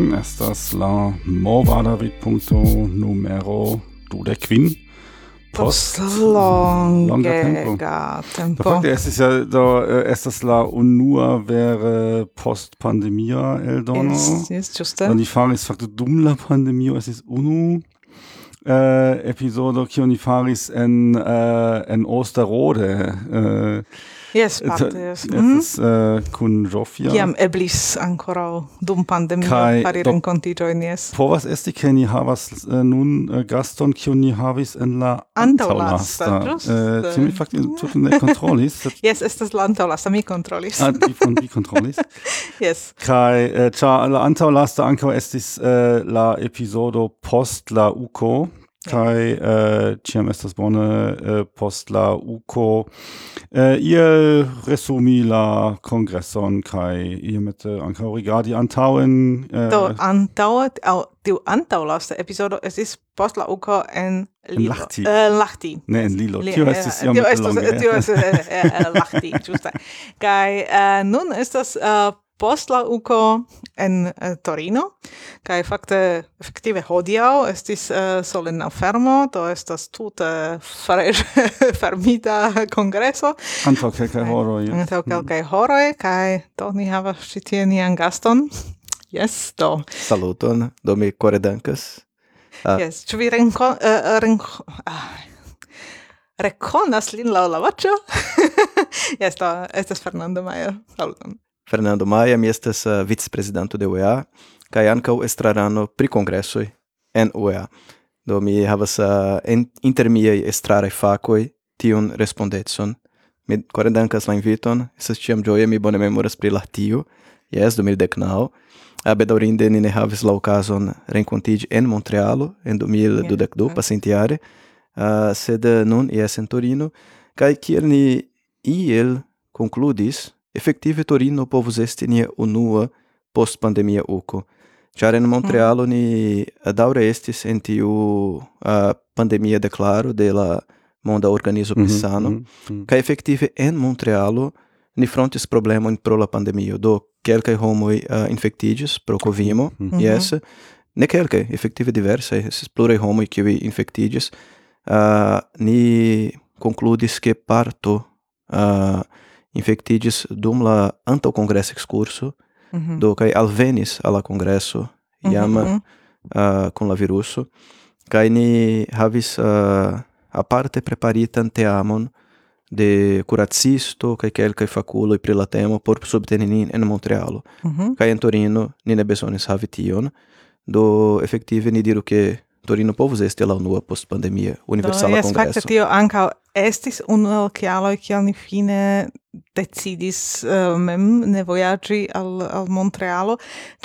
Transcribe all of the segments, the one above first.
canción. Estas la movada del punto numero quin Post longa tempo. Da fragt er, es ist ja, da, äh, estas la unua wäre post pandemia el dono. Es, es, giusto. Dann die Frage ist, fakte dum la pandemia es ist unu. Äh, Episode Kionifaris en, äh, en Osterode. Äh, Yes, parte, yes. Estis äh, kun Jofia. Kiam eblis ancora dum pandemio fari rencontigioin, yes. Povas esti, ke ni havas uh, nun uh, gaston, kiu ni havis en la antaulasta. Äh, eh, Tio mi fakte mm. tute ne kontrolis. Yes, estas la antaulasta, mi kontrolis. Ah, vi, vi kontrolis. yes. Kai, ĉar la antaulasta ankaŭ estis la epizodo post la UCO, kai äh, ciam estas bone äh, post la uco äh, ihr resumi la congresson kai iomete äh, ankaŭ rigardi antauen äh, do antaŭe au du antaŭ lasta epizodo estis post la uco en Lilo. Lachti. Äh, lachti. Ne, en Lilo. Tio eh, ist iomete longe. Tio estis eh, eh, lachti, Kai, äh, nun estas äh, post la uco en uh, Torino, kai fakte effective, hodiau estis eh, uh, solena fermo, to estas tute fresh fermita congresso. Anto mm. kelkaj horoj. Anto kelkaj horoj, kai do ni havas ĉi tie nian gaston. Yes, do. Saluton, do mi kore dankas. Uh, Yes, ĉu vi renko, uh, renko, ah, reconas lin laŭ la voĉo? yes, do, estas Fernando Mayer. Saluton. Fernando Maia, mi estas eh, uh, presidento de UEA, kai ankaŭ estrarano pri kongresoj en UEA. Do mi havas uh, en, inter miaj estraraj fakoj tiun respondecon. Mi kore dankas la inviton, estas ĉiam ĝoje, mi bone memoras pri la tio, jes, 2019. A bedaŭrinde ni ne havis la okazon renkontiĝi en Montrealo en 2012, yeah. pasintjare, uh, sed nun jes en Torino, kaj kiel ni iel konkludis effective Torino povus esti nia unua post pandemia uco. Ĉar en Montrealo mm. ni eh, daure estis en tiu uh, pandemia declaro de la Monda Organizo mhm, Pensano mm -hmm, mm -hmm. ca effective en Montrealo ni frontis problemon pro la pandemio do quelcae homoi uh, eh, infectigis pro Covimo mm -hmm. yes, ne quelcae, effective diverse, esses pluraj homoi qui infectigis, uh, ni concludis che parto uh, infectigis dum la anto congresso excurso mm -hmm. do kai alvenis al la congresso mhm, iam mm -hmm. uh, con la viruso kai ni havis uh, aparte preparitan teamon de curacisto kaj kelkaj faculo pri la temo por subteni nin en Montrealo mm -hmm. kai en Torino ni ne besonis havi tion do effektive ni diru ke Torino povus esti la unua post pandemia universala do, yes, congresso. Do, jes, fakte tio ankaŭ estis unu el kialoj kiel ni fine decidis uh, mem ne vojaĝi al al Montrealo,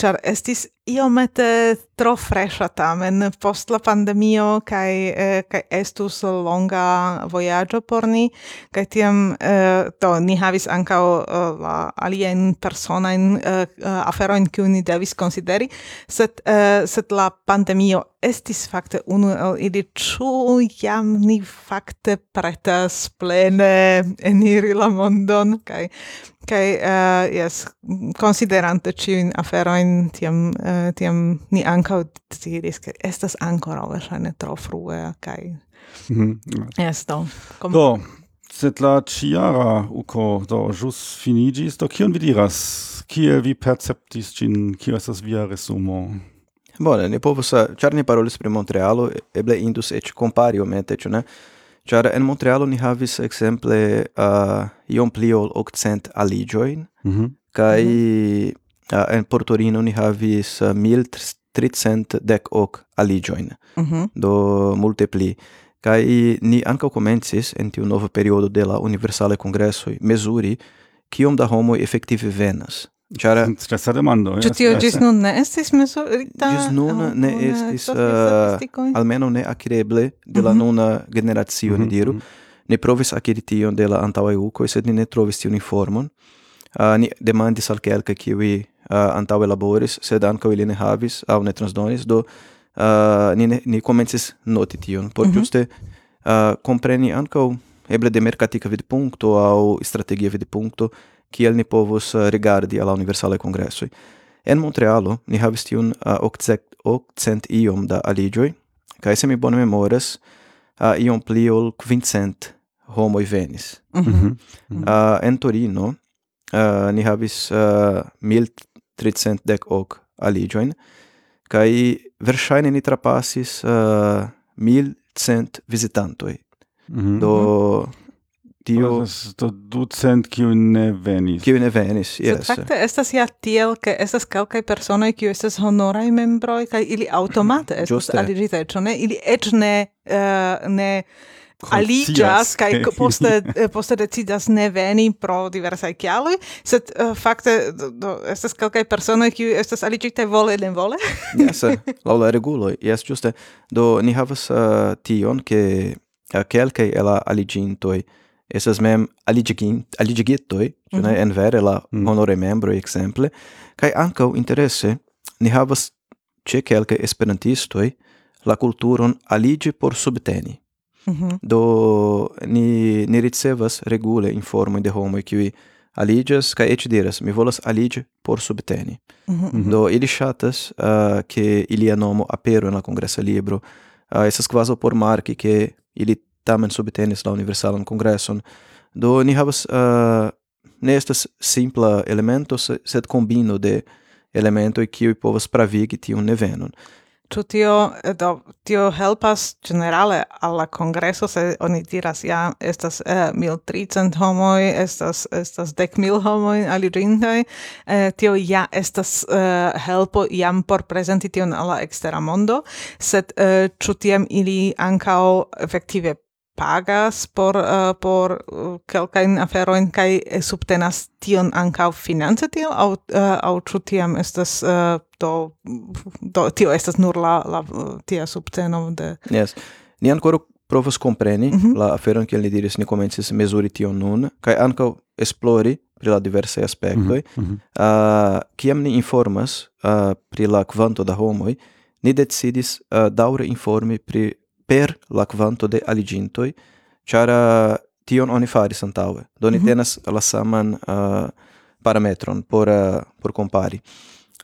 ĉar estis iomete tro fresha tamen post la pandemio kai eh, kai estus longa vojaĝo por ni kaj tiam eh, do ni havis ankaŭ eh, la alien personajn eh, eh aferojn kiu ni devis konsideri sed eh, sed la pandemio estis fakte unu el ili ĉu jam ni fakte pretas plene eniri la mondon kaj Kai okay, uh, yes, considerante chin afero in tiam uh, tiam ni anka diris ke estas ancora verŝajne tro frue kai mm -hmm. Yes, do. Kom... Do, sed la chiara uko do jus finiĝis, do kion vi diras? Kiel vi perceptis ĝin? Kio estas via resumo? Bone, ni povus, eh, char ni parolis pri Montrealo, eble indus ec compario iomete, ne? Char en Montrealo ni havis ekzemple uh, iom pli ol 800 aliĝojn mm -hmm. kai mm -hmm. uh, en Portorino ni havis uh, mil tricent dek ok aliĝojn mm -hmm. do multe pli Kai ni anca comencis en tiu novo periodo de la Universale Congresso mesuri kiom da homo effective venas Ĉar stresa demando. Ĉu tio ĝis nun ne estis mezurita? Ĝis nun ne eh, estis eh, almenaŭ ne akireble de la mhm. nuna generacio, ni mhm, diru. Mhm. Ni provis akiri tion de la antaŭaj ukoj, sed ni ne trovis tiun informon. Eh, ni demandis al kelkaj kiuj antaŭ laboris, sed ankaŭ ili ne havis aŭ ne transdonis, do ni ni komencis noti tion por ĝuste kompreni ankaŭ eble de merkatika vidpunkto aŭ strategia vidpunkto kiel ni povus eh, rigardi alla universale congressoi. En Montrealo ni havis tiun eh, uh, octcent iom da aligioi, cae se mi bone memoras, uh, iom pli ol quincent homoi venis. Mm -hmm. uh, en Torino uh, ni havis uh, mil tricent dec hoc aligioin, cae versaine ni trapasis uh, mil cent visitantoi. Mm -hmm. Do mhm. Tio sto to ducent kiu ne venis. Kiu ne venis, jes. So, fakte estas ja tiel ke estas kelkaj personoj kiu estas honoraj membroj kaj ili aŭtomate estas aliĝitaj ĉu ne? Ili eĉ ne uh, ne aligas kai poste eh, poste decidas ne veni pro diversaj kialoj sed uh, fakte do, do estas kelkaj personoj kiu estas aliĝitaj vole ne vole yes laŭ la reguloj yes ĝuste do ni havas uh, tion ke kelkaj el la aliĝintoj essas mem aligigetoi, mm -hmm. ne, en vere la mm. honore membro, exemple, kai ancau interesse, ni havas ce quelcae esperantistoi la kulturon aligi por subteni. Mm -hmm. Do ni, ni ricevas regule informoi de homoi qui aligas cae et diras, mi volas aligi por subteni. Mm -hmm. Do ili chatas uh, ah, ilia nomo apero en la congressa libro, ah, uh, essas quaso por marci ke ili tamen subtenis la universalan congresson. Do ni havas uh, ne estas simpla elemento, sed combino de elementoj kiuj povas pravigi tiun nevenon. Ĉu tio eh, do tio helpas ĝenerale al la kongreso se oni diras ja estas eh, mil tricent homoj estas estas dek mil homoj aliĝintaj eh, tio ja estas eh, helpo jam por prezenti tion al la ekstera mondo sed eh, ĉu tiam ili ankaŭ efektive pagas por uh, por uh, kelkajn aferojn kaj subtenas tion ankaŭ finance tio aŭ uh, aŭ ĉu tiam estas uh, do do tio estas nur la la tia subteno de Yes. Ni ankoraŭ provas kompreni mm -hmm. la aferon kiel ni diris ni komencis mezuri tion nun kaj ankaŭ esplori pri la diversaj aspektoj mm -hmm. uh, kiam ni informas uh, pri la kvanto da homoj ni decidis uh, daŭre informi pri per la quanto de aligintoi, c'era uh, tion oni faris antaŭe. Do ni mm -hmm. tenas la saman uh, parametron por uh, por compari.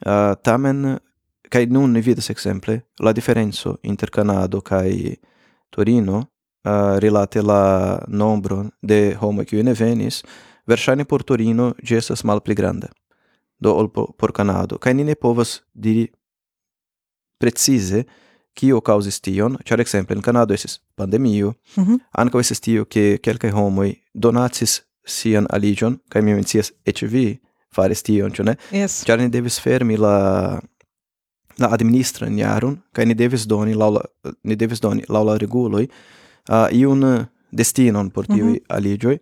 Uh, tamen kaj nun ni vidas ekzemple la diferenco inter Kanado kaj Torino uh, rilate la nombron de homoj kiuj ne venis, verŝajne por Torino ĝi estas malpli granda do ol por, por Kanado. Kaj ni ne povas diri precize Kio causas tion? Ĉar ekzemple en Kanado estis pandemio, mm -hmm. ankaŭ estis tio ke kelkaj homoj donacis sian aliĝon, kaj mi mencias eĉ vi faris tion, ĉu ne? Yes. Ĉar ni devis fermi la la administran jaron kaj ni devis doni laŭ la ni devis doni laŭ la reguloj uh, iun destinon por tiuj mm -hmm. aliĝoj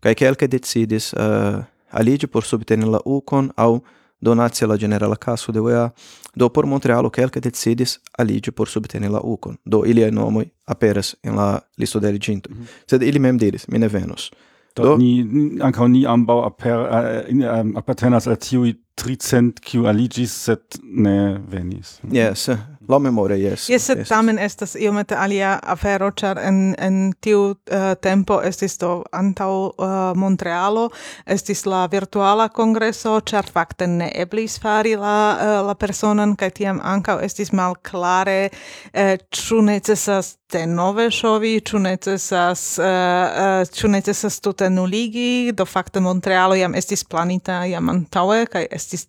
kaj kelkaj decidis uh, aliĝi por subteni la ukon aŭ donatia la generala casu de UEA, do por Montrealo quelca decidis aligi por subteni la ucon, do ilia nomoi aperas en la listo de eliginto. Mm -hmm. Sed ili mem diris, mine venus. Do, do ni, ancao ni ambau aper, uh, um, appartenas al tiui tricent, kiu aligis, sed ne venis. Yes, La memore, yes. Yes, sed tamen estas iomete alia afero, ĉar en, en tiu uh, tempo estis do antaŭ uh, Montrealo, estis la virtuala kongreso, ĉar fakte ne eblis fari la, uh, la personan, kaj tiam ankaŭ estis malklare, uh, necesas te nove shovi, ĉu necesas uh, eh, eh, ĉu necesas tute nuligi, do fakte Montrealo jam estis planita jam antaŭe kaj estis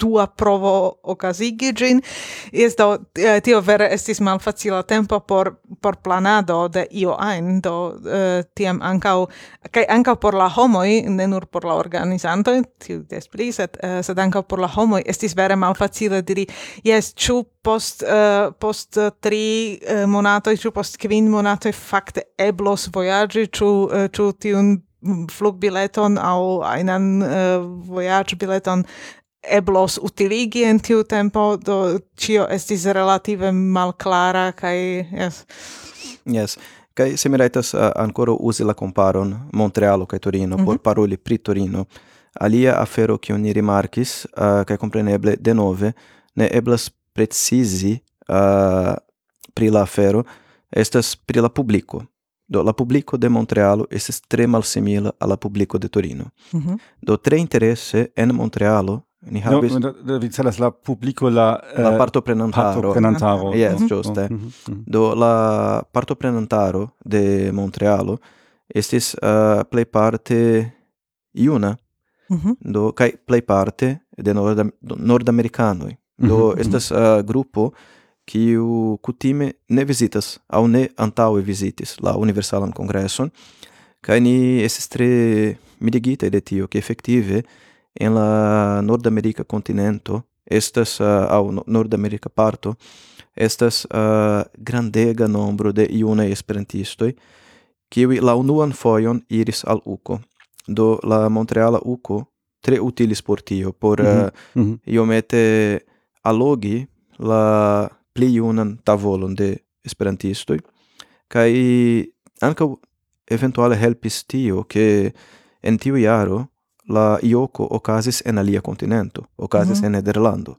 dua provo okazigi ĝin. Jes do eh, tio vere estis malfacila tempo por por planado de io ajn, do uh, tiam ankaŭ kaj ankaŭ por la homoj, ne nur por la organizantoj, tiu des pli, sed, uh, sed ankaŭ por la homoj estis vere malfacile diri, jes, ĉu post uh, post uh, tri uh, monatoj ĉu post kvin monatoj fakte eblos vojaĝi ĉu uh, ĉu tiun mm, flugbileton aŭ ajnan uh, vojaĝbileton eblos utiligi en tiu tempo do ĉio estis relative malklara kaj yes yes kaj se mi rajtas uh, ankoraŭ uzi la komparon Montrealo kaj Torino mm -hmm. por mhm. paroli pri Torino. Alia afero kiun ni rimarkis uh, kaj kompreneble denove ne eblas precisi uh, pri la afero estas pri la publico. Do la publico de Montrealo estas tre malsimila al la publico de Torino. Mm -hmm. Do tre interesse en Montrealo ni habis... no, vi celas la publico la uh, la partoprenantaro. Partoprenantaro. Yes, mm -hmm. giuste. Mm -hmm. Do la parto prenantaro de Montrealo estis eh, uh, plejparte iuna, Mm -hmm. Do kaj plejparte de Nord-Americanoi. Do mhm, mhm. estas uh, grupo o kutime ne vizitas au ne antaŭe vizitis la Universalan congresson kai ni esses tre mirigitaj de tio ke efektive en la nordamerica continento estas uh, aŭ nordamerica parto estas uh, grandega nombro de junaj esperantistoj kiuj la unuan foion iris al UKO do la Montreala UKO tre utilis por tio por uh, mm -hmm. iomete allogi la pli junan tavolon de esperantistoi kai ankaŭ eventuale helpis tio ke en tiu iaro la Ioko okazis en alia continento okazis mm -hmm. en Nederlando.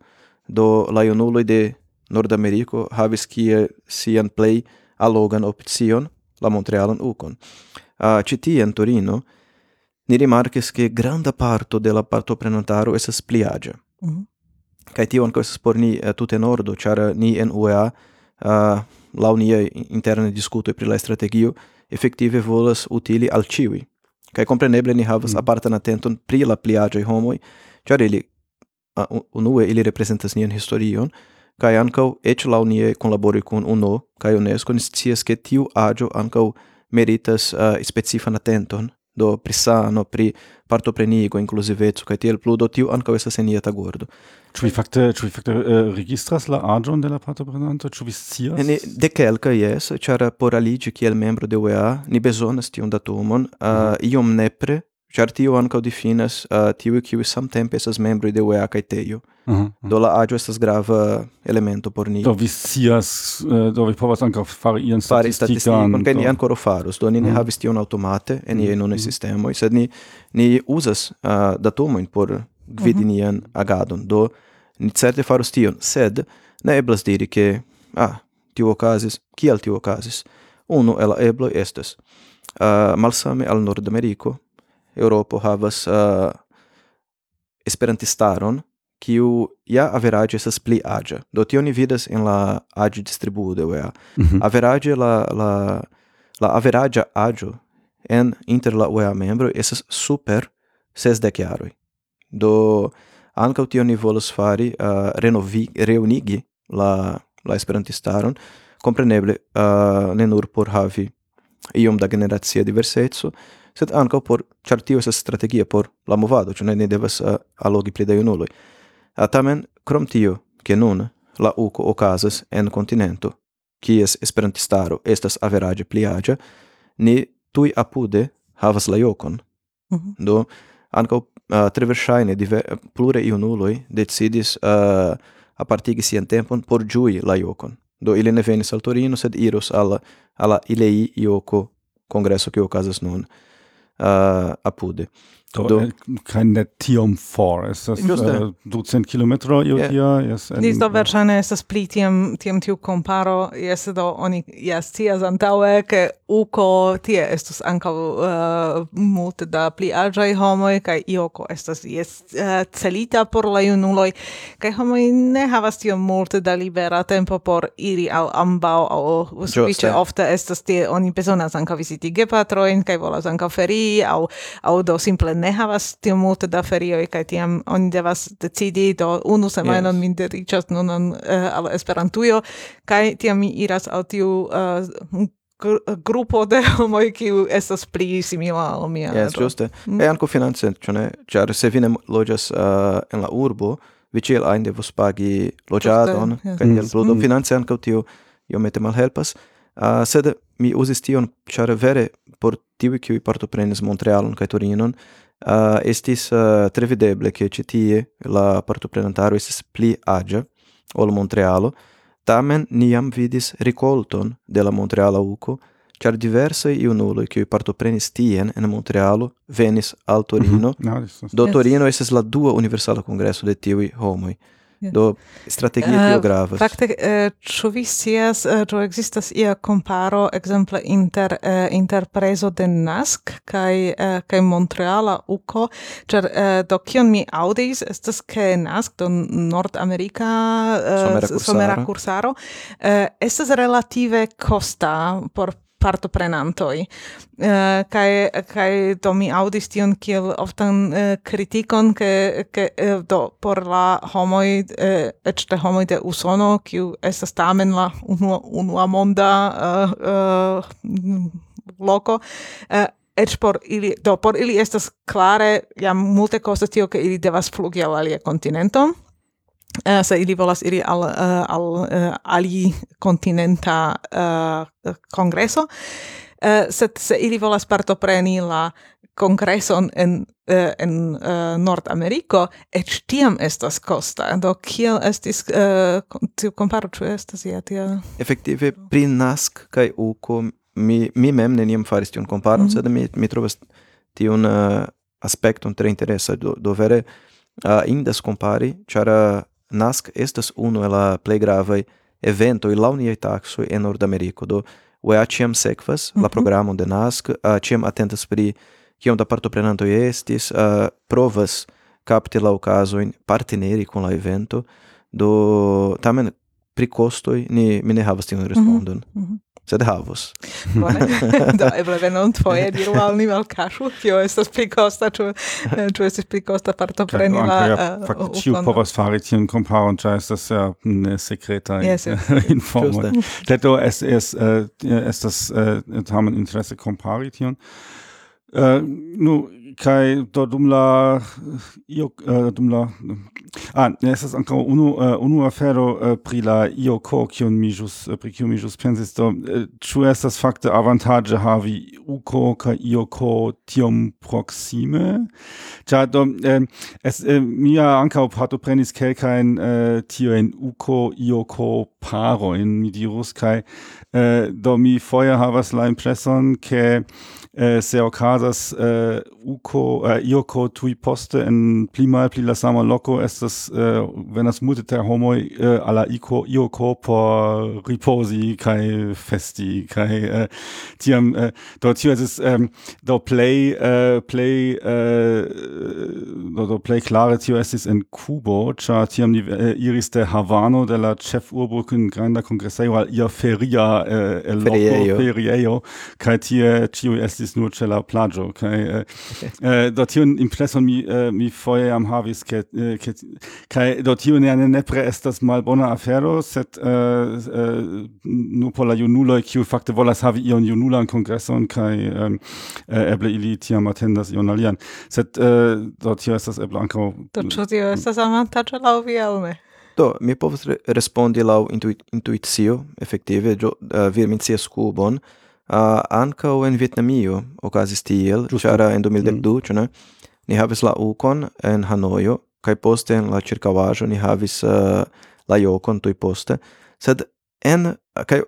Do la junuloj de Nordameriko havis kie sian plej allogan opcion la Montrealan Ukon. Uh, ĉi tie en Torino ni rimarkis ke granda parto de la partoprenantaro estas pliaĝa. Mm -hmm. Kaj tio ankaŭ estas por ni uh, tute nordo, ĉar eh, ni en UEA uh, eh, laŭ niaj interne diskutoj pri la strategio efektive volas utili al ĉiuj. kai compreneble ni havas mm. apartan atenton pri la pliaĝaj homoj, ĉar ili uh, unue ili reprezentas nian historion, kai ankaŭ eĉ laŭ niaj kunlaboroj kun UNO kai UNESCO ni scias ke tiu aĝo ankaŭ meritas uh, specifan atenton do pri sano, pri partopreniko, inkluziveco kaj tiel plu, do tiu ankaŭ estas enieta gordo. Ĉu vi fakte ĉu vi fakte uh, registras la aĝon de la partoprenanto, ĉu vi scias? Ne, de kelka, jes, ĉar por aliĝi kiel membro de UEA ni bezonas tiun datumon, uh, mm -hmm. iom nepre Char tio anca definas uh, eh, tiu kiu samtempe estas membroj de UEA kaj Tejo. Uh -huh, uh -huh. Do la aĝo estas grava elemento por ni. Do vi scias, uh, do vi povas ankaŭ fari ian fari statistikon kaj ni ankoraŭ faros. Do ni ne mhm. havis tion aŭtomate en niaj mhm, nunaj mhm. sistemoj, sed ni ni uzas uh, datumojn por gvidi nian agadon. Do ni certe faros tion, sed ne eblas diri ke ah, tio okazis, kial tio okazis. Unu el la ebloj estas uh, malsame al Nordameriko Europo havas uh, esperantistaron kiu ja average estas pli aĝa. Do tio ni vidas en la aĝ-distribuo de UEA. Mm -hmm. Average la la la averaĝa aĝo en inter la UEA membro estas super sesdek jaroj. Do ankaŭ tio ni volas fari uh, renovi reunigi la la esperantistaron compreneble uh, ne nur por havi iom da generacia diverseco, sed anco por char tio estas strategia por la movado, cio ne ne devas eh, uh, allogi pli da junuloj. Uh, eh, tamen krom tio, che nun la uco ocasas en continento, kies esperantistaro estas average pli agia, ni tui apude havas la iocon. Mm -hmm. Do anco uh, eh, tre verŝajne pluraj junuloj decidis uh, apartigi sian tempon por giui la iocon. Do ili ne venis al Torino, sed iros al alla Ilei ioco congresso che ocasas nun. uh, a pude. Do, do. Eh, kein net tiom for, estas uh, eh, ducent kilometro io yeah. tia, yes. En, Nis do versane es das pli tiam, tiam tiu comparo, yes, do oni yes, tia zantaue, ke Uko tie estus anka uh, eh, multe da pli agiai homoi, kai Ioko estas yes, uh, celita por la junuloj, kai homoi ne havas tiom multe da libera tempo por iri al ambaŭ, aŭ sufiĉe ofte estas tie oni besonas ankaŭ visiti gepatroin, kai volas ankaŭ ferii, au, au do simple ne havas tio multe da ferioj kaj tiam oni devas decidi do unu semajnon yes. min dediĉas nun uh, eh, al Esperantujo kaj tiam mi iras al tiu uh, grupo de homoj kiu estas pli simila al mia. Yes, ĝuste. Mm. E ankaŭ finance, ĉu ne? Ĉar se vi ne loĝas uh, en la urbo, vi ĉiel ajn devos pagi loĝadon kaj tiel plu, do mm. finance ankaŭ tio iomete malhelpas. Uh, sed mi uzis tion, ĉar vere por tiuj kiuj partoprenis Montrealon kaj Torinon, uh, estis uh, trevideble che citie la partoprenantaro estis pli agia ol Montrealo, tamen niam vidis ricolton de la Montreala uco, char unulo iunuloi qui partoprenis tien en Montrealo venis al mhm. Torino, mm -hmm. no, do Torino estis la dua universala congresso de tiui homoi. Do strategie uh, tio gravas. Fakte, uh, ĉu vi scias, uh, ĉu ekzistas ia komparo ekzemple inter uh, interprezo de Nask kaj uh, kaj Montreala UCO, ĉar uh, do kion mi aŭdis estas ke Nask do nordamerika uh, somera kursaro, somera kursaro. Uh, estas relative costa por partoprenantoj. Uh, eh, kai kai do mi aŭdis tion kiel oftan uh, kritikon, ke, ke, uh, do por la homoj, uh, eĉ de homoj de Usono, kiu estas tamen la unua, unua monda uh, uh, loko, uh, eĉ por ili, do por ili estas klare jam multe kostas tio, ke ili devas flugi al alia kontinento Uh, se ili volas iri al, uh, al uh, ali kontinenta uh, kongreso, uh, sed se ili volas partopreni la kongreson en uh, en uh, Nord-Ameriko et tiam estas costa do kiel estis uh, tiu komparo ĉu estas ja tia efektive pri nask kaj uko mi mi mem neniam faris tiun komparon mm -hmm. sed mi mi trovas tiun uh, aspekton tre interesa do, do vere uh, indas compari, ĉar NASC estas unu el la plej gravaj eventoj laŭ niaj taksoj en Nordameriko. Do UEA ĉiam sekvas mm -hmm. la mhm. programon de NASC, uh, ĉiam atentas pri kiom da partoprenantoj estis, uh, provas kapti la okazojn, partneri kun la evento, do tamen pri costoi ni mi ne havas tiun mhm. respondon. Mm -hmm. Mm -hmm. Sad havus. Dobre, no tvoje virtuální velká šut, jo, jestli spikosta, ču, eh, ču jestli spikosta partoprenila. Ja, eh, faktisch poros faricin compound, ist das ja eine sekreta yes, informo. Detto es, es, eh, es das haben Interesse comparition. Uh, nu kai do dum la äh, io uh, dum la ah ne estas ankaŭ unu uh, unu afero uh, pri la io ko kiun mi ĵus uh, pri kiu mi ĵus pensis do ĉu uh, estas fakte avantaĝe havi uko kaj io ko tiom proksime? Ĉar do um, es uh, mia ankaŭ partoprenis kelkajn uh, tiujn uko io ko parojn mi dirus kaj uh, do mi foje havas la impreson ke eh, se ocasas eh, uco, eh, ioco tui poste en pli mal pli la sama loco estas eh, venas multe ter homoi eh, alla ico, ioco por riposi kai festi kai eh, tiam eh, do tio es ähm, do play eh, play eh, do, do play clare tio estis en Kubo ĉar tiam ni eh, iris de Havano de la ĉefurbo kun granda kongresejo al ia feria eh, el feriejo. Feriejo kaj tie ĉiuj estis estis nur ĉe la plaĝo kaj okay? eh, do tiun impreson mi eh, mi foje jam havis ke eh, ke kaj do tio ne nepre estas malbona afero sed nur por la junuloj kiu fakte volas havi ion junulan kongreson kaj eble ili tiam atendas ion alian sed do tio estas eble ankaŭ do ĉu tio estas avantaĝo laŭ vi aŭ ne Do, mi povas re respondi laŭ intuicio, efektive, jo, uh, vi mencias Kubon, uh, ankaŭ en Vietnamio okazis tiel, ĉar en 2012, mm. ĉu mm. ne? Ni havis la ukon en Hanojo kaj poste en la ĉirkaŭaĵo ni havis uh, la jokon tuj poste, sed en kaj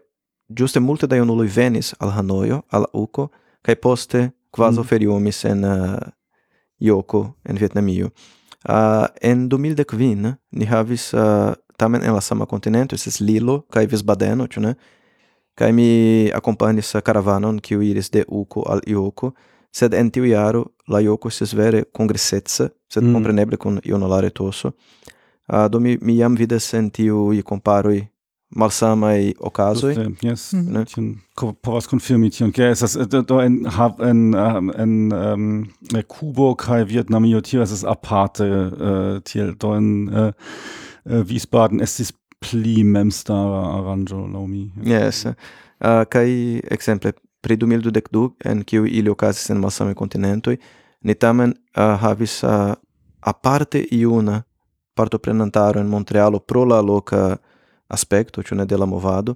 ĝuste multe da junuloj venis al Hanojo, al uko kaj poste kvazaŭ mm. feriumis en uh, joko en Vietnamio. Uh, en 2015 ni havis uh, tamen en la sama kontinento, estis Lilo kaj Visbadeno, ĉu ne? kai mi accompagnis caravanon kiu iris de uko al ioko sed en tiu jaro la ioko estis vere congressetsa, sed mm. compreneble kun ionolare toso. Uh, do mi, mi jam vidas en tiuj comparoj malsamaj okazoj. Yes, mm. ne? Tion ko, povas konfirmi tion, ke estas do en hav en um, en um, Kubo kaj Vietnamio tio estas aparte uh, tiel do en uh, Wiesbaden estis pli memstara aranĝo laŭ mi. Yes. Uh, kaj ekzemple pri 2012 en kiu ili okazis en malsamaj kontinentoj, ni tamen uh, havis uh, aparte iuna partoprenantaro en Montrealo pro la loka aspekto, ĉu ne de la movado.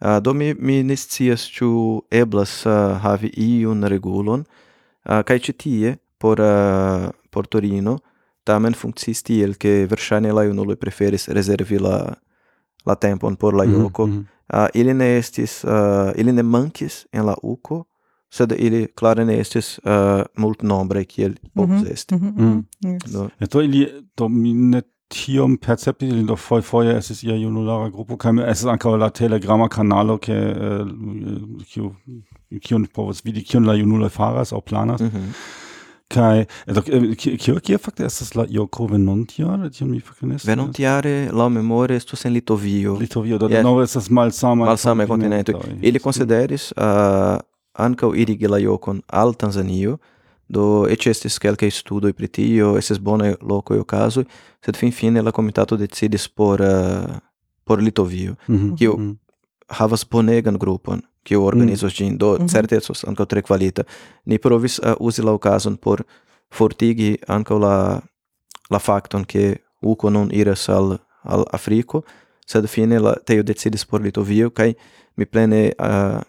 Uh, do mi, mi ne scias ĉu eblas uh, havi iun regulon uh, kaj ĉi tie por uh, por Torino tamen funkciis tiel ke verŝajne la junuloj preferis rezervi la la tempon por la mm-hmm, Yoko. Mm -hmm. uh, ah, ili ne estis, uh, ili ne mankis en la Uko, sed ili klare ne estis ah, uh, mult nombre kiel mm-hmm, povus esti. Mm-hmm, mm -hmm. mm. Do. Yes. do ili, do mi ne tiom percepti, ili do foje es is ia junulara grupo, kaj es is ankaŭ la telegrama kanalo, ke uh, kiu kiun povus vidi kiun la junuloj faras aŭ planas. Mm -hmm. Kai eh, do eh, kio kio fakte estas la io covenantiare tion mi fakte Venantiare la memore estus en Litovio. Litovio do yeah. novo estas malsama malsama kontinento. Ili konsideris uh, ankaŭ irigi la jokon al Tanzanio do et estis kelkaj studoj pri tio estis bonaj lokoj okazoj sed finfine la komitato decidis por uh, por Litovio. Mm -hmm. Kio mm -hmm havas bonegan grupon, kiu organizos mm. ĝin, mm. do mm -hmm. certe estos ankaŭ tre kvalita. Ni provis uh, uzi la okazon por fortigi ankaŭ la la fakton ke Uko nun iras al al Afriko, sed fine la teo decidis por Litovio kaj mi plene eh, uh,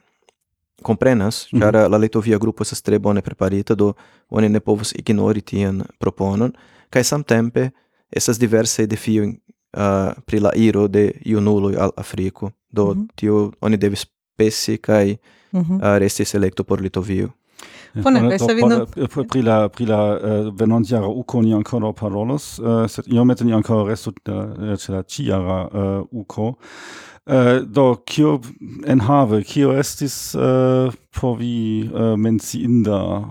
comprenas, mm -hmm. la Litovia grupo estas tre bone preparita, do oni ne povus ignori tian proponon, kaj samtempe estas diversaj defioj uh, pri la iro de iunuloi al Afriko. Do mm -hmm. tio oni devis pesi kaj eh, mm -hmm. uh, restis elekto por Litovio. Eh, bone, kaj se vi. Pri la, pri la uh, venontiara uko ni ancora parolos, uh, sed iomete ni ancora restu uh, ce la ciara uh, uko. Uh, do, kio en have, kio estis uh, por vi uh, menciinda?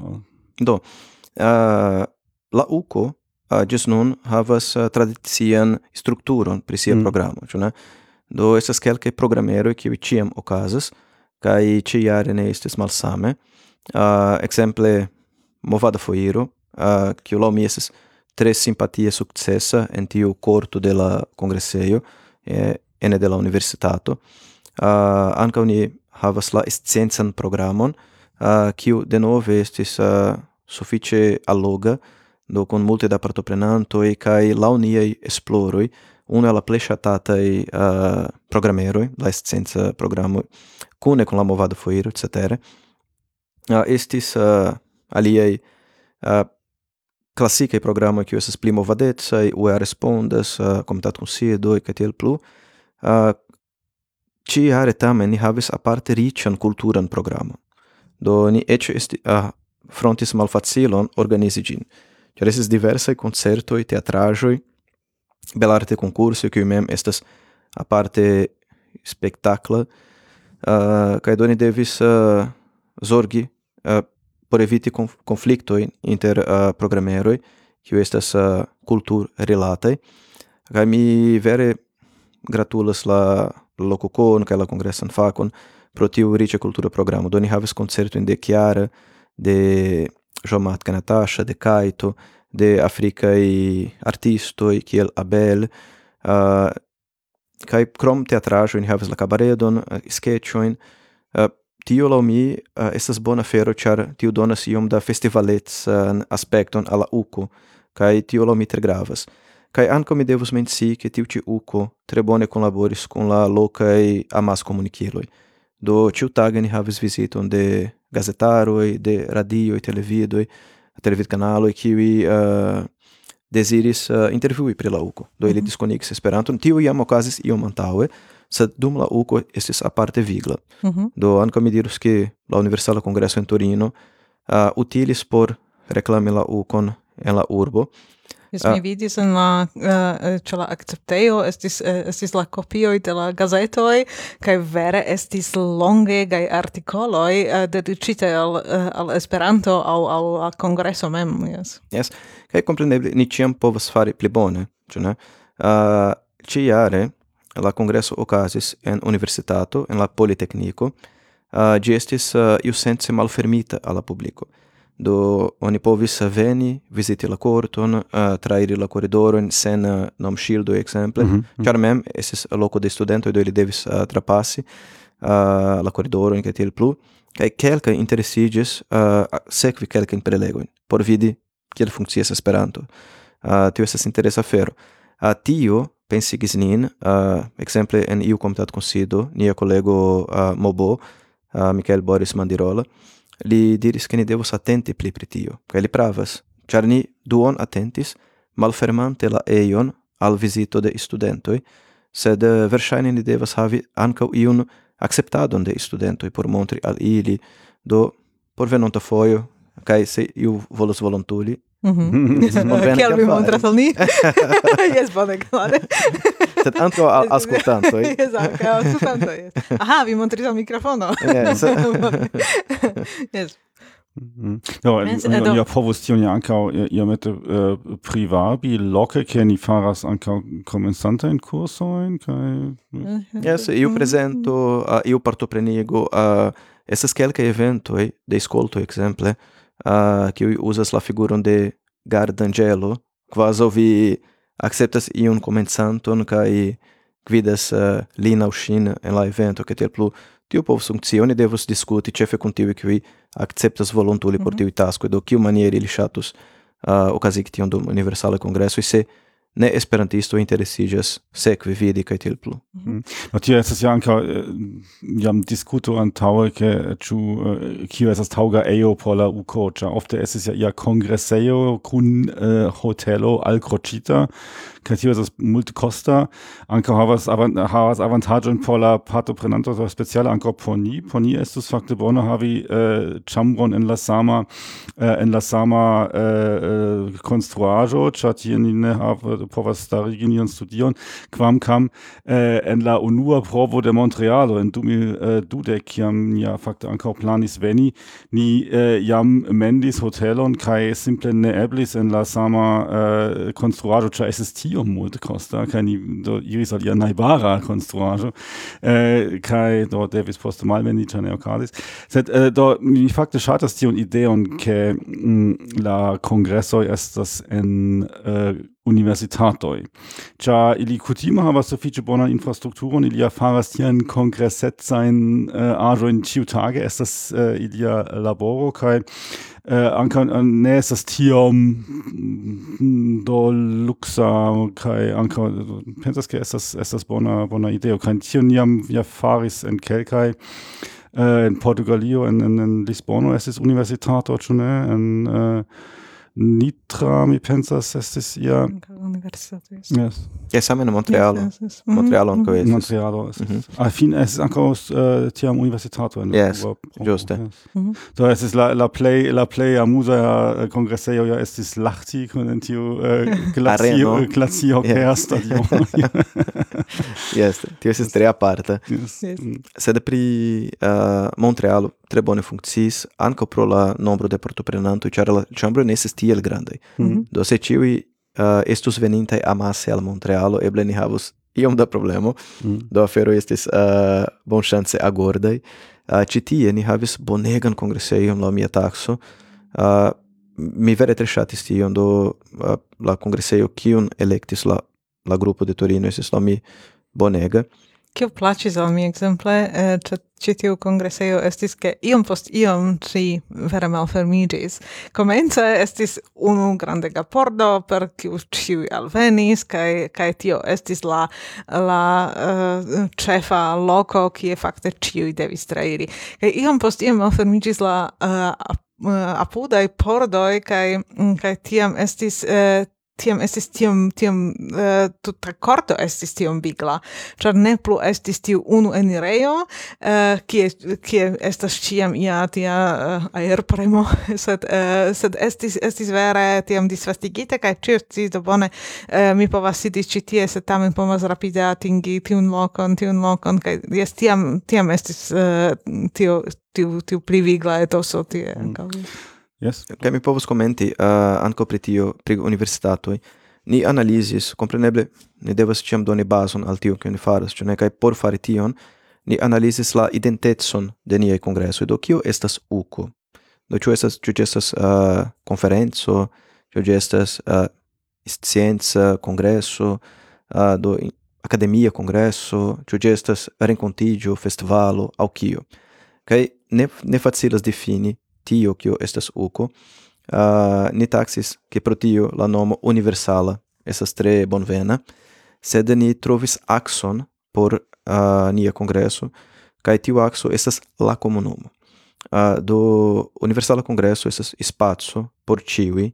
Do, uh, la uko uh, just nun havas uh, tradician strukturon pri sia mm. programo, ĉu ne? Do estas kelkaj programeroj kiuj ĉiam okazas kaj ĉiujare ne estis malsame. Uh, ekzemple Movada Foiro, uh, kiu laŭ mi estas tre simpatia sukcesa en tiu korto de la kongresejo eh, ene de la universitato. Uh, ankaŭ ni havas la sciencan programon, uh, kiu denove estis uh, sufiĉe alloga, do con multe da partoprenantoj kaj laŭ niaj esploroj una el la plej ŝatataj uh, eh, programeroi la essenza programo cune con la movado foiro, etc. Uh, estis eh, uh, aliaj uh, eh, klasikaj programoj kiuj estas pli movadecaj, UE respondas, uh, komitato kun sidoj kaj tiel plu. Uh, ci are tamen ni havis aparte riĉan culturan programo Do ni ecce esti, uh, frontis malfacilon organizi ĝin ĉar estas diversaj koncertoj, teatraĵoj, belarte konkursoj kiuj mem estas aparte spektakla uh, eh, kaj do ni devis uh, zorgi uh, por eviti konf konfliktojn inter uh, programeroj kiuj estas uh, kulturrilataj kaj mi vere gratulas la lokokon kaj la kongresan fakon pro tiu riĉa kultura programo. Do ni havis koncertojn de Chiara de Jomat Natasha, de Kaito, de africai artistoi kiel Abel, uh, kai krom teatrajo in havas la cabaredon, uh, sketchoin, uh, tio laŭ mi uh, estas bona fero, char tio donas iom da festivalets aspekton al la uko kai tio laŭ mi tre gravas. Kai ankaŭ mi devus mencii ke tio ĉi uko tre bone collaboris con la lokaj amaskomunikiloj. Do ĉiutage ni havis visiton de gazetaroi de radioj, canalo e kiuj eh, uh, desiris uh, eh, intervjui pri la uko. Do ili mm -hmm. diskonigis Esperanton. Tio jam okazis iom antaŭe, sed dum la uko estis aparte vigla. Mm -hmm. Do ankaŭ mi dirus, ke la Universala Kongreso en Torino uh, utilis por reklami la ukon en la urbo, Jes ah. mi vidis en la uh, ĉe la akceptejo estis uh, estis la kopioj de la gazetoj kaj vere estis longegaj artikoloj uh, dediĉitaj al al Esperanto aŭ al la kongreso mem jes. Jes kaj kompreneble ni ĉiam povas fari pli bone ĉu ne? Uh, ĉijare la kongreso okazis en universitato en la politekniko uh, ĝi estis uh, iusence malfermita al la publiko do oni povis veni, viziti la corton, uh, trairi la corridoron sen uh, nom shieldo exemple, mm -hmm. char mem estis loco de studento do ili devis uh, trapassi uh, la corridoron kaj tiel plu, kai kelka interesiges uh, sekvi kelkajn prelego por vidi kiel funkcias Esperanto. Uh, tio esas interesa afero. Uh, tio pensigis nin, uh, exemple en iu komitat kunsido, nia kolego uh, Mobo, uh, Michael Boris Mandirola, li diris che ni devus attenti pli pri tio, kaj li pravas, char ni duon attentis, malfermante la eion al visito de studentoi, sed eh, verŝajne ni devas havi ankaŭ iun acceptadon de studentoi por montri al ili, do por venonta foio, kai se iu volus volontuli, Mhm. Kiel vi montras al ni? Jes, bone, klare. Sed anto ascoltantoj. Jes, ankaŭ ascoltantoj. Aha, vi montris al mikrofono. Jes. Jes. Do, oni ja povus tion ja ankaŭ iomete privabi loke, ke ni faras ankaŭ komencantajn kursojn kaj... Jes, eh, eh, iu mm-hmm. prezento, iu partoprenigo, estas kelkaj eventoj de skolto, ekzemple, uh, que usas la figuron de Gardangelo, quasi vi acceptas iun comencanton kai gvidas uh, lin au shin en la evento, che tiel plu. Tiu povus funcționi, devus discuti cefe cum tiui qui acceptas volontuli mm -hmm. por tiui tasco, do kiu manieri li shatus uh, ocasic tion dum universale congresso, se ne esperantisto interesiĝas sekvi vidi kaj tiel plu. Mhm. No tio estas ja ankaŭ eh, jam diskuto antaŭe ke ĉu eh, kio estas taŭga ejo por la ukoĉa. Ofte estas ja ia kongresejo kun eh, hotelo alkroĉita kaj tio estas multekosta. Ankaŭ havas avant, havas avantaĝon por la partoprenanto speciale ankaŭ por ni. Por ni estus fakte bone havi uh, ĉambron en la sama uh, en la sama konstruaĵo, ĉar tie ni ne havas Also po Stariginien studieren, quam kam äh, en la unua provo de Montreal. En dumi äh, dudec jam ja fakte ancau planis veni, ni äh, jam mendis hotelon kai simple ne eblis en la sama äh, construajo, cia estis tiom multe costa, kai ni do iris alia naibara construajo, äh, kai do devis poste malveni, cia neocalis, sed äh, do mi facte shatas und ideon, ke mm, la congresso congressoi estas en äh, universitatoj. Ĉar ili kutime havas sufiĉe bonan infrastrukturon, ilia ja faras tiajn kongresecajn uh, aĵojn ĉiutage, estas uh, ilia laboro kaj uh, ankaŭ uh, ne estas tiom mm, do luksa kaj ankaŭ pensas ke estas estas bona bona ideo kaj tion jam ja faris en kelkaj uh, en Portugalio en en, en Lisbono estas universitato ĉu ne en uh, Nitra, mi pensas, estis ia... Universitato estis. Yes. Yes, same in Montrealo. Yes, yes, mm -hmm. Montrealo anco estis. Montrealo estis. Mm -hmm. Fin estis anco uh, tiam universitato En yes, Cuba. Juste. Yes, giuste. Mm -hmm. Do estis la, la play, la play amusa eh, uh, congresseio ja estis lachti con en tiu uh, glacio, eh, glacio yeah. stadion. yes, tio estis tre aparte. Yes. yes. Sed pri uh, Montrealo, tre bone funkciis ankaŭ pro la nombro de partoprenantoj, ĉar la ĉambro ne estis tiel grandaj. Mm -hmm. Do se ĉiuj uh, estus venintaj amase al Montrealo, eble ni havus iom da problemo. Mm. Do afero estis eh, uh, bonŝance agordaj. Uh, ĉi tie ni havis bonegan kongresejon laŭ mia takso. Uh, mi vere tre ŝatis tion, do uh, la kongresejo kiun elektis la la grupo de Torino estis laŭ mi bonega. Kio placis al mi exemple, eh, ĉi tiu kongresejo estis che iom post iom ĝi vere malfermiĝis komence estis unu grandega pordo per kiu ĉiuj alvenis, kaj kaj tio estis la, la uh, ĉefa loko kie fakte ĉiuj devis trairi. kaj iom post iom malfermiĝis la uh, apudai pordoi, cae, kaj tiam estis uh, tiam estis tiam tiam uh, tuta korto estis tiam vigla. Ĉar ne plu estis tiu unu enirejo uh, kie kie estas ĉiam ia tia uh, aerpremo. Sed uh, sed estis estis vere tiam disvastigite kaj ĉio sciis do bone uh, mi povas sidi ĉi tie sed tamen povas rapide atingi tiun lokon tiun lokon kaj jes tiam tiam estis uh, tio tiu tiu pli vigla etoso tie. Mm. ankaŭ Yes. Kaj mi povus komenti uh, ankaŭ pri tio, pri universitatoj. Ni analizis, kompreneble, ni devas ĉiam doni bazon al tio, kion ni faras, ĉu ne? Kaj por fari tion, ni analizis la identecon de niaj kongresoj. Do kio estas UKO? Do ĉu estas ĉu ĝi estas uh, konferenco, ĉu ĝi estas uh, scienca kongreso, uh, do akademia kongreso, ĉu ĝi estas renkontiĝo, festivalo aŭ kio? Kaj ne ne facilas difini tio kio estas uko uh, ni taksis ke pro tio la nomo universala estas tre bonvena sed ni trovis axon por uh, nia congresso kaj tiu axo estas la komunumo. Uh, do universala congresso estas spaco por ĉiuj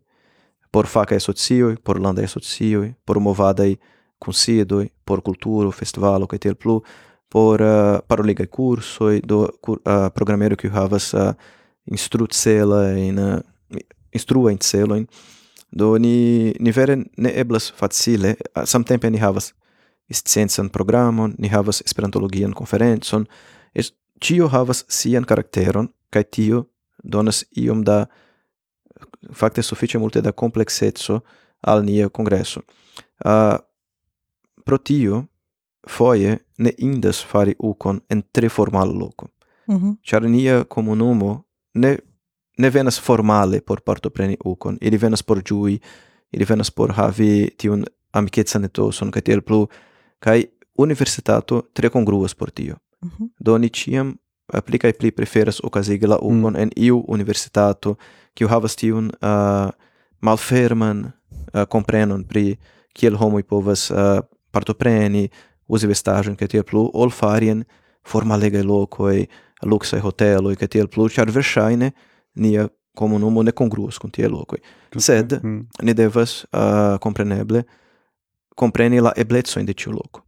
por facae socioi, por landae socioi, por movadae considoi, por culturo, festivalo, kaj tiel plu, por uh, paroligae cursoi, do uh, programero que havas uh, instrucelajn instruajn celojn do ni ni vere ne eblas facile samtempe ni havas sciencan programon ni havas esperantologian konferencon es tio havas sian karakteron kaj tio donas iom da fakte sufiĉe multe da komplekseco al nia kongreso uh, pro tio foje ne indas fari ukon en tre formal loko mm -hmm. Char nia comunumo ne ne venas formale por partopreni ukon, ili venas por giui ili venas por havi tiun amikecan etoson kai tiel plu, kai universitato tre congruas por tio. Mm -hmm. Do ni ciam pli pli preferas okazigi la ukon mm. en iu universitato, kiu havas tiun uh, malferman uh, comprenon pri kiel homoi povas uh, partopreni, usi vestagion kai tiel plu, ol farien formalega formalegaj luksaj hotelo kaj tiel plu, char verŝajne nia komunumo ne congruos con tiaj loco Sed mm. ni devas uh, compreneble compreni la eblecojn de ciu loco.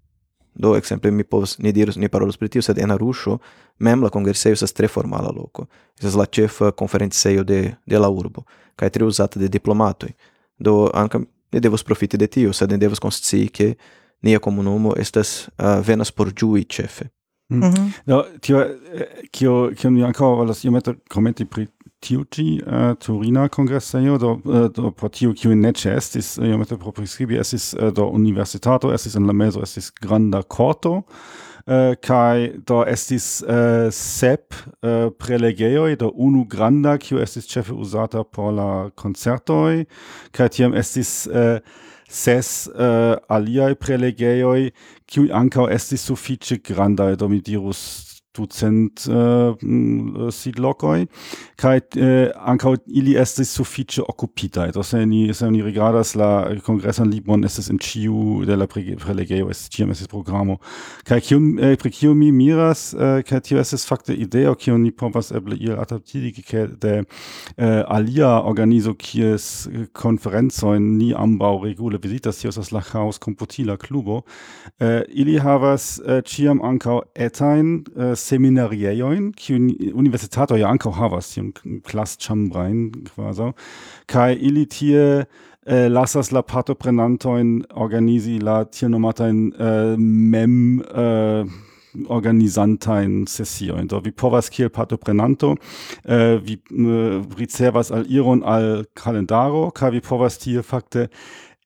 Do exemple mi povas ni dirus ni parolos pri tio, sed en arusho mem la kongresejo estas tre formala loco esas la ĉefa conferenceio de de la urbo kaj tre usata de diplomatoi Do anca ni devas profiti de tio, sed ni devas konscii che nia comunumo estas uh, venas por giui ĉefe. Hm. Mm. Mm -hmm. Do, tio, eh, kio, kio ni ancora volas iomete commenti pri tiu ci uh, eh, Turina congresseio, do, uh, do pro tiu kiu ne ce estis, iomete pro prescribi, estis uh, do universitato, estis en la meso, estis granda corto, uh, kai do estis uh, sep uh, prelegeioi, do unu granda, kiu estis cefe usata por la concertoi, kai tiam estis... Uh, ses eh, uh, aliai prelegeioi, kiui ancao estis suffice grandai, do mi dirus ducent uh, sit locoi kai uh, ankaŭ ili estis sufiĉe okupitaj do se ni se ni rigardas la kongresan libron estis en ĉiu de la prelegeo estis ĉiam estis programo kai kiun eh, pri kiu mi miras uh, kai tio estis fakte ideo kiun ni povas eble iel adaptigi de alia organizo kies konferencojn ni ambaŭ regule vizitas tio estas la Chaos Computila Klubo. Ili havas ĉiam ankaŭ etajn seminariejojn, kiun universitatoj ankaŭ havas tiun klasĉambrajn kvazaŭ, kaj ili tie äh, lasas la partoprenantojn organisi la tiel äh, mem äh, organizantajn sesiojn. Do vi povas kiel partoprenanto, äh, wie, äh, ricevas al iron al kalendaro, kai wie povas tie fakte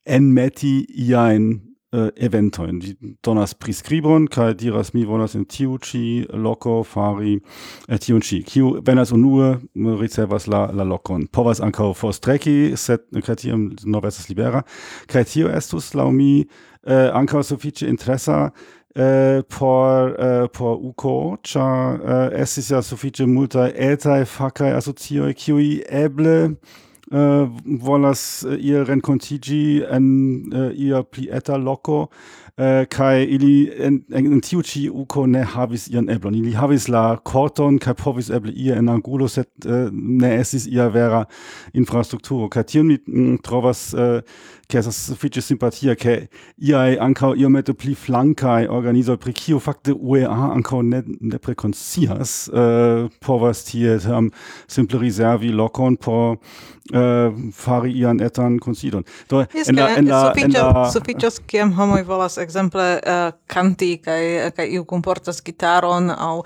en enmeti iain, Äh, eh, eventojn. Ĝi donas prescribon kaj diras mi volas in tiu ĉi loco fari eh, tiun ĉi. Kiu venas unue ricevas la, la lokon. Povas ankaŭ forstreki, sed kaj tiam nov libera. Kaj estus laumi mi eh, ankaŭ sufiĉe interesa por uh, por uko ĉar eh, estis ja sufiĉe multaj etaj fakaj asocioj kiuj eble eh, volas eh, il rencontigi en eh, äh, ihr pli eta loco eh, kai ili en, en, en tiu ci uko ne havis ian eblon. Ili havis la corton kai povis eble ia en angulo set eh, ne esis ia vera infrastrukturo. Kai tion mi mm, trovas eh, che estas sufiĉe simpatia che iai ancao io metto pli flancai organizo pri kio fakte UEA ancao ne ne preconcias uh, eh, povas tie um, ehm, simple riservi locon por uh, eh, fari ian etan konsidon. Do en la en la en la sufiĉas kiam homoi volas exemple uh, canti kaj kaj iu comportas gitaron aŭ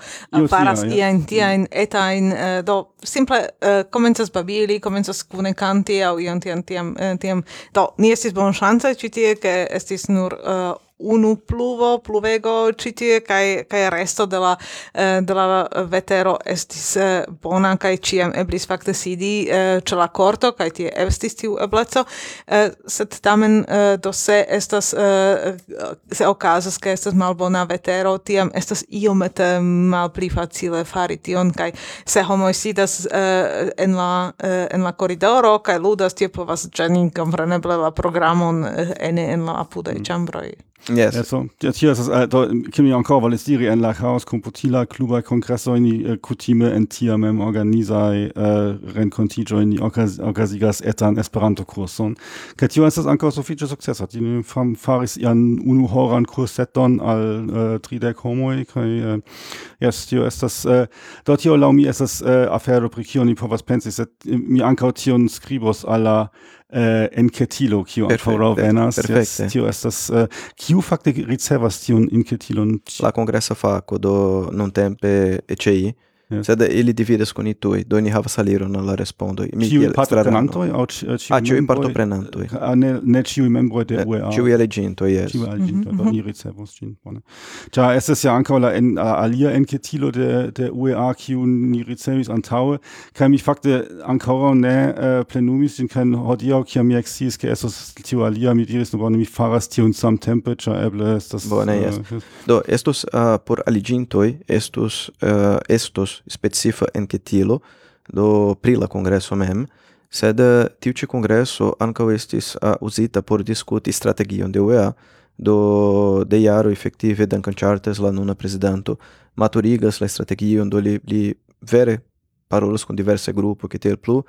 faras ja, iajn tiajn uh, do simple uh, comenzas babili, comenzas cune canti au ian tiam, tiam tiam do ni estis bon chance ci tie, ke estis nur uh, unu pluvo, pluvego citie, kai, kai resto de la, eh, de la vetero estis eh, bona, kai ciam eblis facte sidi eh, ce la corto, kai tie estis tiu ebleco, sed tamen do se estas, se okazas, ke estas malbona vetero, tiam estas iomete malpli facile fari tion, kai se homoj sidas en la, en la koridoro, kai ludas, tie povas geni compreneble la programon ene en la apudaj mm. ĉambroj. Yes. Eto. Ja, hier estas uh, do, kimi ankoraŭ valistiri en la haos komputila cluba kongresoj ni uh, kutime en tia mem organizaj uh, renkontiĝoj ni okaz, etan Esperanto-kurson kaj tio estas ankaŭ sufiĉe sukcesa ni fam, faris ian unuhoran kurseton al uh, tridek homoj kaj uh, jes tio estas uh, do tio laŭ mi estas uh, afero pri kio ni povas pensi sed mi ankaŭ tion skribos al la Eh, uh, enketilo kiu ankoraŭ venas. Yes, tio estas eh, kiu fakte ricevas tiun enketilon la kongresa fako do nuntempe ECI Yes. Sed ili dividas kun itui, do ni havas aliron alla respondo. Mi Ciu partoprenantoj aŭ ciu Ah, ciu partoprenantoj. Ah, ne ne ciu membro de UEA. Ciu elegintoj, yes. Ciu elegintoi, mm -hmm. ni ricevos ĝin, bone. Ĉar es ja anca la en, alia enketilo de de UEA kiu ni ricevis antaue, kaj mi fakte ankoraŭ ne uh, plenumis ĝin kan hodio, kiam mi exis, ke esos tiu alia mi diris bone mi faras ciu sam tempe, cia eble estas Bone, yes. Do estus por aliĝintoj estus estos estos specifa enketilo do pri la congresso mem, sed tiu ci congresso anca estis uh, uzita por discuti strategion de UEA do de iaro effective Duncan Charters la nuna presidento, maturigas la strategion do li, li vere parolas kun diverse gruppo che tel plu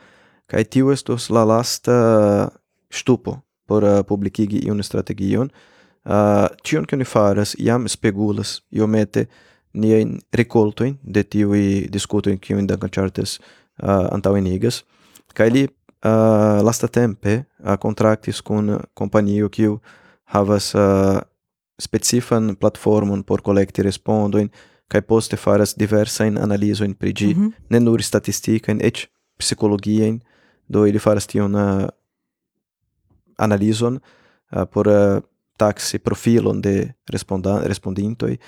kaj tiu estos la lasta stupo por eh, uh, publicigi iun strategion. Eh, uh, tion che oni faras iam spegulas iomete nie in recolto in de tiuj in kiujn dankanchartes uh, antaŭenigas kai li uh, lastatempe uh, contractis kun kompanio kiu havas uh, specifan platformon por kolekti respondojn kai poste faras diversajn analizo in prigi mm -hmm. ne nur et psikologia in do ili faras tion uh, analizon uh, por uh, taksi profilon de responda respondintoi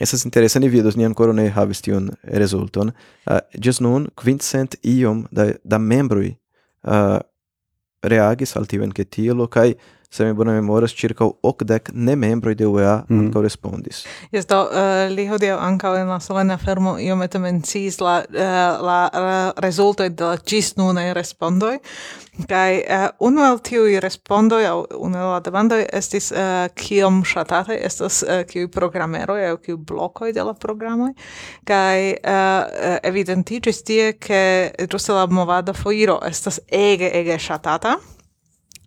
Estas interesa vidos ni ancora ne havis tion resulton. Uh, eh, just nun, quincent iom da, da membrui uh, eh, reagis al tiu encetilo, cae se mi bone memoras, circa ocdec ne membroi de UEA mm. anca respondis. Yes, do, uh, li hodio anca en la solena fermo iomete mencis la, uh, la eh, uh, resultoi de la cis nune respondoi, kai uh, unu el tiui respondoi, au unu la demandoi, estis uh, kiom shatate, estas uh, kiui programeroi, au kiui blocoi de la programoi, kai uh, evidentigis tie, ke ĝuste la movada foiro estas ege, ege shatata,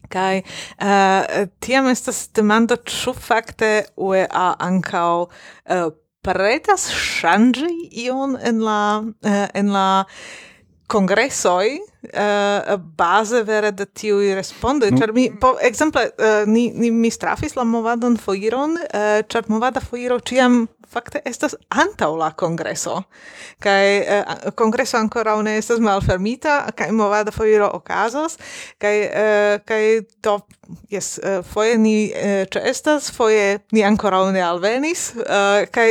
Kai uh, tiam estas demando ĉu fakte UEA ankaŭ uh, pretas ŝanĝi ion en la uh, en la kongresoj? Uh, base vere de tiuj respondoj, ĉar mi po, ekzemple uh, ni, ni mi strafis la movadon foiron, uh, ĉar movada foiro ĉiam fakte estas antaŭ la kongreso. Kaj uh, kongreso ankoraŭ ne estas malfermita kaj movada foiro okazos kaj uh, kaj do jes uh, foje ni ĉeestas foje ni ankoraŭ ne alvenis. Kaj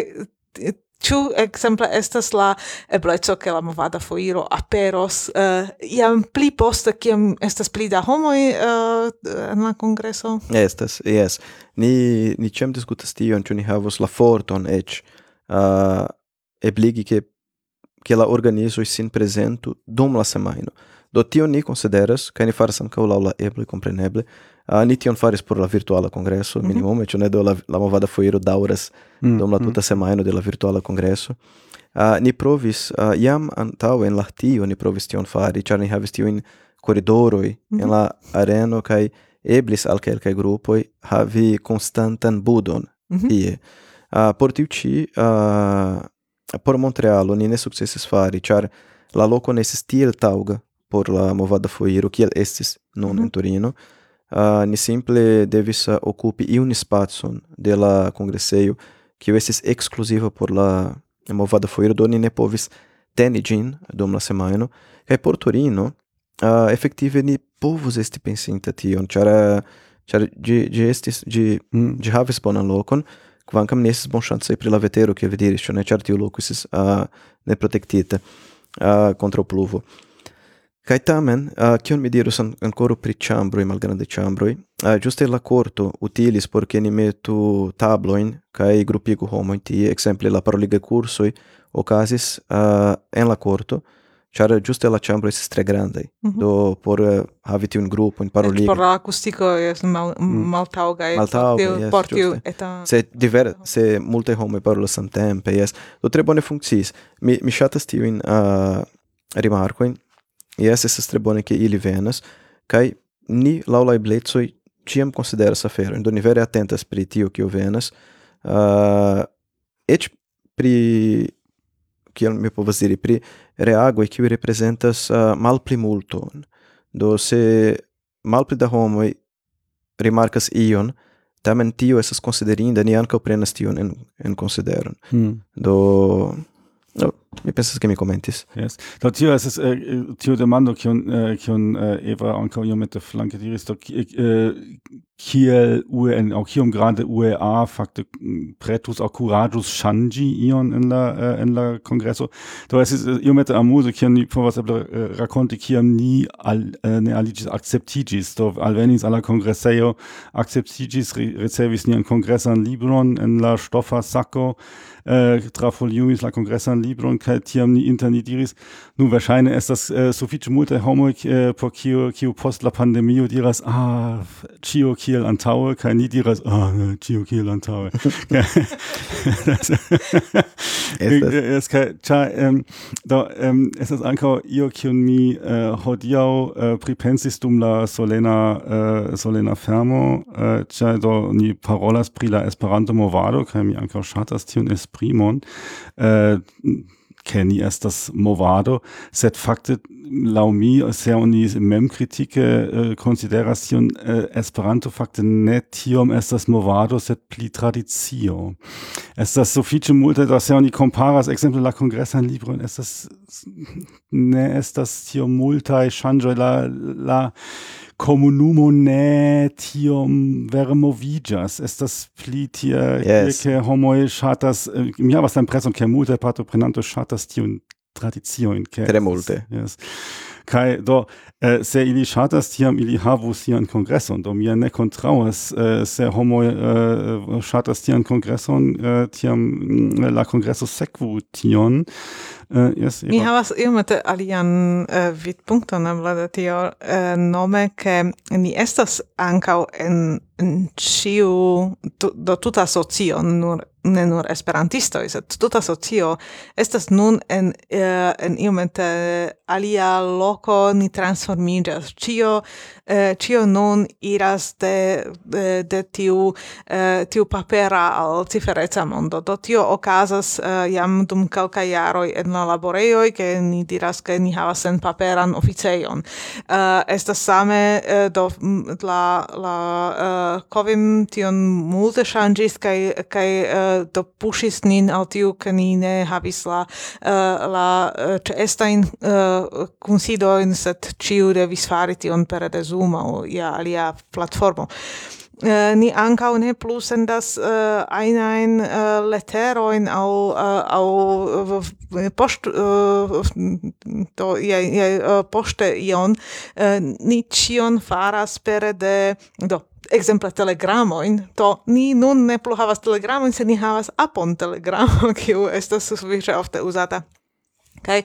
Ĉu exemple estas la ebleco ke la movada foiro aperos eh, uh, iam pli poste kiam estas pli da homoj uh, en la kongreso? Estas, jes. Ni ni ĉiam diskutas tion, ĉu ni havos la forton eĉ uh, ebligi ke ke la organizoj sin prezentu dum la semajno. Do tio ni konsideras kaj ni faras ankaŭ laŭ la eble kompreneble Uh, ni tion faris por la virtuala congresso, mm -hmm. minimume, ĉu ne do la, la movada foiro dauras mm -hmm. dum la mm. tuta semaino de la virtuala congresso. Uh, ni provis uh, iam antau en la ni provis tion fari, char ni havis tiujn corridoroi mm -hmm. en mhm. la areno kai eblis al quelcae gruppoi havi constantan budon mm -hmm. ie. Uh, por tiu ci, uh, por Montrealo ni ne successis fari, char la loco ne estis tiel tauga por la movada foiro kiel estis nun mm -hmm. en Turino. uh, ni simple devisa occupi iun spazon de la congresejo, kiu estis ekskluziva por la movada foiro, do ni ne povis teni ĝin dum la semajno, kaj por Turino uh, efektive ni povus esti pensinta tion, ĉar ĉar ĝi ĝi estis ĝi ĝi mm. havis bonan lokon, kvankam ne estis bonŝancaj pri la vetero, kiel vi diris, ĉu ne, ĉar tiu loko estis uh, neprotektita uh, o pluvo. Kai tamen, eh, uh, kion mi dirus an, ancora pri chambroi, malgrande chambroi, uh, eh, giuste la corto utilis por che ni metu tabloin kai grupigu homo tie, exemple la paroliga cursoi ocasis uh, en la corto, char giuste la chambro estis tre grande mm -hmm. do por uh, haviti un gruppo in paroligi por la es mal, mm. maltaŭgaj maltaŭgaj yes, por tiu eta se diver se multaj homoj parolas samtempe yes. Do tre bone funkciis mi mi ŝatas tiujn uh, rimarkojn Yes, estas tre bone ke ili venas kaj ni laulai bletsoi eblecoj considera essa aferojn, do ni vere atentas pri tio kio venas. Ah, uh, et pri kiel mi povas diri pri reago kiu representas uh, ah, malpli multon. Do se malpli da homoj rimarkas ion, tamen tio estas considerinda, ni ankaŭ prenas tion en en consideron. Hmm. Do No, mi pensas ke mi commentis. Yes. Do tio es eh, tio demando kiun eh, kiun eh, Eva ankaŭ iomete flanke diris do eh, kiel UN auch hier um gerade UEA fakte mm, pretus aŭ courageus ŝanĝi ion in la eh, in la congresso. Do estis eh, iomete amuze kiam ni povas eble raconte kiam ni al, ne aligis acceptigis do alvenis alla la acceptigis akceptiĝis ricevis nian congressan libron en la stoffa sacco. Äh, trafoliumis la congressan libron kai tiam ni interni diris nu wahrscheinlich ist das äh, suffice multe homo äh, por kiu kiu post la pandemio diras ah cio kiel antaue kai ni diras ah cio kiel antaue Estas. es kai cha ähm, do ähm, es ist ankaŭ io kiun mi äh, hodiaŭ äh, pripensis dum la solena äh, solena fermo. Äh, do ni parolas pri la Esperanto movado kaj mi ankaŭ ŝatas tiun esprimon äh, ke ni estas movado sed fakte laŭ mi se oni mem kritike äh, konsideras tion äh, Esperanto fakte ne tiom estas movado sed pli tradicio. Estas sufiĉe multe da se oni komparas ekzemple la kongresan libron estas ne estas tiom multaj ŝanĝoj la la comunumo ne tiom vermovigas estas pli tie yes. ke homoj ŝatas eh, mi havas la impreson ke multe partoprenanto ŝatas tiun tradiciojn ke tre multe yes. Kai do eh, se ili ŝatas tiam ili havu sian kongreson do mi ne kontraŭas eh, se homoj eh, ŝatas tian kongreson eh, tiam mm, la kongreso sekvu tion Eh, uh, yes, Mi havas iomete alian uh, vidpunkton, eble de tio, uh, nome, ke ni estas ankaŭ en, en ĉiu, tu, do tuta socio, nur, ne nur esperantistoj, sed tuta socio estas nun en, uh, en iomete alia loko, ni transformiĝas. Ĉio eh, cio nun iras de, de, de tiu, uh, tiu papera al cifereca mondo. Do tio ocasas uh, eh, jam dum calca jaroi en la laboreioi, che ni diras che ni havas sen paperan oficeion. Uh, eh, estas same uh, do la, la uh, covim tion multe shangis, kai, kai uh, do pushis nin al tiu, che ni ne havis la, uh, la uh, estain uh, considoin, ciu devis fari tion pere de Zoom aŭ ia alia platformo. Uh, ni ankaŭ ne plu sendas eh, uh, ajnajn uh, eh, leterojn aŭ aŭ poŝt to je, je poŝte ion. Ni ĉion faras pere de do ekzemple telegramojn, to ni nun ne plu havas telegramojn, se ni havas apon telegramo, kiu estas sufiĉe ofte uzata. Kai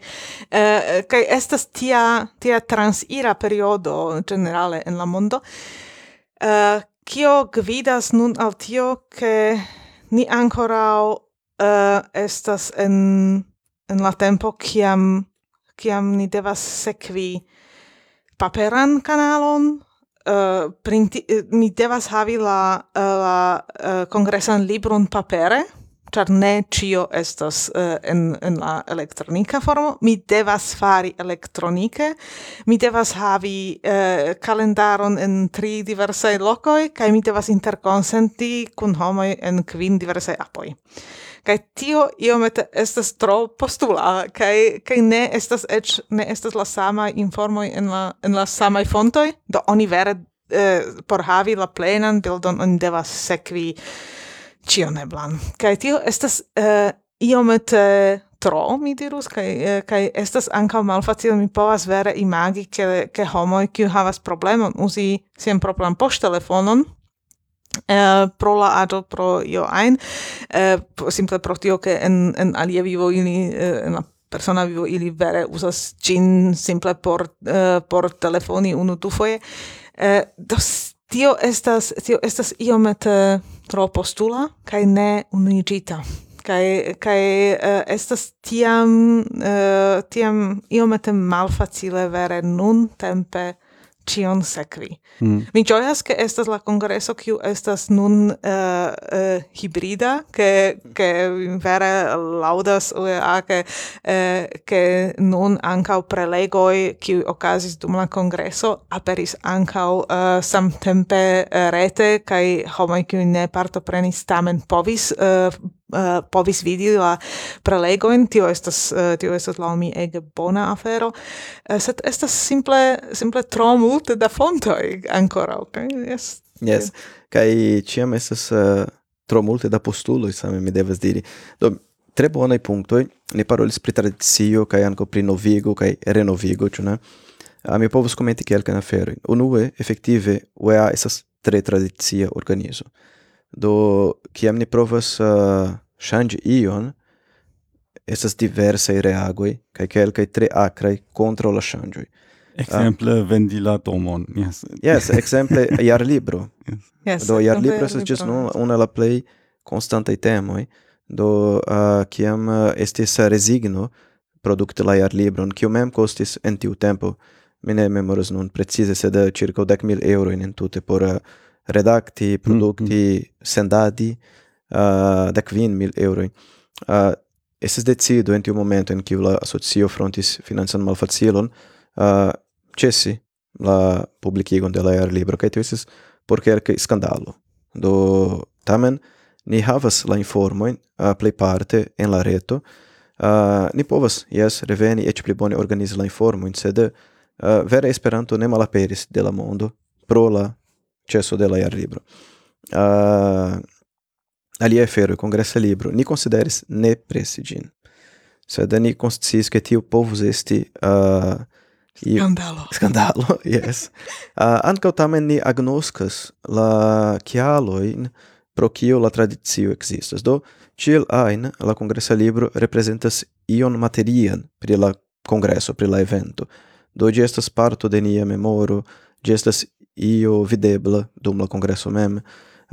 eh kai estas tia tia transira periodo generale en la mondo. Eh kio gvidas nun al tio ke ni ankorau eh estas en en la tempo kiam kiam ni devas sekvi paperan kanalon Uh, printi, eh, mi devas havi la, uh, la eh, uh, congressan libron papere, char ne cio estas uh, en, en la elektronika formo. Mi devas fari elektronike, mi devas havi uh, kalendaron en tri diversai locoi, kai mi devas interconsenti kun homoi en kvin diversai apoi. Kai tio iomete estas tro postula, kai, kai ne estas ec, ne estas la sama informoi en la, en la samai fontoi, do oni vere eh, por havi la plenan bildon oni devas sekvi cion eblan. Kai tio estas uh, iomete tro, mi dirus, kai, eh, kai estas anca malfacile, mi povas vere imagi, ke, ke homoi, kiu havas problemon, uzi sian propran poŝtelefonon, Uh, pro la ado pro io ein uh, simple pro tio che en en alia vivo ili uh, en la persona vivo ili vere usas gin simple por uh, por telefoni unu du foje uh, dos tio estas tio estas iomete uh, tro postula kaj ne unuigita kaj kaj uh, estas tiam uh, tiam iomete malfacile vere nun tempe cion sekvi. Mm. Mi gioias che estas la congresso kiu estas nun uh, uh, hibrida, che che vere laudas UEA che eh, che eh, nun ancau prelegoi kiu okazis dum la congresso aperis ancau uh, samtempe rete kai homoi kiu ne partoprenis tamen povis uh, uh, povis vidi la prelegojn, tio estas uh, tio estas la mi ege bona afero, uh, sed estas simple simple tro multe da fontoi ancora ok yes. Yes. Kaj ciam estas uh, tro multe da postuloj same mi devas diri. Do tre bonai punctoi ni parolis pri tradizio kaj anco pri novigo kaj renovigo, ĉu ne? A mi povus komenti kelkajn aferojn. Unue, effective, UEA estas tre tradizia organizo. Do kiam ni provas uh, shangi ion, esas diversai reagoi, cae quelcae tre acrai contra la shangioi. Exemple, um, ah. vendi la domon, yes. Yes, exemple, iar libro. yes. Do, iar libro estas just nun una la play constante temoi, do, ah, uh, ciam uh, ah, estis resigno producte la iar libron, kiu mem costis en tiu tempo, mi ne memoras nun precise sed circa 10.000 euro in tute por uh, redacti producti mm -hmm. sendadi, Ah, uh, da kvin mil euroi. Ah, uh, estis decido en tiu momento en quiu la asocio frontis financan malfacilon uh, cesi la publicigon de la aerlibro kaj tio por cerca scandalo. Do tamen ni havas la informoin uh, plejparte en la reto. Uh, ni povas yes, reveni eĉ pli bone organizi la informoin, sed uh, vera Esperanto ne malaperis de la mondo pro la ĉeso de la jarlibro. Uh, ali é fero congressa libro. Ni consideres ne presigin sed ni consciis que tio povus esti uh, i... scandalo. Scandalo yes. Uh, ankaŭ tamen ni agnoscas la kialojn pro kio la tradicio existas. Do tiel ain la congresso libro representas ion materian pri la congresso pri la evento. Do ĝi estas parto de nia memoro ĝi estas io videbla dum la congresso mem.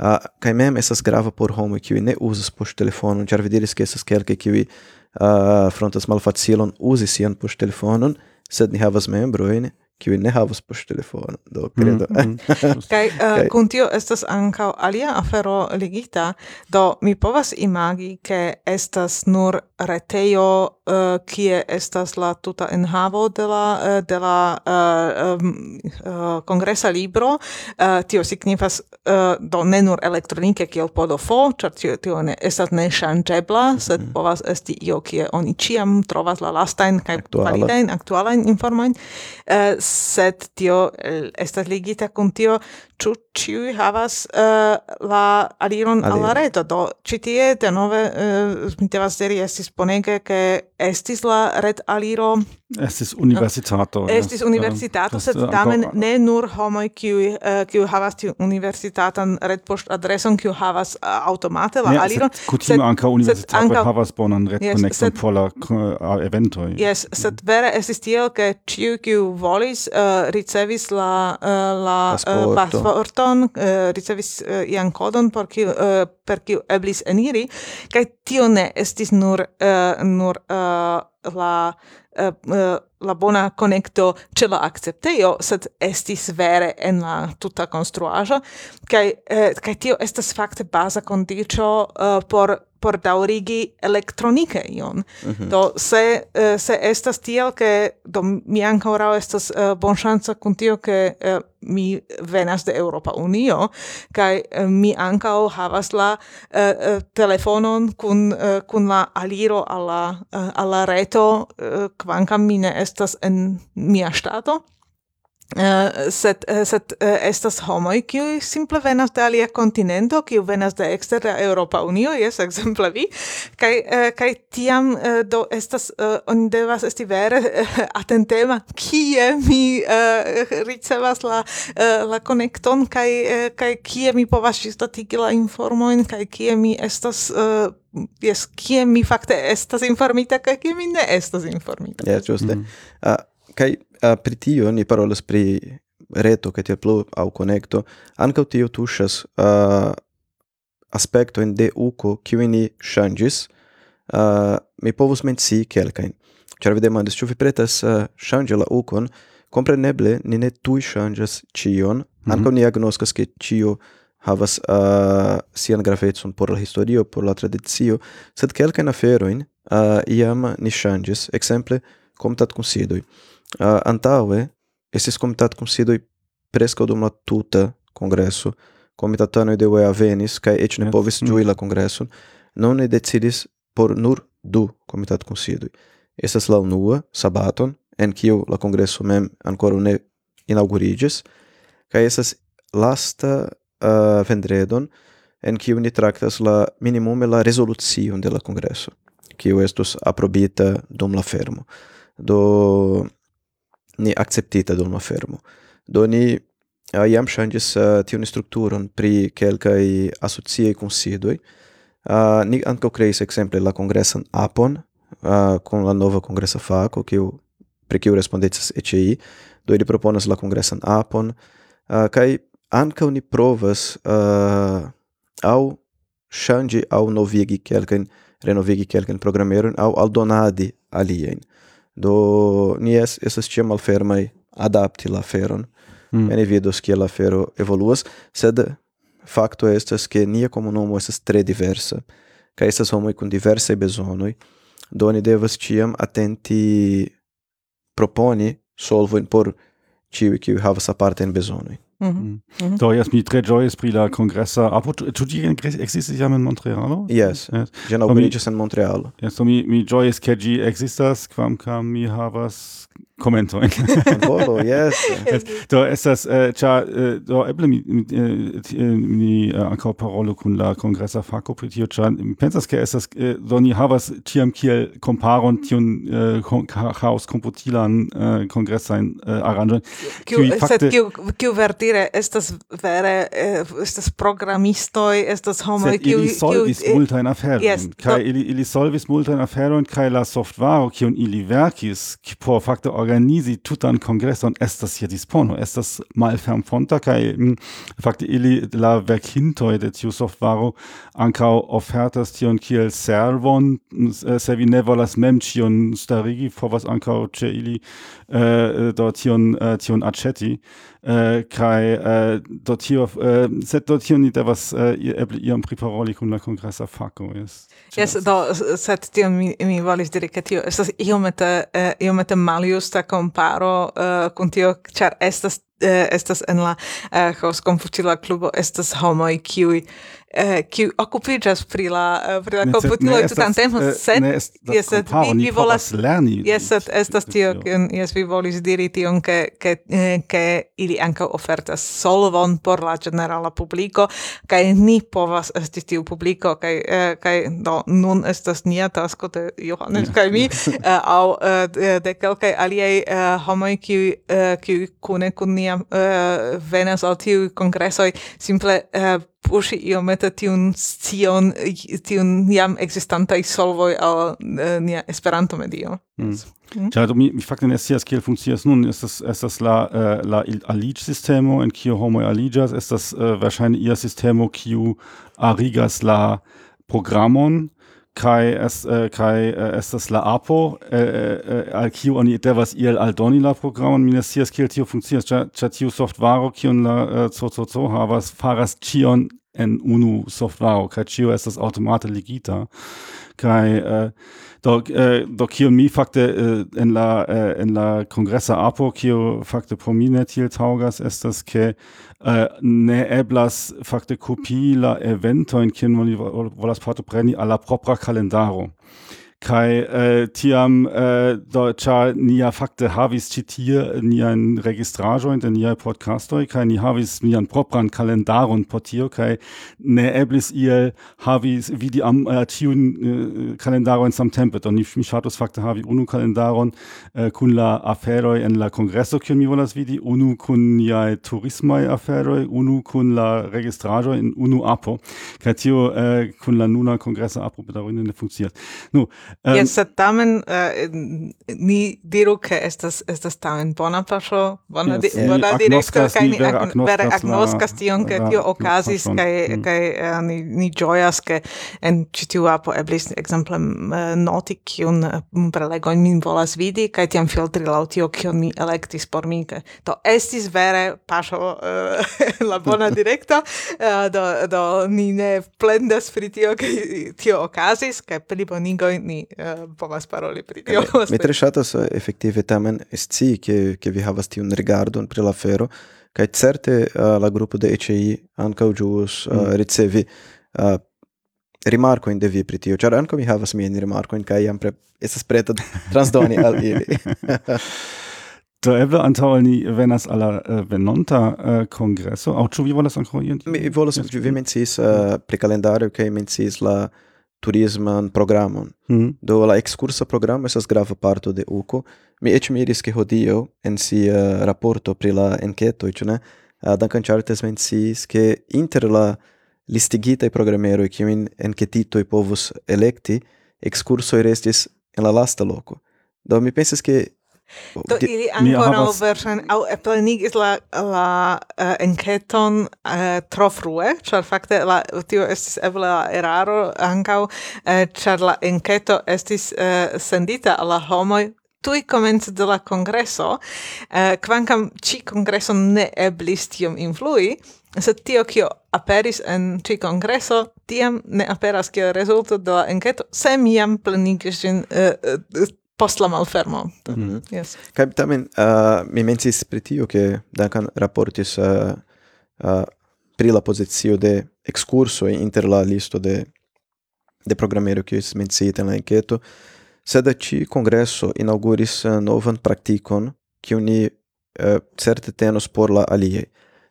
Ah, uh, kai mem esas grava por homo kiu ne uzas poŝ telefonon, ĉar vi diris ke estas kelkaj kiuj uh, frontas malfacilon uzi sian poŝtelefonon, sed ni havas membrojn kiu ne havas poŝtelefonon do kredo. Mm, mm. Eh, kaj kun tio estas ankaŭ alia afero ligita do mi povas imagi ke estas nur retejo uh, kie estas la tuta enhavo de la eh, de la uh, uh, kongresa libro. Tio signifas do ne nur elektronike kiel podofo ĉar tio tio ne estas neŝanĝebla mhm. sed mm -hmm. povas esti io kie oni ĉiam trovas la lastajn kaj validajn aktualajn informojn sed tio estas ligita kun tio ĉu ĉiuj havas uh, la aliron al la reto. Do ĉi tie denove uh, mi devas diri estis bonege ke estis la ret aliro estis universitato. Uh, estis universitato, sed tamen ne nur homoj kiuj uh, kiuj havas tiu universitatan retpoŝtadreson kiu havas uh, automate la ne, aliron. Sed kutime ankaŭ universitato anka, havas bonan retkonekton por la uh, eventoj. Yes, sed vere estis tiel ke ĉiuj kiu volis uh, ricevis la uh, la uh, vorton uh, ricevis uh, ian kodon por kiu uh, per kiu eblis eniri kaj tio ne estis nur uh, nur uh, la uh, la bona konekto ĉe la akceptejo sed estis vere en la tuta konstruaĵo kaj uh, kaj tio estas fakte baza kondiĉo uh, por por daurigi elektronike ion. Mm -hmm. Do se uh, se estas tiel ke do mi ancora estas uh, bonŝanca kun tio ke uh, mi venas de Europa Unio kaj uh, mi ankaŭ havas la uh, telefonon kun uh, kun la aliro alla uh, alla reto uh, kvankam mi ne estas en mia ŝtato. Uh, set eh, uh, sed uh, eh, estas homoj kiuj simple venas de alia kontinento kiu venas de ekstera Eŭropa Unio jes ekzemple vi. Kaj kaj tiam do estas oni devas esti vere atentema kie mi ricevas la la konekton kaj kaj kie mi povas ŝtatigi la informojn kaj kie mi estas jes kie mi fakte estas informita kaj kie mi ne estas informita. Ja, yeah, ĝuste. Mm -hmm. Kai uh, pri tio ni parolas pri reto che tiel plu au connecto ankaŭ tio tuŝas uh, aspektojn de uko qui ni ŝanĝis. Uh, mi povus menci kelkajn. Ĉar vi demandis, ĉu vi pretas uh, ŝanĝi la ukon, kompreneble ni ne tuj ŝanĝas ĉion, mm -hmm. ankaŭ ni agnoskas ke ĉio havas uh, sian gravecon por la historio, por la tradicio, sed kelkajn aferojn uh, iam ni ŝanĝis, ekzemple considoi uh, antaue comitat comitatconsidoj presca dum la tuta congresso comitatano de UEA venis kai eĉ ne povis mm. la congresso non ne decidis por nur du comitat komitatconsidoj essas la unua sabaton en kiu la congresso mem ancora ne inaŭguriĝis kai essas lasta uh, vendredon en kiu ni tractas la minimum la rezolucion de la congresso kiu estus aprobita dum la fermo. Do ni acceptita dum afermo. Do ni uh, iam shangis uh, tiun strukturon pri kelkaj asociaj kunsidoj. Uh, ni ankaŭ kreis ekzemple la kongresan apon uh, kun la nova kongresa fako, kiu pri kiu respondecas ECI, do ili proponas la kongresan apon, uh, kaj ankaŭ ni provas uh, au ŝanĝi au novigi kelkajn renovigi quelqu'un programmeron au aldonadi alien. Do ni es, esas tia malfermai adapti la feron. Mm. Bene vidos que la fero evoluas, sed facto estas que nia comunumo estas tre diversa, ca estas homoi con diversai besonoi, do ni devas tiam atenti proponi solvo por ciui qui havas apartajn bezonojn. Mhm. Mm -hmm. Do, jes mi tre joyes pri la kongresa. Apo, ah, tu ĝi existis jam en Montrealo? Yes, yes. ĝi inaŭguriĝis en Montrealo. Yes, so mi, mi ĝojas, gi existas, ekzistas, kvankam mi havas kommentojn. Ankoraŭ, yes Do estas eh, ĉar eh, do eble mi ni eh, ankaŭ parolo kun la congressa faco pri tio, ĉar mi pensas ke estas do ni havas tiam kiel komparon tiun chaos komputilan kongresajn aranĝojn. Kiu sed kiu kiu verdire estas vere estas programistoj, estas homo kiu ili solvis multajn yes, kai ili ili solvis multajn und kai la softvaro kiun ili verkis por fakte organizi tutan kongreson estas je dispono, estas malfermfonta kaj fakti ili la verkintoj de tiu softvaro ankaŭ ofertas tion kiel servon, äh, se vi ne volas mem ĉion starigi, povas ankaŭ ĉe ili äh, äh, do tion, tion aĉeti. äh, kai äh, dort hier äh, set dort hier nicht äh, was äh, eble äh, iom priparoli kun la kongresa fako ist. Yes, do set tion mi, mi volis dire che tio estas iomete eh, iomete maljusta comparo eh, kun tio char estas eh, estas en la eh, hos konfuĉila klubo estas homoi kiui Eh, kiu uh, okupiĝas pri la uh, pri la komputilo tutan tempon, sed jes, sed vi, volas lerni. Jes, sed estas tio, jes vi volis diri tion, ke ke eh, ke ili ankaŭ ofertas solvon por la ĝenerala publiko, kaj ni povas esti tiu publiko, kaj kaj do nun estas nia tasko de Johannes kaj mi aŭ de kelkaj aliaj homoj kiu kiuj kune kun nia venas al tiuj kongresoj simple puŝi iomete tiun scion, tiun jam ekzistantaj solvoj al uh, nia Esperanto-medio. Mm. Mm. Mi, mi fakte ne scias kiel funkcias nun, estas, estas la, uh, la aliĝ-sistemo, en kiu homoj aliĝas, estas uh, verŝajne ia sistemo kiu arigas la programon, kai es äh, kai äh, estas la apo äh, äh, äh al kiu oni devas iel aldoni la programon mi ne scias kiel tio funkcias ĉar tiu softvaro kiun la äh, CCC havas faras Chion en unu softvaro kaj ĉio estas Automate ligita kai eh, doch eh, doch kio mi fakte eh, äh, en la eh, en la kongresa apo kio fakte por mi ne estas ke eh, ne eblas fakte kopii la eventojn kiun volas partopreni al la propra kalendaro kai äh, tiam äh, cha nia fakte havis citie nian registrajo in nia podcasto kai ni havis nian propran kalendaron portio kai ne eblis il havis wie die am äh, tiun äh, in sam tempe do ni mi shatus fakte havi unu kalendaron äh, kun la aferoi en la congresso kiun mi volas vidi unu kun nia turismai aferoi unu kun la registrajo in unu apo. Kai tio äh, kun la nuna congresso apo bedarin ne funktioniert. Nu Um, yes, sed tamen uh, ni diru ke estas estas tamen bona paŝo, bona yes, di, bona direkto kaj ni vere agnoskas tion ke tio okazis kaj kaj uh, ni ni ĝojas ke en ĉi tiu apo eblis ekzemple uh, noti kiun uh, prelegojn min volas vidi kaj tiam filtri laŭ tio kion mi elektis por mi ke to estis vere paŝo uh, la bona direkto. Uh, do do ni ne plendas pri tio ke tio okazis kaj plibonigoj ni ni uh, povas paroli pri tio. Mi tre ŝatas eh, efektive tamen scii ke ke vi havas tiun rigardon pri la fero kaj certe uh, la grupo de ECI ankaŭ ĵus uh, mm. ricevi uh, rimarco in devi pri tio, ĉar ankaŭ mi havas miajn rimarkojn kaj jam pre estas preta transdoni al ili. Do eble antaŭ ni venas al la venonta uh, kongreso, aŭ ĉu vi volas ankaŭ ion? Mi volas, vi menciis uh, pri kalendario kaj menciis la turisman programon. Mm. Do la excursa programo estas grava parto de UCO. Mi eĉ miris ke hodiaŭ en sia uh, raporto pri la enketoj, ĉu ne, uh, Duncan Chartes menciis ke inter la listigitaj programeroj kiujn enketitoj povus elekti, ekskursoj restis en la lasta loko. Do mi pensas ke Oh, Do de, ili ancora havas... version, au plenigis la la uh, enketon uh, tro frue, char fakte la tio estis eble la eraro ancau, uh, eh, char la enketo estis uh, sendita alla homoi tui comence de la congresso, uh, quancam ci congresso ne eblis tiom influi, sed tio kio aperis en ci congresso, tiam ne aperas kio resulto de la enketo, sem iam plenigis gin eh, post la malfermo. Mm -hmm. Yes. Kaj tamen uh, mi mencis pri tio ke Duncan raportis uh, uh, pri la pozicio de excurso inter la listo de de programero que es menciita en la enqueto, sed ĉi congresso inauguris uh, novan practicon que uni uh, certe tenos por la aliaj.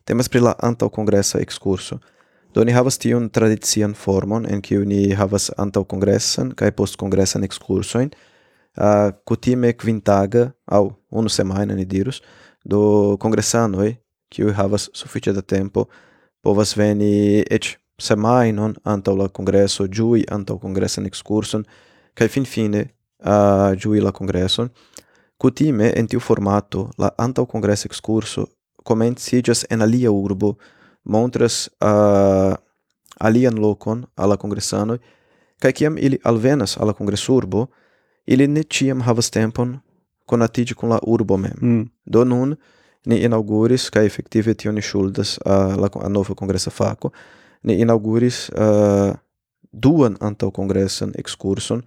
Temas pri la antau congressa excurso. Do ni havas tion tradician formon en que uni havas antaŭkongresan kaj postkongresan ekskursojn, uh, kutime quintaga au unu semana ni dirus do congressanoi qui havas sufiĉe da tempo povas veni eĉ semajnon antaŭ la kongreso ĝui antaŭ kongresan ekskurson kaj finfine uh, ĝui la kongreson kutime en tiu formato la antaŭ kongresa ekskurso komenciĝas en alia urbo montras uh, alian lokon al la kongresanoj kaj kiam ili alvenas al la kongresurbo ili ne ciam havas tempon conatigi con la urbo mem. Mm. Do nun ni inauguris ca effective tion ni shuldas a, la a nova congressa faco, Ni inauguris uh, duan antaŭ kongresan ekskurson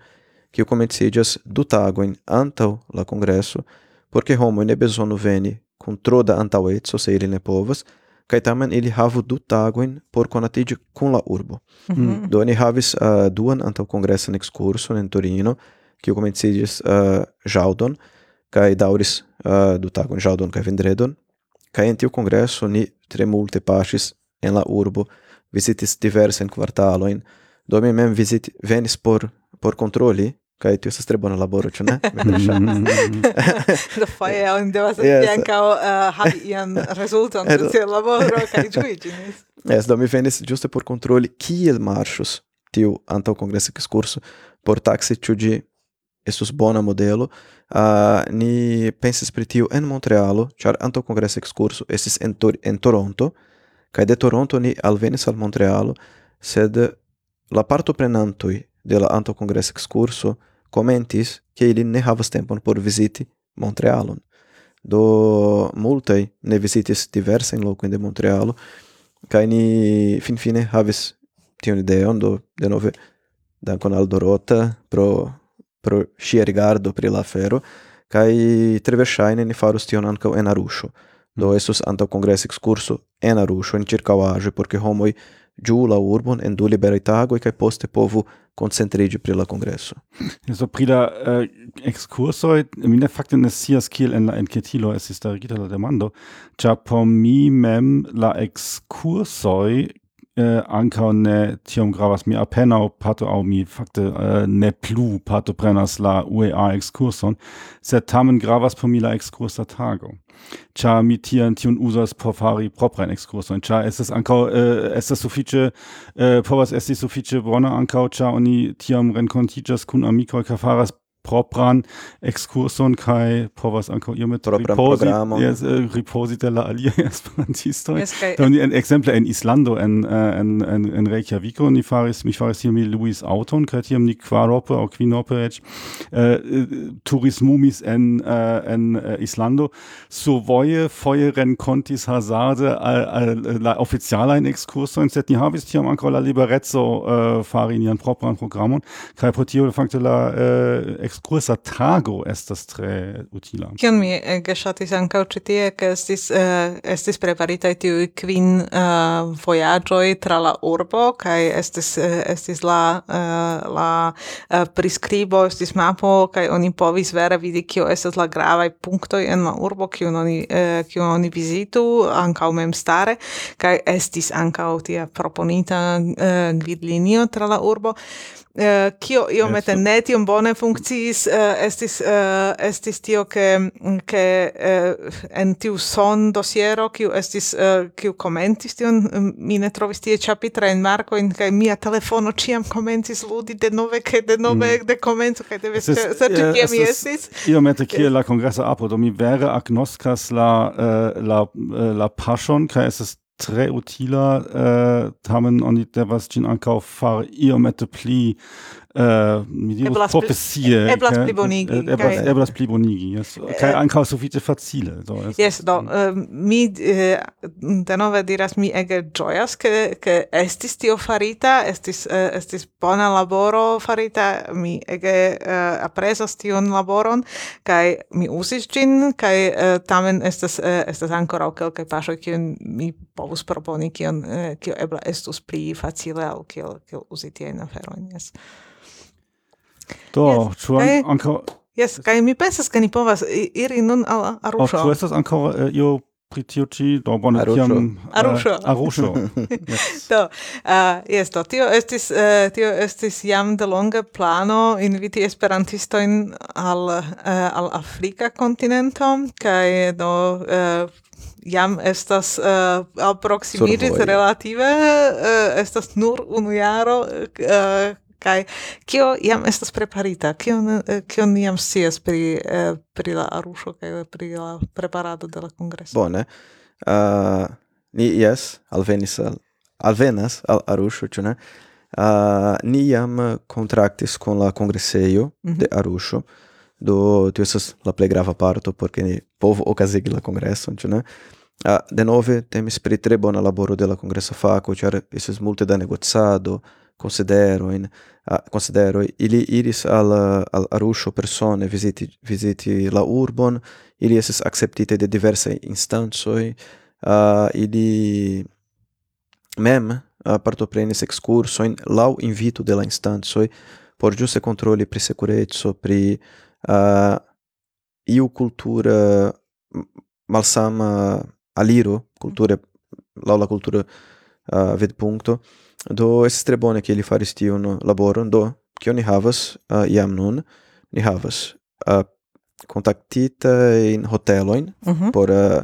kiu comencidias du tagoin antau la congresso, porque homo ne besono veni kun tro da antaŭeco se ili ne povas kaj tamen ili havu du tagoin por conatigi cum la urbo. Mm -hmm. Do ni havis uh, duan antau congressan ekskurson in Torino kiu komenciĝis uh, eh, jaudon kaj dauris eh, uh, du tagon jaudon kaj vendredon. Kaj en tiu kongreso ni tre multe paŝis en la urbo, visitis diversajn kvartalojn, do mi mem visit venis por por kontroli kaj tio estas tre bona laboro, ĉu ne? Do foje oni devas yes. ankaŭ uh, eh, havi ian rezulton de tiu laboro kaj ĝuiĝi. Yes, do mi venis ĝuste por kontroli kiel marŝus tiu antaŭ kongresa ekskurso por taksi ĉu ĝi estus bona modelo. Uh, ni pensis pri tiu en Montrealo ĉar anto kongresa ekskurso estis en, Tor en Toronto kaj de Toronto ni alvenis al Montrealo sed la partoprenantoj de la anto kongresa ekskurso komentis ke ili ne havas tempon por viziti Montrealon. Do multaj ne vizitis diversajn lokojn de Montrealo kaj ni finfine havis tiun ideon do denove dankon al Dorota pro pro ŝia rigardo pri la afero kaj tre verŝajne ni faros tion ankaŭ en Aruŝo. Do mm. estos antaŭ kongres ekskurso en Aruŝo en ĉirkaŭaĵo, por ke homoj ĝuu la urbon en du liberaj tagoj kaj poste povu koncentriĝi pri la kongreso. So pri la uh, ekskursoj mi ne fakte ne scias kiel en la enketilo estis starigita la demando, ĉar por mi mem la ekskursoj ankaŭ ne tiom gravas. Mi apenaŭ pato aŭ mi fakte äh, ne plu pato prenas la UEA exkurson sed tamen gravas por mi la exkursa tago. Ĉar mi tian tiun uzas por fari proprajn ekskursojn ĉar estas ankaŭ äh, estas sufiĉe äh, povas esti sufiĉe bona ankaŭ ĉar oni tiam renkontiĝas kun amikoj kaj faras propran excurson kai povas ankaŭ iom ripozi yes, eh, ripozi de la alia esperantisto yes, kai... do ni en ekzemple en Islando en eh, en en en reykjavik ni faris mi faris hier mi Luis Auton kai hier ni quarope au quinope uh, eh, turismumis en uh, en Islando. Survoje feueren contis hazarde al, al la oficialajn ekskursojn set ni havis hier anko la liberezzo uh, fari nian propran programon. Kai pro fakte la uh, excursa tago estas tre utila. Kion mi eh, ege ŝatis ankaŭ ĉi tie, ke estis, uh, estis preparitaj tiuj kvin uh, vojaĝoj tra la urbo, kaj estis, uh, estis la, uh, la uh, priskribo, estis mapo, kaj oni povis vere vidi kio estas la gravaj punktoj en la urbo, kiun oni, uh, kiun oni vizitu, ankaŭ memstare, kaj estis ankaŭ tia proponita uh, gvidlinio tra la urbo. Eh, kio iomete ne un bone funkciis eh, estis eh, estis tio ke ke en tiu son dosiero kiu estis kiu komentis tion mi ne trovis tie chapitra en marko in kaj mia telefono ciam komencis ludi denove de nove mm. de komenco kaj devis serĉi kie mi estis iomete kiel la kongresa apo do mi vere agnoskas la la la paŝon kaj estas tre utila uh, tamen oni devas ĝin ankaŭ fari iomete pli Uh, mi diru profesie eblas pli bonigi eh, eblas, kaj... eblas pli bonigi yes. Eh. kaj uh, ankaŭ sufiĉe facile do es, yes, do uh, mi uh, denove diras mi ege ĝojas ke ke estis tio farita estis uh, estis bona laboro farita mi ege uh, aprezas tion laboron kaj mi uzis ĝin kaj uh, tamen estas uh, estas ankoraŭ kelkaj paŝoj kiun mi povus proponi kion uh, kio ebla estus pli facile aŭ kiel kiel uzi tiajn aferojn jes Do, yes, ĉu kaj... ankaŭ Jes, kaj mi pensas, ke ni povas iri nun al Aruŝo. Ĉu estas ankaŭ eh, io pri tio ĉi do bone tiam eh, Aruŝo. Aruŝo. Do, eh, jes, do tio estis uh, tio estis jam de longa plano inviti esperantistojn al uh, al Afrika kontinento kaj do uh, jam estas uh, alproximiĝis relative uh, estas nur unu jaro uh, Kai kio iam estas preparita? Kio eh, kio ni iam sias pri eh, pri la arusho kai pri la preparado de la kongreso? Bone. Uh, ni yes alvenis al alvenas al arusho ĉu ne? Uh, ni iam contractis con la congresseio mm -hmm. de arusho do tio estas la plej grava parto porque ni povo okazigi la kongreson, ĉu ne? Uh, denove temis pri tre bona laboro de la kongresa fako, ĉar estis multe da negocado, considero uh, considero ili iris al al arusho persone visiti visiti la urbon ili es acceptite de diverse instansoi uh, ili mem uh, partoprenis excurso in lau invito de la instansoi por giuste controlli pri securezzo pri uh, iu cultura malsama aliro cultura lau la cultura uh, ved punto Do estas tre bone ke ili faris tiun laboron, do kion ni havas uh, jam nun, ni havas eh, uh, kontaktitajn hotelojn uh mhm. -huh. por uh,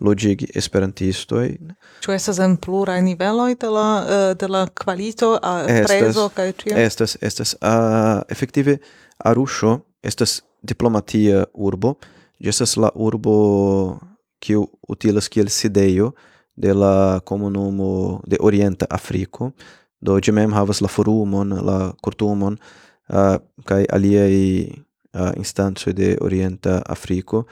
logigi esperantistojn. Ĉu estas en pluraj niveloj de la uh, de la kvalito, uh, prezo kaj ĉio? Estas, estas. Uh, efektive, Arusho estas diplomatia urbo, ĝi estas la urbo kiu utilas kiel sidejo de la comunumo de Orienta Africo, do ĝi mem havas la forumon, la kortumon uh, kaj aliaj uh, instancoj de Orienta Afriko.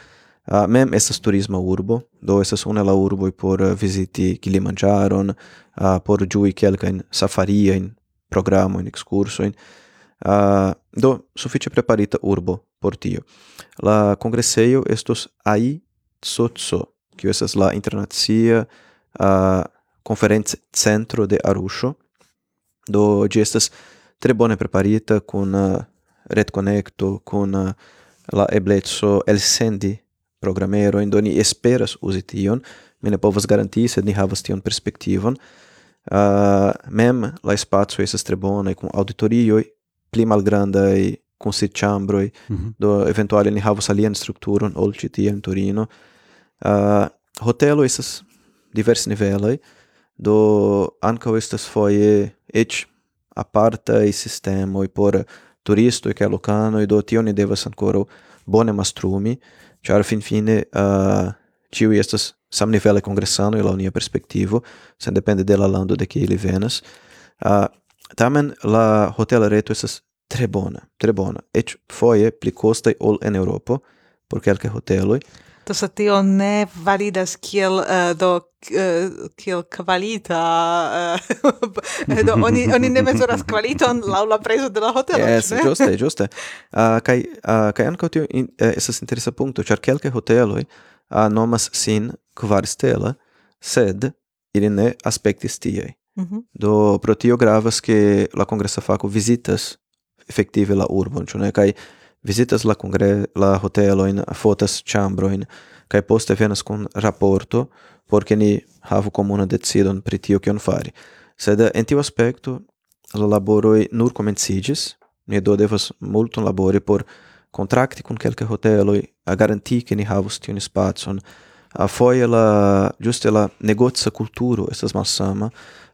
Uh, mem estas turisma urbo, do estas unu el la urboj por viziti Kilimanĝaron, uh, por ĝui kelkajn safariajn programojn, ekskursojn. Uh, do sufiĉe preparita urbo por tio. La kongresejo estos AI Sotso, kiu estas la internacia uh, conferenz centro de Arusho do gestas tre bone preparita con uh, red connecto con uh, la eblezzo el sendi programerojn in doni esperas usi tion. Mi ne povas garantii sed ni havas tion perspektivon. Uh, mem la spazio esas tre bone con auditorioi pli malgrandai con sit chambroi mm -hmm. do eventuale ni havas alien strukturon ol ĉi in Torino. Uh, hotelo esas divers niveloi, do anca estas foie ec sistema sistemoi por turistoi cae e do tio deva devas ancora bone mastrumi, char fin fine uh, tiui estas sam nivele congressanoi la unia perspectivo, sen depende de la lando de ili venas, uh, tamen la hotel reto estas tre bona, tre bona, ec foie pli costa ol en europa por quelcae hoteloi, Taso tio ne validas kiel uh, do uh, kiel kvalita uh, do oni oni ne mezuras kvaliton laŭ la prezo de la hotelo. Yes, ne? juste ĝuste. Uh, ah, kaj uh, kaj ankaŭ tio in, uh, estas interesa punkto, ĉar kelke hoteloj uh, nomas sin kvarstela, sed ili ne aspektis tiaj. Mm -hmm. Do pro tio gravas ke la kongresa fako vizitas efektive la urbon, ĉu ne? Kaj visitas la congre la hoteloin, fotas chambroin, kai poste venas kun raporto por ke ni havu comuna decidon pri tio kion fari. Sed en tiu aspekto la laboroi nur komenciĝis, ni do devas multon labori por contracti con kelke hoteloi a garanti ke ni havus tiun spacon. A foie la, giuste la negozia culturo estas malsama,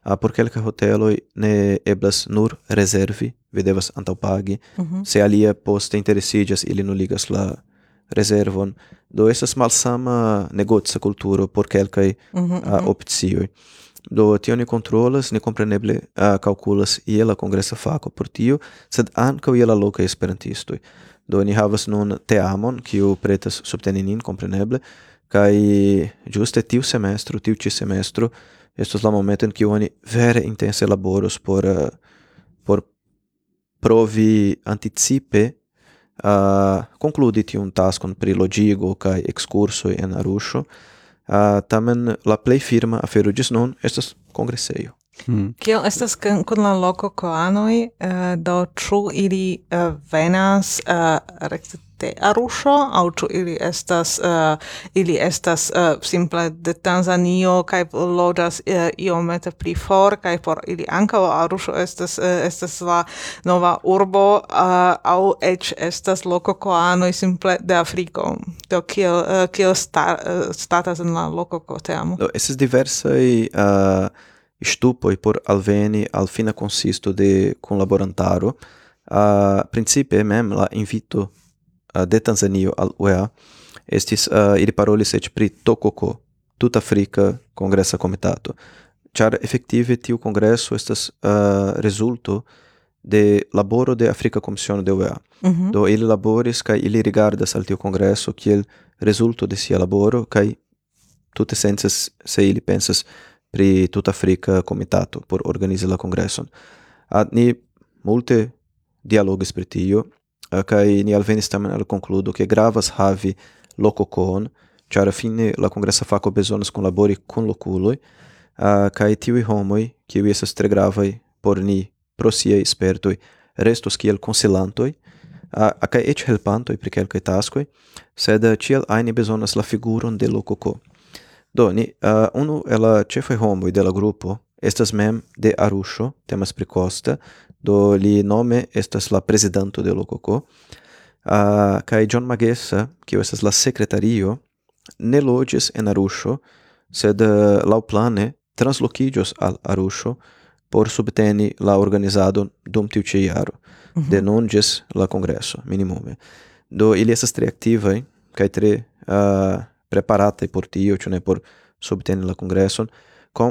Ah, por kelka hoteloj ne eblas nur rezervi, vi devas antaŭpagi. Mm -hmm. Se alia poste interesiĝas, ili nuligas la rezervon. Do estas malsama negocia kulturo por kelkaj mm -hmm, uh, opcioj. Do tio ni controlas, ni compreneble uh, ah, calculas je la congressa faco por tio, sed ankaŭ je la lokaj esperantistoj. Do ni havas nun teamon, kiu pretas subteni nin, compreneble, kaj ĝuste tiu semestro, tiu ĉi semestro, estos la momento en kiu oni vere intense laboros por uh, por provi anticipe uh, concludi tiun taskon pri logigo kaj ekskursoj en Arusho. uh, tamen la plej firma afero ĝis nun estas kongresejo. Mm. Kiel estas kun la loko koanoj, uh, do ĉu ili uh, venas uh, rekte de Arusho, au ĉu ili estas uh, ili estas uh, simple de Tanzanio kaj loĝas uh, iomete pli for kaj por ili ankaŭ Arusho estas uh, estas la nova urbo uh, au eĉ estas loko koano simple de Afriko. Do kiel uh, kiel sta, uh, statas en la loko teamo? Do estas diversaj uh, ŝtupoj por alveni al fina konsisto de kunlaborantaro. Uh, principe mem la invito de Tanzanio al UEA estis ili parolis et pri Tokoko Tutafrika Congressa Comitato. Char effective tiu congresso estas resulto de laboro de Africa Commissione de UEA. Mm -hmm. Do ili laboris kai ili rigardas al tiu congresso kiel resulto de sia laboro kai tute sentas se ili pensas pri tut Africa Comitato por organizi la congresson. Ad ni multe dialogis pri tio, kai ni alvenis tamen al concludo che gravas havi lokokon chara fine la congressa faco bezonas con labori con loculoi uh, kaj tiuj homoj kiuj esas tre gravai por ni pro sia espertoi restos kiel konsilantoj uh, kai eĉ helpantoi pri kelkaj taskoi sed tiel aini bezonas la figuron de lokoko do ni uh, unu ela chefai homoi de la grupo estas mem de arusho temas pri Costa do li nome estas la presidento de Lococo, uh, kai John Magessa, kiu estas la secretario, ne lodges en Arusho, sed uh, laŭplane translocidios al Arusho por subteni la organizado dum tiu ci iaro, mm -hmm. de non ĝis la congresso, minimume. Do ili estas tre activai, kai tre uh, preparatai por tio, ĉu ne por subteni la kongreson,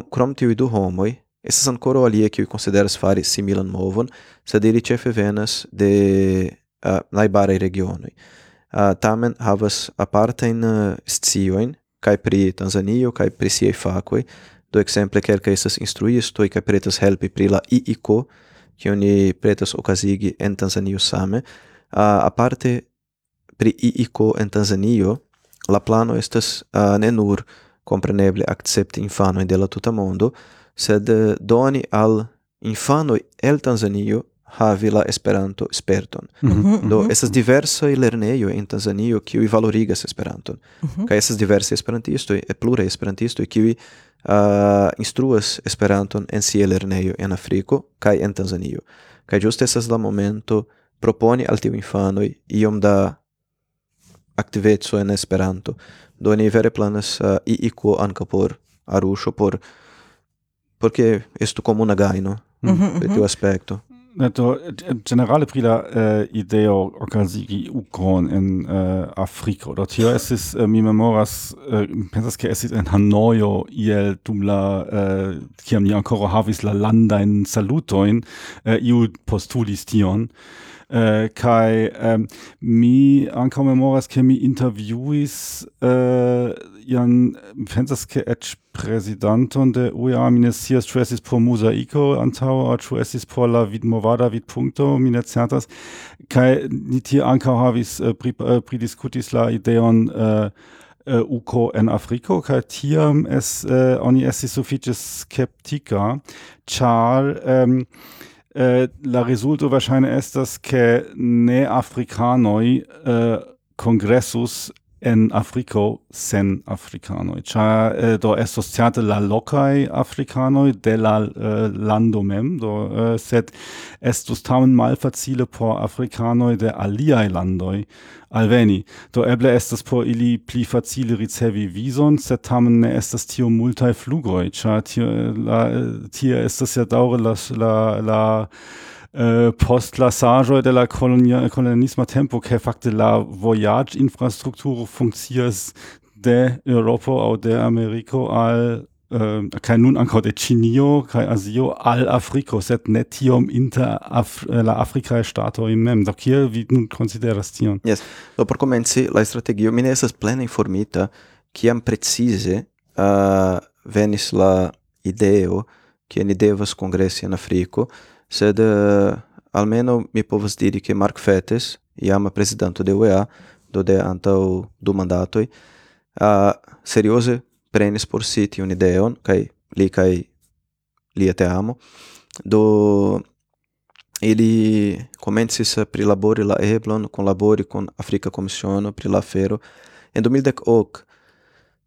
krom tiu du homoi, Estas ancora alie que consideras fari similan movon, sed ili cefe venas de uh, naibarei regionoi. Uh, tamen havas apartain eh, uh, scioin, kai pri Tanzanio kai pri siei facoi, do exemple kelkaj estas instruistoi, kaj pretas helpi pri la IIKO, kiun oni pretas okazigi en Tanzanio same. Uh, aparte pri IIKO en Tanzanio, la plano estas uh, ne nur compreneble accepti infanojn de la tuta mondo, sed eh, doni al infano el Tanzanio havi la Esperanto sperton. Mm -hmm. Do mhm, estas mhm. diversaj lernejoj en Tanzanio kiu valorigas Esperanton. Mm -hmm. Kaj esas diversa esperantisto e plura esperantisto kiu uh, eh, instruas Esperanton en sia lernejo en Afriko kaj en Tanzanio. Kaj ĝuste esas la momento proponi al tiu infanoj iom da aktiveco en Esperanto. Do ni vere planas eh, uh, iiko anka por arusho por porque estu comuna gaino mm -hmm, per mm-hmm. tiu aspecto Neto, generale pri la eh, ideo okazigi ukron en uh, Afriko. Do tio estis, uh, eh, mi memoras, uh, pensas ke estis en Hanojo iel dum la, uh, kiam ni ancora havis la landajn salutojn, uh, iu postulis tion. uh, kai um, mi ankaŭ memoras ke mi intervjuis uh, ian pensas ke eĉ prezidanton de UEA mi ne scias ĉu estis por muzaiko antaŭ aŭ ĉu estis por la vidmovada vidpunkto mi ne certas. Kaj ni tie ankaŭ havis eh, pri, eh, pridiskutis la ideon uh, uko en Afriko kaj tiam es uh, oni estis sufiĉe skeptika ĉar um, äh, la resulto verŝajne estas ke ne afrikanoi äh, kongressus en Afriko sen africanoi. Cia eh, do estos certe la locai africanoi de la eh, lando mem, do eh, sed estus tamen malfacile por africanoi de aliai landoi alveni. Do eble estas por ili pli facile ricevi vison, sed tamen ne estas tio multae flugoi, cha tie, eh, la, eh, tie estas ja daure la, la, la Äh, post la saggio de la colonia, colonialisma tempo che facte la voyage infrastrukturo funkcias de Europo au de Ameriko al äh, kai nun ankaŭ de Ĉinio kaj Azio al Afriko, sed ne tiom inter Af la afrikaj ŝtatoj mem. Do kiel vi nun konsideras tion? Yes. Do por komenci la strategio mi ne estas plene informita kiam precize uh, venis la ideo ke ni devas kongresi en Afriko, sed uh, almeno mi povas diri che Mark Fettes, iama presidente de UEA, do de antau du mandatoi, uh, serioze prenis por si tiun ideon, kai li kai lia te amo, do ili comensis prilabori la eblon, con labori con Africa Commissiono, prila fero, en 2010 uh,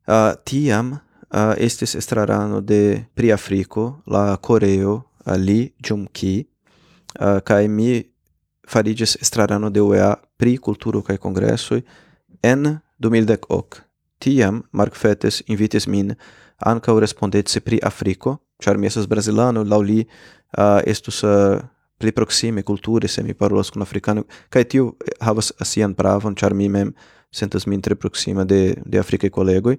ah, tiam uh, estis estrarano de Priafrico, la Coreo, li Jumki uh, eh, kai mi farigis estrarano de UEA pri culturo kai congressoi en 2010 ok. Tiam Mark Fetes invitis min ankaŭ respondecis pri Afriko, ĉar mi estas brazilano, laŭ li uh, estus uh, pli proxime kulture se mi parolas kun afrikano kaj tiu havas sian pravon, ĉar mi mem sentas min tre proxima de de afrikaj kolegoj.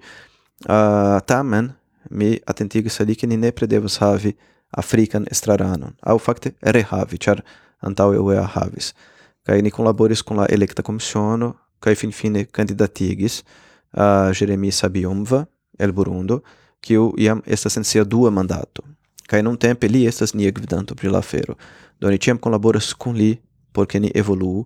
Uh, tamen mi atentigis ali ke ni nepre devas havi afrikan estraranon, au fakte rehavi, char antaŭe UEA havis. Kaj ni kunlaboris kun la elekta komisiono kaj finfine kandidatigis a Jeremi Sabiomva el Burundo, kiu iam estas en sia dua mandato. Kaj nuntempe li estas nia gvidanto pri la afero. Do ni ĉiam kunlaboras kun li por ke ni evoluu.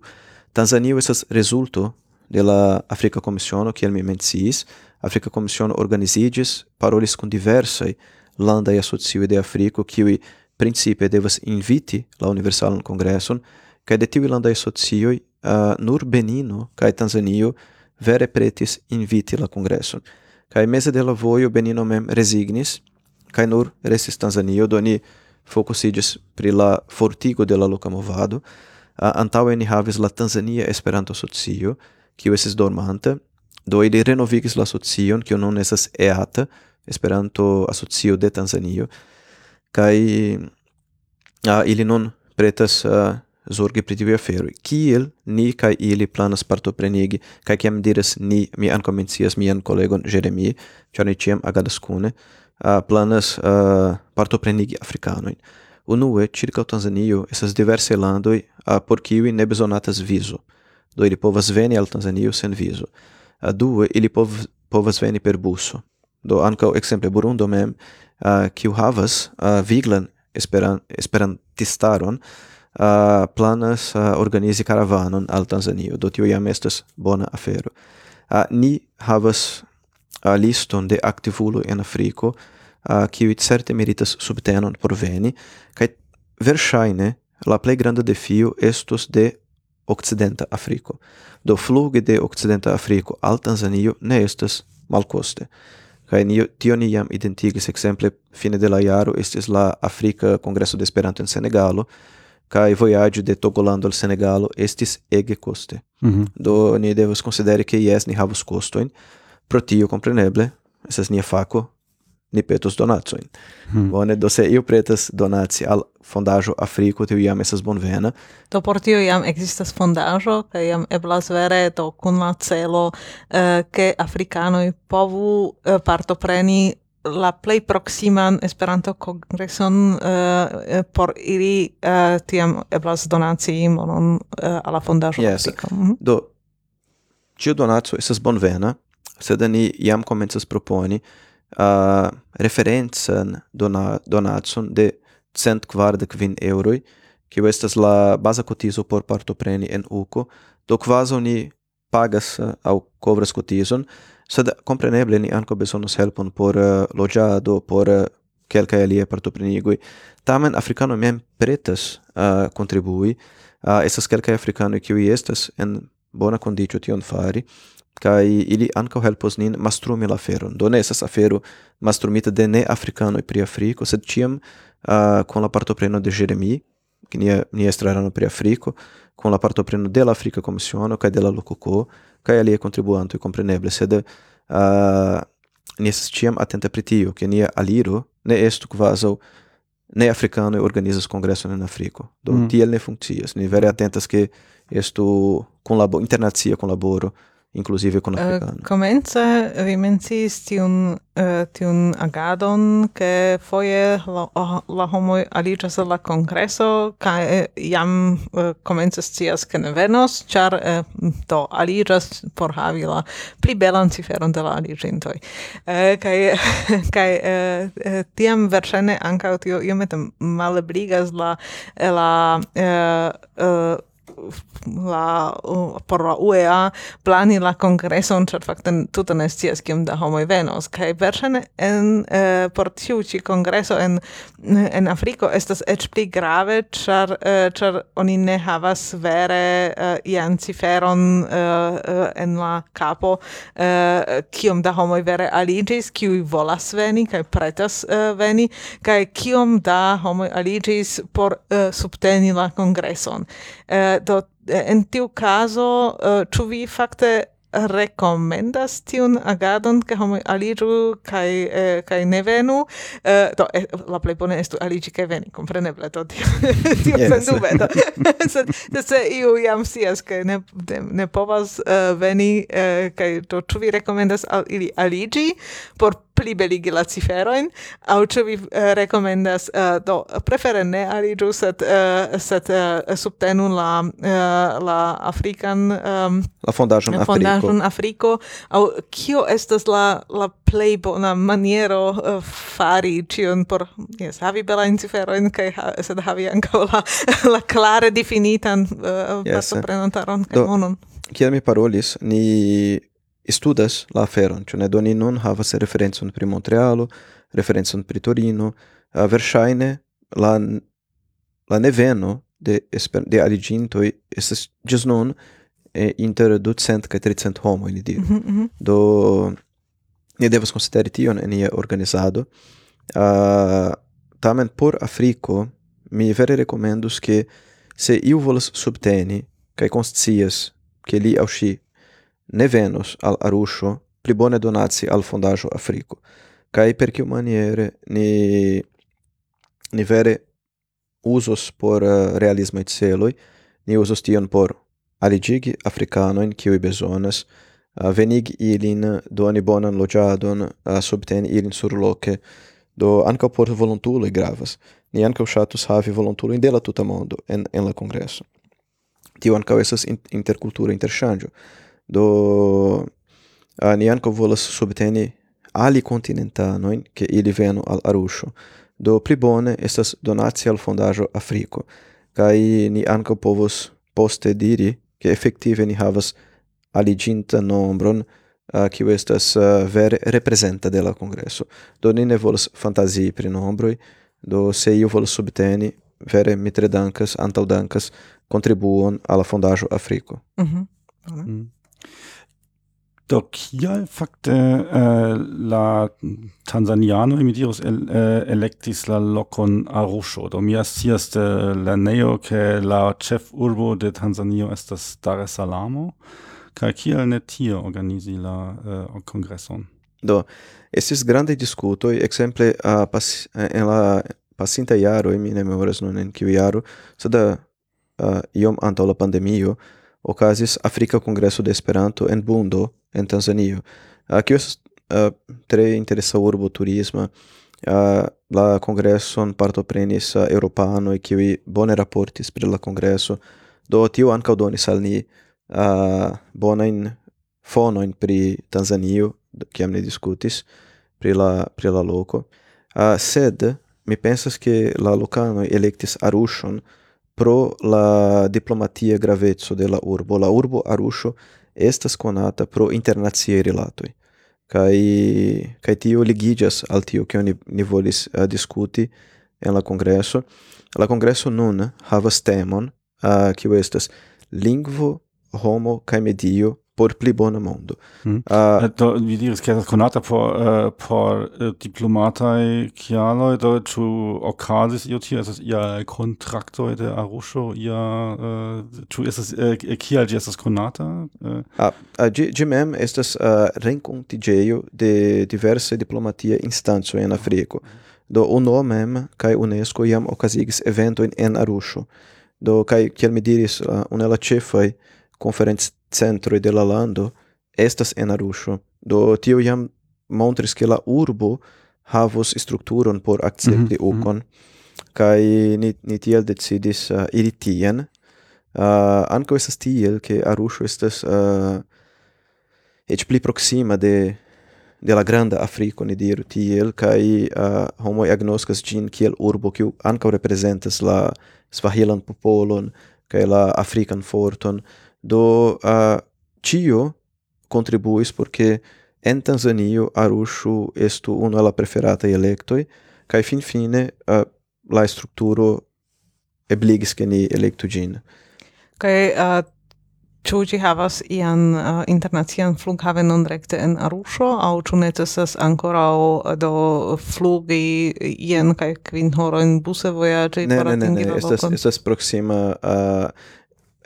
Tanzanio estas rezulto de la Afrika Komisiono, kiel mi menciis. Afrika Komisiono organiziĝis, parolis kun diversaj landaj asocioj de Afriko kiuj principe devas inviti la universalan kongreson kaj de tiuj landaj asocioj uh, nur Benino kaj Tanzanio vere pretis inviti la kongreson kaj meze de la vojo Benino mem resignis kaj nur restis Tanzanio do ni fokusiĝis pri la fortigo de la loka movado. Uh, antaŭe ni havis la Tanzania Esperanto Asocio kiu estis dormanta. Do ili renovigis la asocion kiu nun estas EATA Esperanto Asocio de Tanzanio. Kai uh, ili non pretas uh, zorgi pri tiuj afero kiel ni kaj ili planas partoprenigi? Kaj kiam diras ni mi ankaŭ mencias mian kolegon Jeremi ĉar ni ĉiam agadas kune uh, planas uh, partoprenigi afrikanojn. Unue ĉirkaŭ Tanzanio estas diversaj landoj uh, por kiuj ne bezonatas vizo. Do ili povas veni al Tanzanio sen vizo. Uh, due ili pov povas veni per buso do ankaŭ ekzemple Burundo mem kiu havas uh, viglan esperan esperantistaron uh, planas uh, organizi karavanon al Tanzanio do tio jam estas bona afero uh, ni havas uh, liston de activulo en Afriko uh, kiuj certe meritas subtenon por veni kaj verŝajne la plej granda defio estos de Occidenta Afriko. Do flugi de Occidenta Afriko al Tanzanio ne estas malkoste. Kaj tio ni jam identigis ekzemple fine de la jaro estis la Afrika Kongreso de Esperanto en Senegalo kaj vojaĝo de Togolando al Senegalo estis ege koste. Mm -hmm. Do ni devas konsideri ke jes ni havus kostojn. Pro tio kompreneble estas nia fako ni petos donacojn. Mm. Bone do se iu pretas donaci al fondajo Afriko tiu jam estas bonvena. Do por tio jam ekzistas fondaĵo kaj jam eblas vere do kun la celo eh, ke eh, afrikanoj povu eh, partopreni la plej proksiman Esperanto kongreson eh, por ili eh, tiam eblas donaci monon eh, al la fondaĵo yes. Afriko. Mm -hmm. Do ĉiu donaco estas bonvena, sed ni jam komencas proponi uh, referencan dona, donacon de cent kvardek vin euroi, kiu estas la baza kotizo por partopreni en uco, do kvazaŭ ni pagas eh, au covras cotison, sed compreneble ni anco bezonas helpon por eh, uh, loĝado, por eh, uh, quelcae alie partoprenigui. Tamen africano mem pretas uh, contribui, uh, estas quelcae africano kiuj estas en bona condicio tion fari, kai ili ankaŭ helpos nin mastrumi la aferon. Do ne estas afero mastrumita de ne afrikanoj pri Afriko, sed ĉiam uh, kun la partopreno de Jeremi, que nia, nia estrarano pri Afriko, kun la partopreno de la Afrika Komisiono kaj de la Lokoko, kaj aliaj kontribuantoj kompreneble, sed uh, ni estas ĉiam atenta pri tio, ke nia aliro ne estu kvazaŭ ne afrikanoj organizas kongreson en Afriko. Do Mm. tiel ne funkcias. Ni vere atentas ke estu kunlabo internacia kunlaboro inclusive kun eh, africano. Uh, comence vi menciis tiun, uh, tiun agadon, ke foje la, la homoj aliĝas al la kongreso kaj eh, jam uh, comence scias, ke ne venos, ĉar eh, do aliĝas por havi la pli belan ciferon de la aliĝintoj. Uh, kaj kaj uh, tiam verŝajne ankaŭ tio iomete malebligas la, la uh, uh, la uh, por la UEA plani la kongreson ĉar fakte tute ne scias kiom da homoj venos. Kaj verŝajne en eh, por tiu ĉi kongreso en en Afriko estas eĉ pli grave ĉar eh, ĉar oni ne havas vere eh, ian ciferon eh, en la kapo eh, kiom da homoj vere aliĝis kiuj volas veni kaj pretas eh, veni kaj kiom da homoj aliĝis por eh, subteni la kongreson. Eh, do eh, en tiu caso, uh, ĉu vi fakte rekomendas tiun agadon ke homoj aliĝu kaj eh, kaj ne venu. Eh, do eh, la plej bone estu aliĝi kaj veni kompreneble do tio tio yes. sendube do. Sed se iu jam scias ke ne ne, ne povas uh, veni eh, kaj do ĉu vi rekomendas al ili aliĝi por pli beligi la ciferojn? Aŭ ĉu vi eh, rekomendas eh, do prefere ne aliĝu sed eh, sed eh, subtenu la eh, la afrikan um, la fondaĵon Afriko. Sudan Afriko au kio estas la la plej bona maniero uh, fari ĉion por jes havi belajn ciferojn kaj ha, sed havi ankaŭ la la klare difinitan uh, eh, yes. Eh. partoprenantaron kaj monon. Kiel mi parolis, ni studas la aferon, ĉu ne do ni nun havas referencon pri Montrealo, referencon pri Torino, uh, verŝajne la la neveno de esper de aliĝintoj estas ĝis nun e, inter ducent kaj tricent homoj ni diru. Mm -hmm. Do ni devas konsideri tion en nia organizado. Uh, tamen por Afriko mi vere rekomendus ke se iu volas subteni kaj konscias ke li aŭ ŝi ne venos al Arusho pli bone donaci al fondaĵo Afriko. Kaj per kiu maniere ni ni vere usos por uh, realismaj celoj, ni uzos tion por aligigi africanoin kiui bezonas, uh, venig ilin, doni bonan logiadon, uh, subteni ilin surloce, do anca por volontuloi gravas. Ni anca shatus havi volontuloi de la tuta mondo en, en la congresso. Tio anca estas intercultura interchangio. Do uh, ni anca volas subteni ali continentanoin, che ili venu al Arusho. Do pli bone estas donaci al fondajo Afriko, kai ni anca povos poste diri ke efektive ni havas aliginta nombron uh, kiu estas uh, vere representa de la kongreso do ni ne volas fantazii pri nombroj do se iu volas subteni vere mi tre dankas antaŭ dankas contribuon al la fondaĵo Afriko. Mhm. Mm mm. Do kial fakte uh, la tanzaniano imidirus el, äh, uh, electis la lokon Arusho. Do mi scias äh, de lernejo ke la chef urbo de Tanzanio estas Dar es Salaam. Kai kial ne tie organizi la uh, kongreson? Do estis grande discuto, exemple, uh, pas, en la pasinta iaro, mi ne memoras nun en kiu iaro, sed uh, iom antaŭ la pandemio okazis Afrika Kongreso de Esperanto en Bundo en Tanzanio. Aqui uh, tre interesa urbo turisma, uh, la congresson partoprenis uh, e qui bone rapporti pri la congresso, do tio ankaŭ donis al ni uh, fono in pri Tanzanio, che ni discutis, pri la, pri la loco. Uh, sed mi pensas che la locano electis Arushon pro la diplomatia gravezzo de la urbo. La urbo Arusho estas konata pro internaciaj rilatoj kai kai tio ligiĝas al tio kion oni ni volis eh, uh, discuti en la congresso la congresso nun havas temon uh, kiu estas lingvo homo kai medio por pli bona mondo. Mm. Uh, do, vi diris che estas por uh, por uh, diplomataj chialoi, do ĉu okazis io tia, estas ia contractoi de Arusho, ia uh, uh, estas uh, kial gi estas conata? Uh, ah, ah uh, gi, gi mem estas uh, rencontigeio de diverse diplomatia instanzo en Afriko. Do UNO mem kaj UNESCO iam okazigis eventojn en Arusho. Do kaj kiel mi diris uh, unela cefai conferenz centro de la lando estas en Arusho. Do tio jam montris ke la urbo havos strukturon por akcepti mm -hmm. ukon. Kai. Kaj ni, ni tiel decidis uh, iri tien. Uh, anko estas tiel, ke Arusho estas uh, eĉ pli proxima de de la granda Afriko ni diru tiel kai uh, homo agnoskas gin kiel urbo kiu anko reprezentas la Swahilan popolon kai la afrikan forton Do uh, tio contribuis porque en Tanzanio Arusho estu uno la preferata electoi, kai fin fine uh, la strukturo ebligis ke ni electu gin kai uh, ĉu ĝi havas ian uh, internacian flughavenon rekte en Aruŝo aŭ ĉu necesas ankoraŭ do flugi jen kaj kvin horojn buse vojaĝi por atingi la lokon? Ne, ne, ne, estas, estas proksima uh,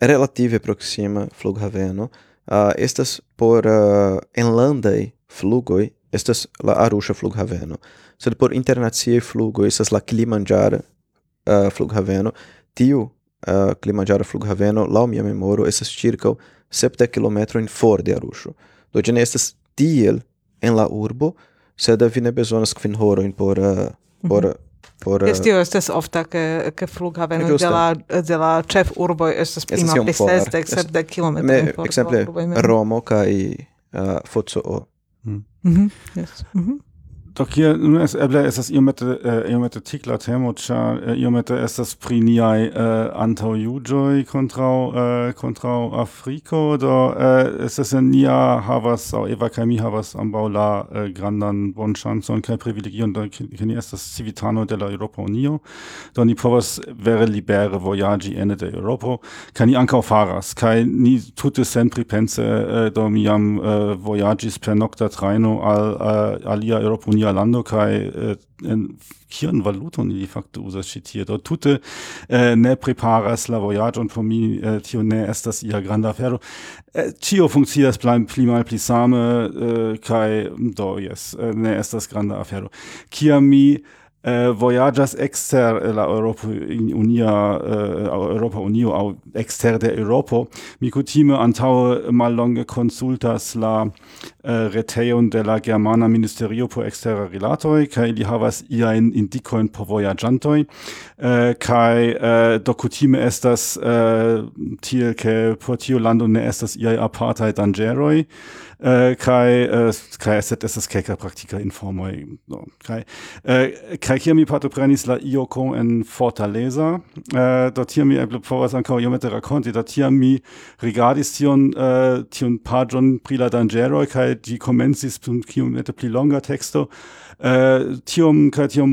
relative proxima flughaveno uh, estas por uh, enlandai flugoi estas la Arusha flughaveno. Sed por internacie flugoi estas la Kilimanjaro uh, flughaveno. Tiu uh, Kilimanjaro flughaveno la mia memoro estas circa 70 km in for de Arusho do gene estas tiel en la urbo sed vi ne bezonas kvin horojn por uh, por mm -hmm por Jes tio eh, estas ofta ke ke flughaveno de la de la chef urbo estas prima prises de sep de kilometro ekzemple Romo kaj uh, eh, Foco. Mm. Mm -hmm. Yes. Mm. Do hier nun es äh, eble estas iomete uh, iomete tikla temo cha uh, äh, iomete estas pri uh, antau antaŭjuĝoj kontraŭ uh, kontraŭ Afriko do uh, es es nia havas au Eva kemi havas am la uh, grandan bon chance und kein privilegio und ke es das civitano de la Eŭropa Unio. Do ni povas vere libere voyagi ene de europa kaj ni ankaŭ faras kai ni tutte sempre pense uh, do mi jam eh, per nocta traino al uh, alia europa nia lando kaj äh, en kion valuton ili fakte usas ĉi tie do tute äh, ne preparas la vojaĝon por mi eh, tio ne estas ia granda afero. Ĉio funkcias plan pli malpli same kai do jes ne estas granda afero. Kiam mi eh, voyagas exter la Europa Unia eh, Europa Unio au exter de Europa, mi kutime mal longe consultas la eh, retejon de la Germana Ministerio por exterra relatoi, kai li havas iajn indicoin por voyagantoi, eh, kai eh, docutime estas eh, tiel ke por tiu lando ne estas iaj apartheid dangeroi, äh, kai, äh, kai estet estes kelka praktika informoi, no, kai, äh, kai hirmi partoprenis la iocon en Fortaleza, äh, dort hirmi eble povas ancao iomete raconti, dort hirmi rigardis tion, äh, tion pagion pri la dangeroi, kai gi comensis pum kiomete pli longa texto, Uh, tiom kaj tiom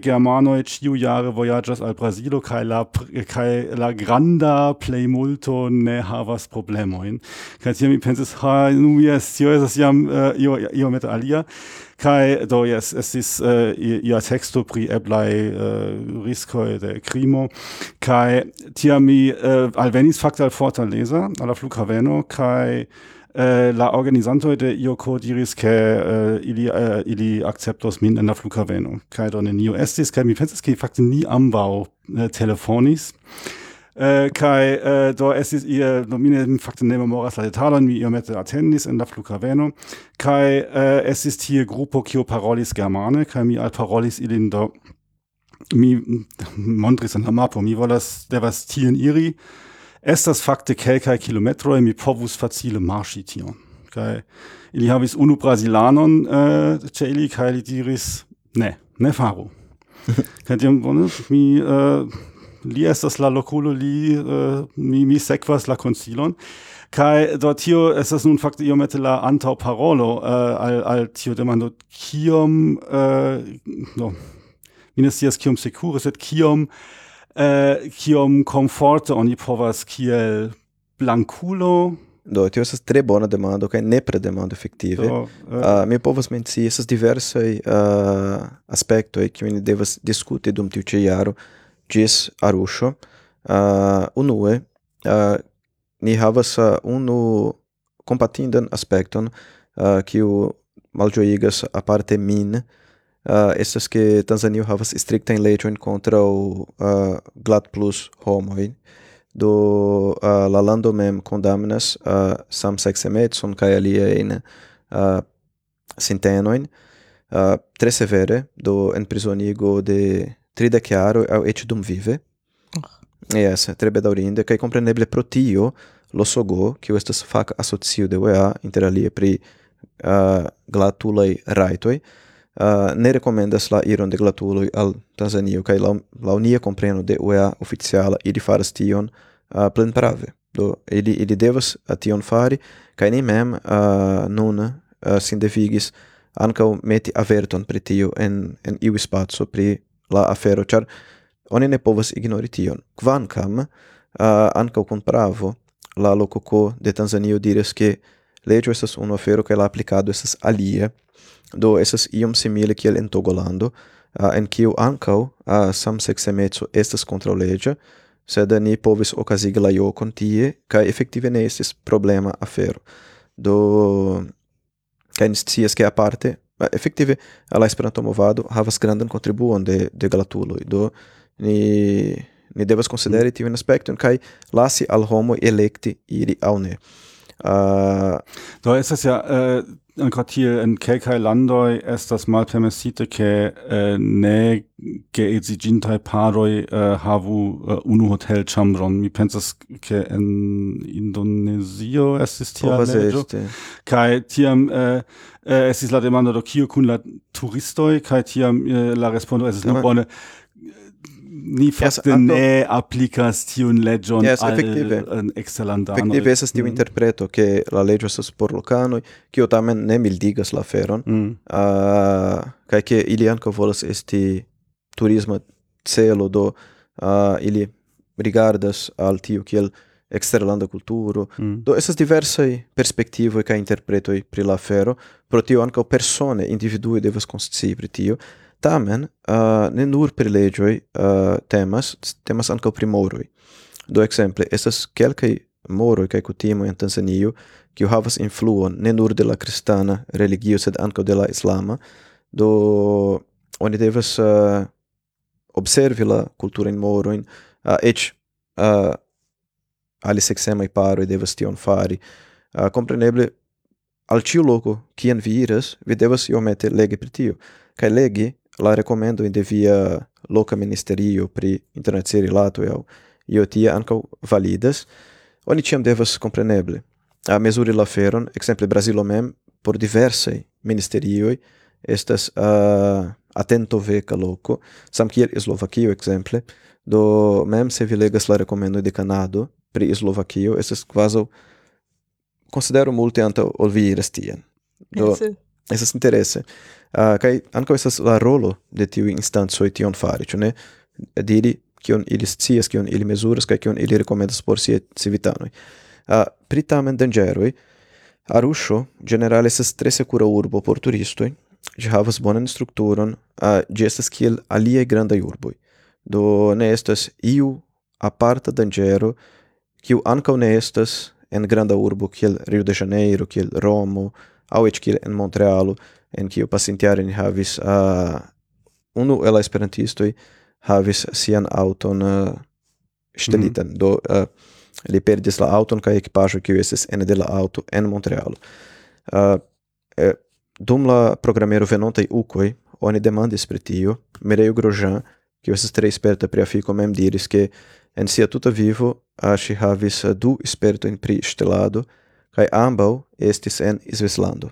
germanoi ciu jare voyagas al Brasilo kai la kai la granda plejmulto ne havas problemoin. Kai tiam mi pensis, ha, nu jes, tio es jam uh, io iomete alia. Kai do yes is uh, äh, ia texto pri eblai uh, riskoj de krimo kai tiami mi uh, alvenis fakte al Fortaleza alla flughaveno kai Äh, la organizanto de IOKO diris ke äh, ili äh, ili akceptos min en la flughaveno. Kaj do neniu estis kaj mi pensas ke fakte ni ambaŭ telefonis. Uh, kai uh, do ist ihr nomine fakte ne memoras la detalon mi iomete attendis en la flughaveno. Kai es ist tie grupo kio parolis germane kai mi alparolis ilin do mi montris en la mapo. Mi volas devas tien iri estas fakte kelkaj kilometroj mi povus facile marŝi tion. Kaj ili havis unu brazilanon uh, eh, ĉe ili kaj li diris ne ne faru. Kaj tiam bone mi uh, li estas la lokulo li uh, mi mi sekvas la konsilon. Kai do tio estas nun fakte iomete la antaŭ parolo uh, al al tio demando kiom uh, no mi ne scias kiom sekure sed kiom uh, eh, kiom komforte oni povas kiel blanculo Do, tio estas tre bona demando kaj nepre demando efektive. Do, eh. uh, mi povas menci estas diversaj uh, aspektoj kiuj ni devas diskuti dum tiu ĉi jaro ĝis Aruŝo. Uh, ah, unue, uh, ni havas uh, unu kompatindan aspekton uh, kiu malĝojigas aparte min uh, estas que Tanzanio havas striktajn leĝojn kontraŭ eh, uh, glatplus homoj do uh, la lando mem condamnas uh, samseksemecon kaj aliajn uh, sintenojn. Uh, tre severe do enprizonigo de tridek jaroj aŭ eĉ dumvive oh. Yes, tre bedaurinde, kaj compreneble pro tio Losogo, kiu estas fac asocio de UEA inter alie pri uh, glatulei raitoi, uh, ne recomendas la iron de glatuloj al Tanzanio kai la, la unia compreno de UEA oficiala ili faras tion ah, uh, plenprave. Do ili ili devas a tion fari kai ni mem uh, nun uh, sin devigis ankaŭ meti averton pri tio en en iu spazio pri la afero char oni ne povas ignori tion. Kvankam uh, ankaŭ kunpravo la lococo de Tanzanio diras che leĝo estas unu afero kaj la aplikado estas alia Do esas iom simile kiel en Togolando, uh, en kiu ankaŭ uh, samseksemeco estas kontraŭleĝa, sed ni povis okazigi la jokon tie, kaj efektive ne estis problema afero. Do, kaj ni scias ke aparte, efektive la Esperanto-movado havas grandan kontribuon de, de gratuloj, do ni, ni devas konsideri mm. tiun aspekton kaj lasi al homo elekti iri aŭ ne. Uh, do estas ja uh, gratie en kelkaj landoj estas malpermesite ke eh, ne geedziĝintaj paroj eh, havu eh, unu hotelĉambron. Mi pensas ke en Indonezio estis tia leĝo kaj tiam eh, eh ist la demanda do kio kun la turistoi kai tiam eh, la respondo es ist ne bone ni fakte yes, ne aplicas tiun leĝon yes, al eksterlandanoj. Efektive estas tiu mm. interpreto ke la leĝo estas por lokanoj, kio tamen ne mildigas la feron, mm. uh, kaj ke ili ankaŭ volas esti turisma celo, do uh, ili rigardas al tio kiel eksterlanda kulturo. Mm. Do estas diversaj perspektivoj kaj interpretoj pri la afero, pro tio ankaŭ persone, individue devas konscii pri tio. Tamen, uh, ne nur pri legioi uh, temas, temas anca pri moroi. Do exemple, estas quelcae moroi kaj cutimoi in Tanzanio, kiu havas influon ne nur de la cristana religio, sed anca de la islama, do oni devas uh, observi la culturain moroin, uh, ec uh, ali sexemai e devas tion fari. Uh, compreneble, al tiu loco, cien vi iras, vi devas iomete legi pri tio, cae legi la recomendo en de via loka ministerio pri internacia eu e é io tie é anco validas. Oni ĉiam devas kompreneble mezuri la feron, ekzemple Brazilo mem por diversaj ministerioj estas uh, atento veka loko, samkiel Slovakio ekzemple, do mem se vi legas la recomendo de canado pri Slovakio estas kvazaŭ considero multe antaŭ ol vi iras tien. Do estas interese. uh, kai anko esas la rolo de tiu instanco tion fari ĉu ne? Diri kion ili scias kion ili mezuras kaj kion ili rekomendas por siaj civitanoj. Uh, pri tamen danĝeroj Arusho generale estas tre sekura urbo por turistoj. Ĝi havas bonan strukturon. Uh, ĝi estas kiel aliaj grandaj urboj. Do ne estas iu aparta danĝero kiu ankaŭ ne estas en granda urbo kiel Rio de Janeiro, kiel Romo, aŭ eĉ kiel en Montrealo, en kiu pasintiare ni havis uh, unu el esperantistoj havis sian auton uh, ŝtelitan. Mm -hmm. Do uh, li perdis la auton kaj ekipaĵo kiu estis ene de la auto en Montrealo. Uh, eh, dum la programero venontaj ukoj oni demandis pri tio. Mireio Grosjean, kiu estas tre sperta pri afiko, mem diris ke en sia tuta vivo uh, ŝi havis du spertojn pri ŝtelado kaj ambaŭ estis en Svislando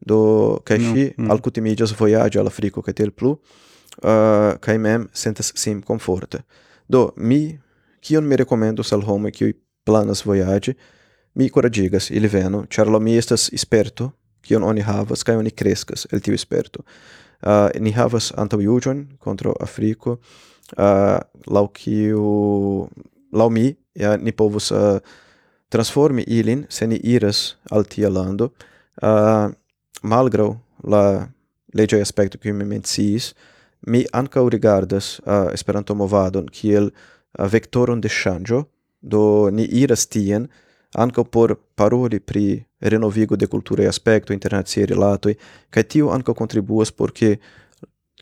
do kaj ŝi mm, mm. alkutimiĝas vojaĝi al Afriko kaj tiel plu eh, uh, kaj mem sentas sin komforte do mi kion mi rekomendos al homoj kiuj planas vojaĝi mi kuraĝigas ili venu ĉar la mi estas sperto kion oni havas kaj oni kreskas el tiu sperto uh, eh, ni havas antaŭjuĝon kontraŭ Afriko uh, laŭ kiu laŭ mi ja, ni povus uh, transformi ilin se ni iras al tia lando. Uh, malgraŭ la leĝaj aspektoj kiuj mi menciis, mi ankaŭ rigardas uh, Esperanto-movadon kiel uh, vektoron de ŝanĝo, do ni iras tien ankaŭ por paroli pri renovigo de kulturaj aspektoj, internaciaj rilatoj, kaj tio ankaŭ kontribuas por ke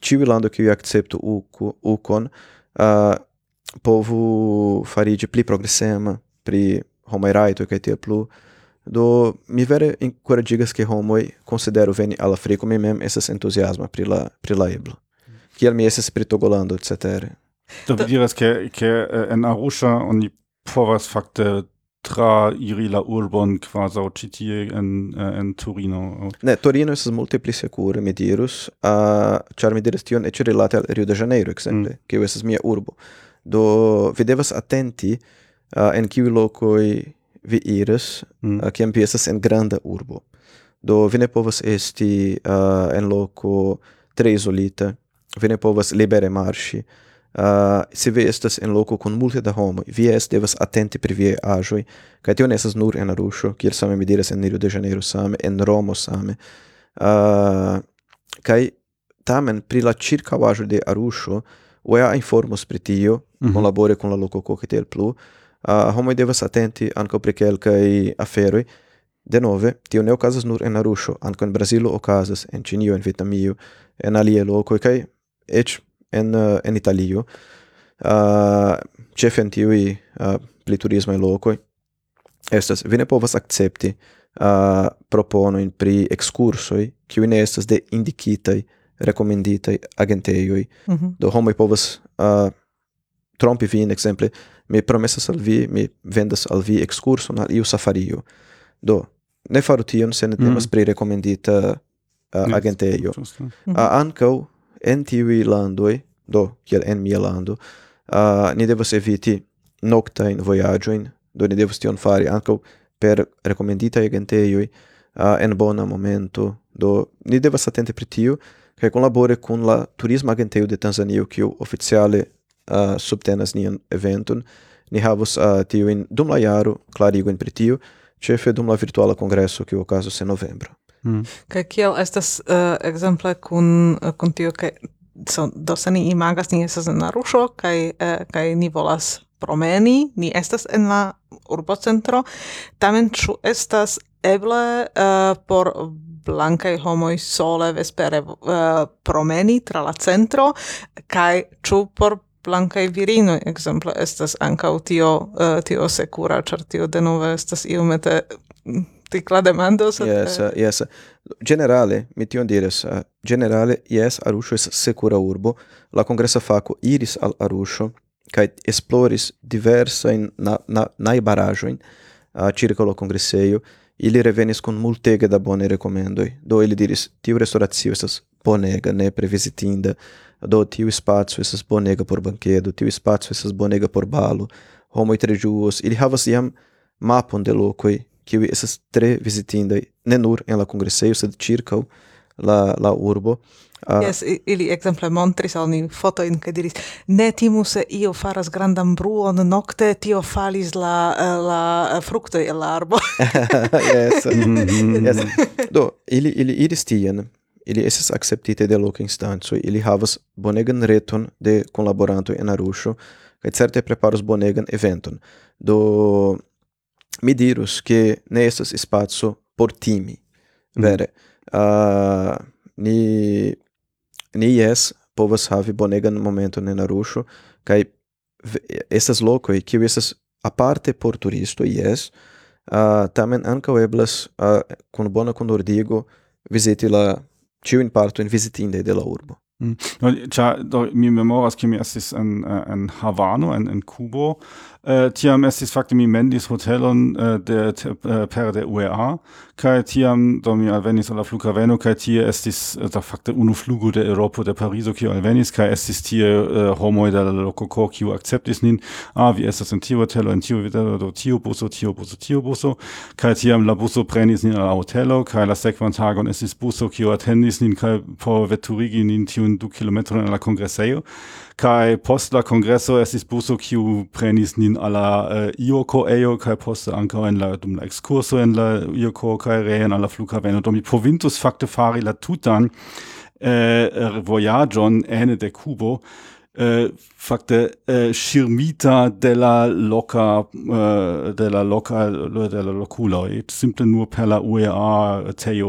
ĉiuj landoj kiuj akceptu ukon uh, povu fariĝi pli progresema pri homaj rajtoj kaj tiel plu, Do mi vere encouragigas ke homoj konsideru veni al Afriko mi mem estas entuziasma pri la pri la eblo. Kiel mi estas pri Togolando etc. Do vi diras che ke eh, en Arusha oni povas fakte tra iri la urbon quasi ĉi tie en eh, en Turino. Ne, Torino estas multe pli sekure, mi dirus, uh, ĉar mi diras tion eĉ rilate al Rio de Janeiro ekzemple, mm. kiu estas mia urbo. Do vi devas atenti uh, en kiuj lokoj vi iras, mm. uh, kiam vi estas en granda urbo. Do vi ne povas esti uh, en loco tre izolita vi ne povas libere marŝi. Uh, se vi estas en loko kun multe da homoj, vi es devas atenti pri viaj aĵoj, kaj tio ne estas nur en Arusho, kiel same mi diras en Rio de Janeiro same, en Romo same. Uh, kaj tamen pri la ĉirkaŭaĵo de Aruŝo, UEA informos pri tio, mm -hmm. kunlabore kun la loko Cocktail Plu, uh, homoj devas atenti ankaŭ pri kelkaj aferoj. Denove, tio ne okazas nur en arusho anco ankaŭ en Brazilo okazas, en Ĉinio, en Vietnamio, en aliaj lokoj kaj eĉ en uh, en Italio. Uh, ĉefe en tiuj uh, pli turismaj lokoj estas vi ne povas akcepti uh, proponojn pri ekskursoj kiuj ne estas de indikitaj rekomenditaj agentejoj. Mm -hmm. Do homoj povas uh, trompi vin ekzemple mi promesas al vi, mi vendas al vi excurson al iu safario. Do, ne faru tion se ne mm-hmm. temas mm. pri rekomendita uh, agentejo. Mm uh, ankaŭ en tiuj landoj, do, kiel en mia lando, uh, ni devas eviti noktajn vojaĝojn, do ni devas tion fari ankaŭ per rekomenditaj agentejoj uh, en bona momento, do ni devas atente pri tio kaj kunlabore kun la turisma agentejo de Tanzanio, kiu oficiale uh, subtenas nian eventon, ni havos uh, tiujn dum la jaro klarigojn pri tio, ĉefe dum la virtuala kongreso kiu okazos en novembro. Mm. Kaj kiel estas uh, ekzemple kun kun tio ke so, do se ni imagas ni estas en la kaj uh, kaj ni volas promeni, ni estas en la urbocentro, tamen ĉu estas eble uh, por blankaj homoj sole vespere uh, promeni tra la centro kaj ĉu por blankaj virinoj ekzemple estas ankaŭ tio uh, tio sekura ĉar tio denove estas iomete mm, tikla demando sed yes uh, yes. Generale mi tion diras uh, generale yes arusho es secura urbo. La congressa faco iris al arusho kai esploris diversajn na, na, najbaraĵojn uh, ĉirkaŭ la kongresejo. Ili revenis con multege da bone recomendoi do ili diris tiu restauratio estas bonega ne previsitinda do tiu spazio estas bonega por banquedo, tiu spazio estas bonega por balo, homoj tre ĝuos, ili havas iam mapon de lokoj kiu estas tre vizitindaj, ne nur en la kongresejo, sed ĉirkaŭ la la urbo. Uh, yes, ili exemple montris al ni fotojn che diris: "Ne timu se io faras grandan bruon nocte tio falis la la fructo el arbo." yes. Mhm. yes. Do, ili ili iris tien ili esas acceptite de loca instanzo, ili havas bonegan reton de collaboranto en Arusho, kai certe preparos bonegan eventon. Do mi dirus che ne estas spazio por timi. Mm-hmm. Vere. Mm. Uh, ni ni yes povas havi bonegan momento en Arusho kaj estas lokoj kiu estas aparte por turisto yes uh, tamen ankaŭ eblas uh, kun bona kunordigo viziti la ĉiujn partojn vizitindaj de la urbo. Mm. Do, do, mi memoras, che mi estis en, en Havano, en, en Kubo, Uh, tiam estis fakte mi mendis hotelon uh, de te, äh, uh, per de UEA kaj tiam do mi alvenis al la flughaveno kaj tie estis da fakte unu flugo de Eŭropo de Parizo kiu alvenis kaj estis tie homoj de la lokoko kiu akceptis nin. A ah, vi estas en tiu hotelo en tiu hotelo do tiu buso tiu buso tiu buso kaj tiam la buso prenis nin al la hotelo kaj la sekvan tagon estis buso kiu atendis nin kaj por veturigi nin tiun du kilometron al la kongresejo kai post la congresso estis buso kiu prenis nin alla uh, eh, Ioko ejo kai post ankaŭ en la dum la excurso en la Ioko kai reen alla flughaveno do mi provintus fakte fari la tutan eh, voyagion ene de Kubo. Eh, fakte eh, Schirmita della loca eh, della loca della et simple nur per la UEA teo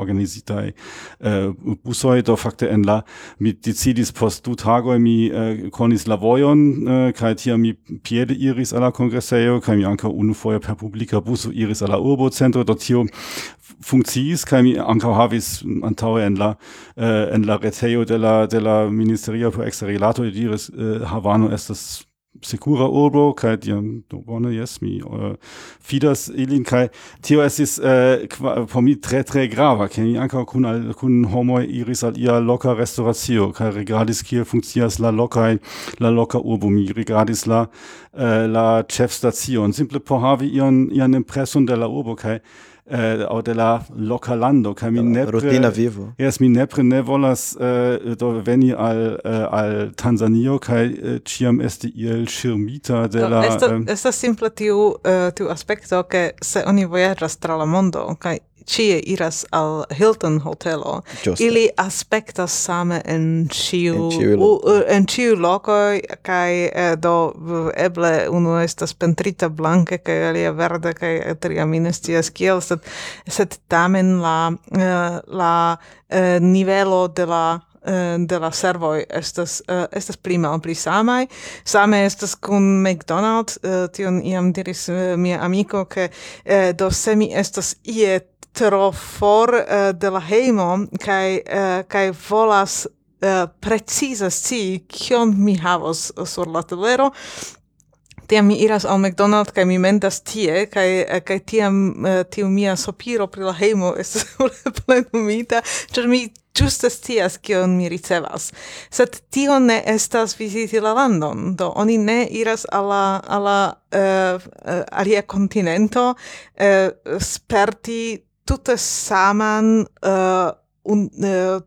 organisita eh, eh busoi do fakte en la mi decidis post du tago mi eh, conis la vojon eh, kai tia mi piede iris alla congresseo kai mi anka unu foje per publica buso iris alla urbo centro do tio funkciis kai mi anka havis antaŭe en la eh, en la reteo de la de la ministerio por exterilato diris eh, Havano estas secura urbo kaj jen do bone jes mi uh, fidas ilin kaj tio estis uh, por mi tre tre grava ke mi ankaŭ kun al, kun homoj iris al ia loka restoracio kaj rigardis kiel funkcias la loka la loka urbo. Mi rigardis la uh, la ĉefstacion simple por havi ian ian impreson de la urbo kaj eh, au de la loca lando kaj mi eh, nepre rutina vivo. Jes mi nepre ne volas eh, do veni al eh, al Tanzanio kaj eh, ĉiam esti iel ŝirmita de la estas estas simple tiu uh, tiu aspekto ke se oni vojaĝas tra la mondo kaj cie iras al Hilton hotelo, Just. ili aspektas same en ciu, en ciu loco kai eh, do eble unu estas pentrita blanke kai alia verde kai tria mi ne kiel sed sed tamen la eh, la eh, nivelo de la Eh, de la servoj estas uh, estas pli malpli samaj. Same estas kun McDonald's uh, eh, tion iam diris uh, mia amiko ke uh, do se mi estas ie tro for uh, de la hejmo kaj uh, kaj volas Uh, precize scii kion mi havos sur la telero tiam mi iras al McDonald's kaj mi mendas tie kaj eh, kaj tiam uh, tiu mia sopiro pri la hejmo estas plenumita ĉar mi ĝuste scias kion mi ricevas. Sed tio ne estas viziti la landon do oni ne iras al la al la uh, uh, alia kontinento sperti tute saman un eh,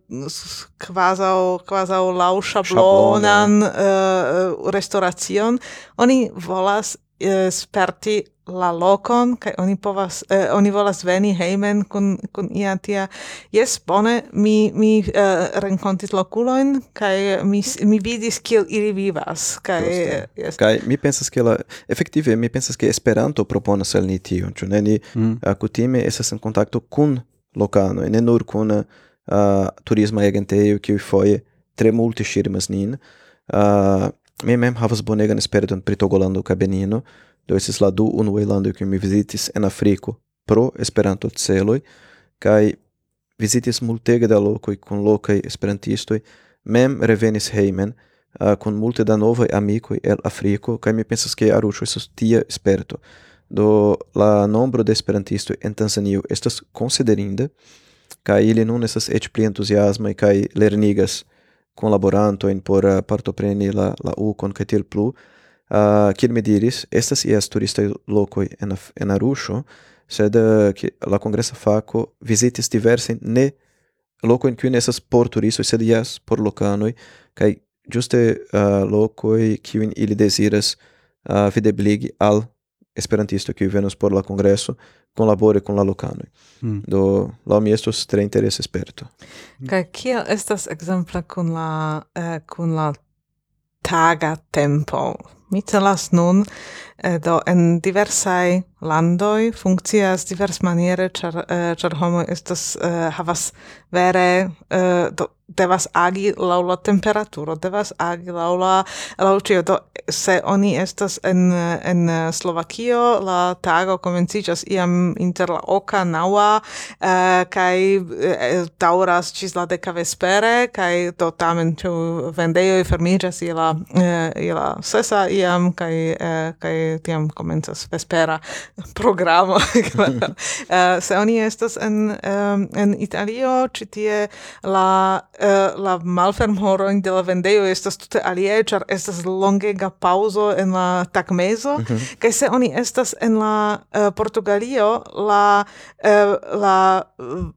quasau quasau lau shablonan. eh, restauracion oni volas eh, sperti la lokon kaj oni povas eh, oni volas veni hejmen kun kun ia tia. Jes bone mi mi eh, renkontis lokulojn kaj mi mi vidis kiel ili vivas kaj jes. Kaj mi pensas ke la efektive mi pensas ke Esperanto proponas al ni tion ĉu ne? Ni mm. kutime estas en kontakto kun lokano ne nur kun uh, turisma agentejo kiu foje tre multe ŝirmas nin. Uh, mi mem havas bonegan esperton pri Togolando kaj Benino do estis la du unuaj landoj kiuj mi vizitis en Afriko pro Esperanto celoj kaj vizitis multege da lokoj kun lokaj esperantistoj. Mem revenis hejmen uh, kun multe da novaj amikoj el Afriko kaj mi pensas ke Aruŝo estas tia sperto do la nombro de esperantistoj en Tanzanio estas konsiderinda kaj ili nun estas eĉ pli entuziasmaj kaj lernigas kunlaborantojn por uh, partopreni la la ukon kaj tiel plu. Eh, uh, kiel mi diris, estas ies turistaj lokoj en en arusho sed uh, la kongresa faco visitis diversajn ne lokojn in ne nesas por turistoj, sed jes por lokanoj kai ĝuste uh, lokoj kiujn ili desiras uh, videbligi al esperantisto qui venos por la kongreso kunlabori con la locano Mm. Do la mi estos tre interesa sperto. Kaj kiel estas exempla kun la eh, kun la taga tempo? Mi celas nun, eh, do en diversai landoi funkcias divers maniere char, eh, homoj estas eh, havas vere uh, do, devas agi laŭ la temperaturo, devas agi laŭ la laŭ ĉio. Do se oni estas en en Slovakio, la tago komenciĝas iam inter la oka naŭa eh, kaj eh, daŭras ĝis la deka vespere kaj do tamen ĉu vendejoj fermiĝas je la eh, je la sesa iam kaj eh, kaj tiam komencas vespera programo. Eh, se oni estas en eh, en Italio ĉi tie la uh, la malfermhorojn de la vendejo estas tute alie ĉar estas longega paŭzo en la tagmezo mm -hmm. kaj se oni estas en la uh, Portugalio la uh, la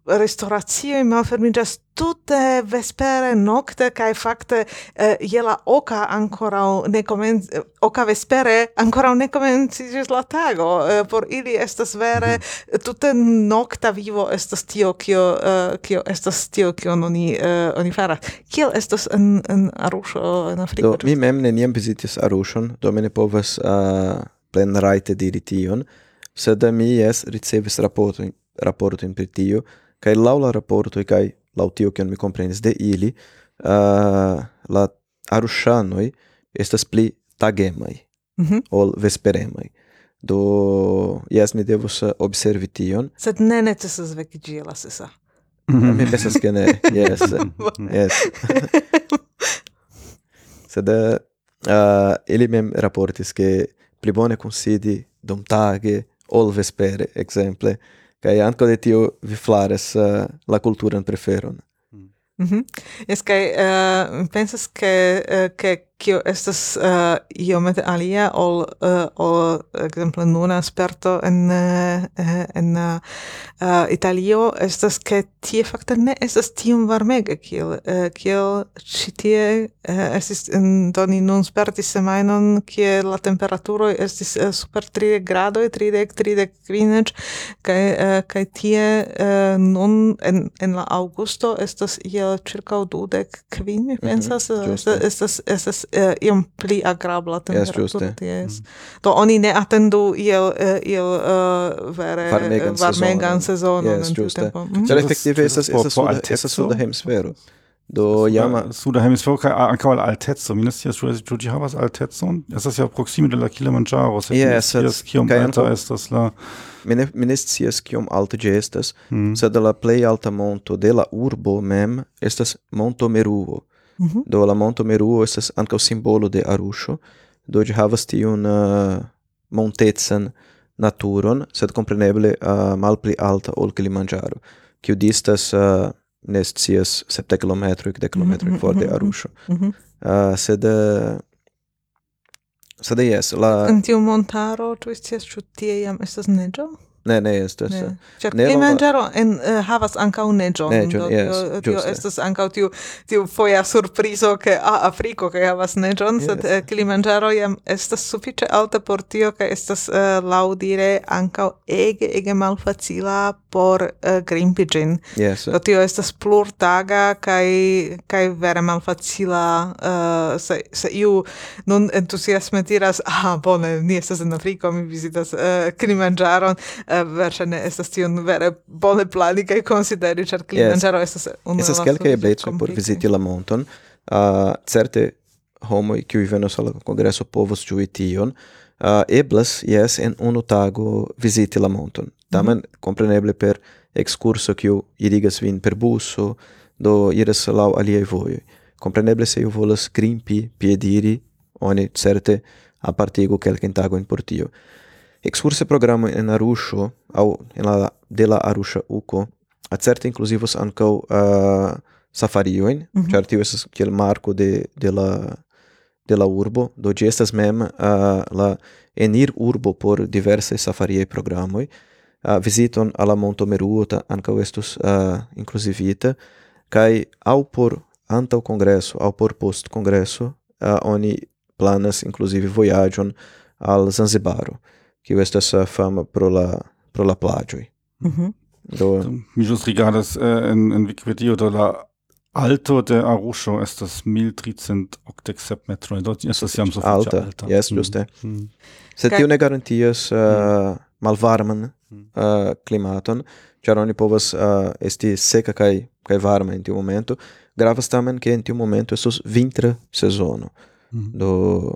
restoracioj malfermiĝas tutte vespere nocte kai fakte eh, jela oka ancora ne comenz oka vespere ancora ne comencis la tago eh, por ili estas vere mhm. tutte nocta vivo estas tio kio eh, kio estas tio kio oni eh, oni faras. Kiel estas en en Arusho en Afriko? Do mi mem ne niem vizitis Arushon do mi ne povas eh, uh, plen raite diri tion sed mi jes ricevis raporto raporto in tio kai laula raporto kai laŭ tio kion mi komprenis de ili, uh, la arushanoi estas pli tagemai mm -hmm. ol vesperemai Do jes mi devus uh, observi tion. Sed ne necesas vecigi la sesa. Mm-hmm. mi pensas ke ne, jes, jes. Sed uh, uh, ili mem raportis ke pli bone considi dum tage ol vespere, exemple kai anko de tio vi flares uh, la kulturan preferon. Mm. Es kai uh, eh, pensas ke uh, ke kio estas uh, iomete alia ol uh, ol ekzemple nuna sperto en uh, en uh, Italio estas ke tie fakte ne estas tiom varmega kiel uh, kiel ĉi tie uh, estis en doni nun sperti semajnon kie la temperaturo estis uh, super 30 gradoj 30 30 kvindec kaj uh, kaj tie uh, nun en en la aŭgusto estas iel ĉirkaŭ dudek kvin mi mhm, pensas mm -hmm, estas estas estas uh, iom pli agrabla temperatura yes, ties. Mm. Do oni ne atendu iel, eh, iel uh, vere varmegan, varmegan sezonon. Yes, giuste. Mm. Cel effektive estas estas suda hemisfero. Do jama suda hemisfero kaj ankaŭ al alteco. Mi ne scias ĉu ĉu ĝi havas altecon. Estas ja proksime de la Kilimanĝaro, sed mi ne scias kiom alta estas la Mi ne mi ne scias kiom alta ĝi estas, mm. sed la plej alta monto de la urbo mem estas Monto Meruo. -hmm. Do la monto Meruo estas ankaŭ simbolo de Arusho, do ĝi havas tiun eh, uh, montecan naturon, sed kompreneble uh, malpli alta ol Kilimanĝaro, kiu distas uh, ne scias sepdek kilometroj, dek mhm, kilometroj mm -hmm. for de mhm, Arusho. Mm -hmm. uh, sed uh, sed jes, la... En tiu montaro, tu scias, ĉu tie jam estas neĝo? Ne, ne estas. Ne. Ĉar Kilimanĝaro en uh, havas ankaŭ neĝon. Neĝon, yes, tio, tio estas ankaŭ tiu tiu foja surprizo ke a Afriko kaj havas neĝon, yes. sed uh, Kilimanĝaro jam estas sufiĉe alta por tio kaj estas uh, laŭdire ankaŭ ege ege malfacila por uh, grimpi ĝin. Yes. Do tio estas plurtaga kaj kaj vere malfacila uh, se se iu nun entuziasme diras ah bone ni estas en Afriko mi vizitas uh, Kilimanĝaron uh, verŝajne estas tion vere bone plani kaj konsideri ĉar Kilimanĝaro yes. estas unu estas kelkaj eblecoj por viziti la monton. Uh, certe homoj kiuj venos al la kongreso povos ĝui tion. Uh, eblas jes en unu tago viziti la monton. Mhm. Tamen mm -hmm. kompreneble per excurso kiu irigas vin per buso do iras laŭ aliaj vojoj. Compreneble se iu volas grimpi piediri oni certe apartigu quelcen tago por portio Excurse programo en Arusho au en la de la Arusha Uco acerte inclusivos anco uh, safarioin, mm -hmm. ĉar tio estas kiel marco de de la de la urbo, do ĝi estas mem uh, la enir urbo por diverse safariei programoi Uh, viziton al la Monto Meruta ankaŭ estus uh, inclusivita kai au por anta o congresso au por post congresso uh, oni planas inclusive voyagion al Zanzibaro kiu estas uh, fama pro la pro la plaĝoj. Mm. Do mi ĵus rigardas uh, en en Wikipedia do la Alto de Arusho estas 1387 metroj, do estas jam sufiĉe alta. alta. Yes, mm. ĝuste. Mm. -hmm. Sed tio ne garantias uh, mm. malvarman mm. uh, klimaton, ĉar oni povas uh, esti seka kaj kaj varma en tiu momento. Gravas tamen ke en tiu momento estos vintra sezono. Mm. -hmm. Do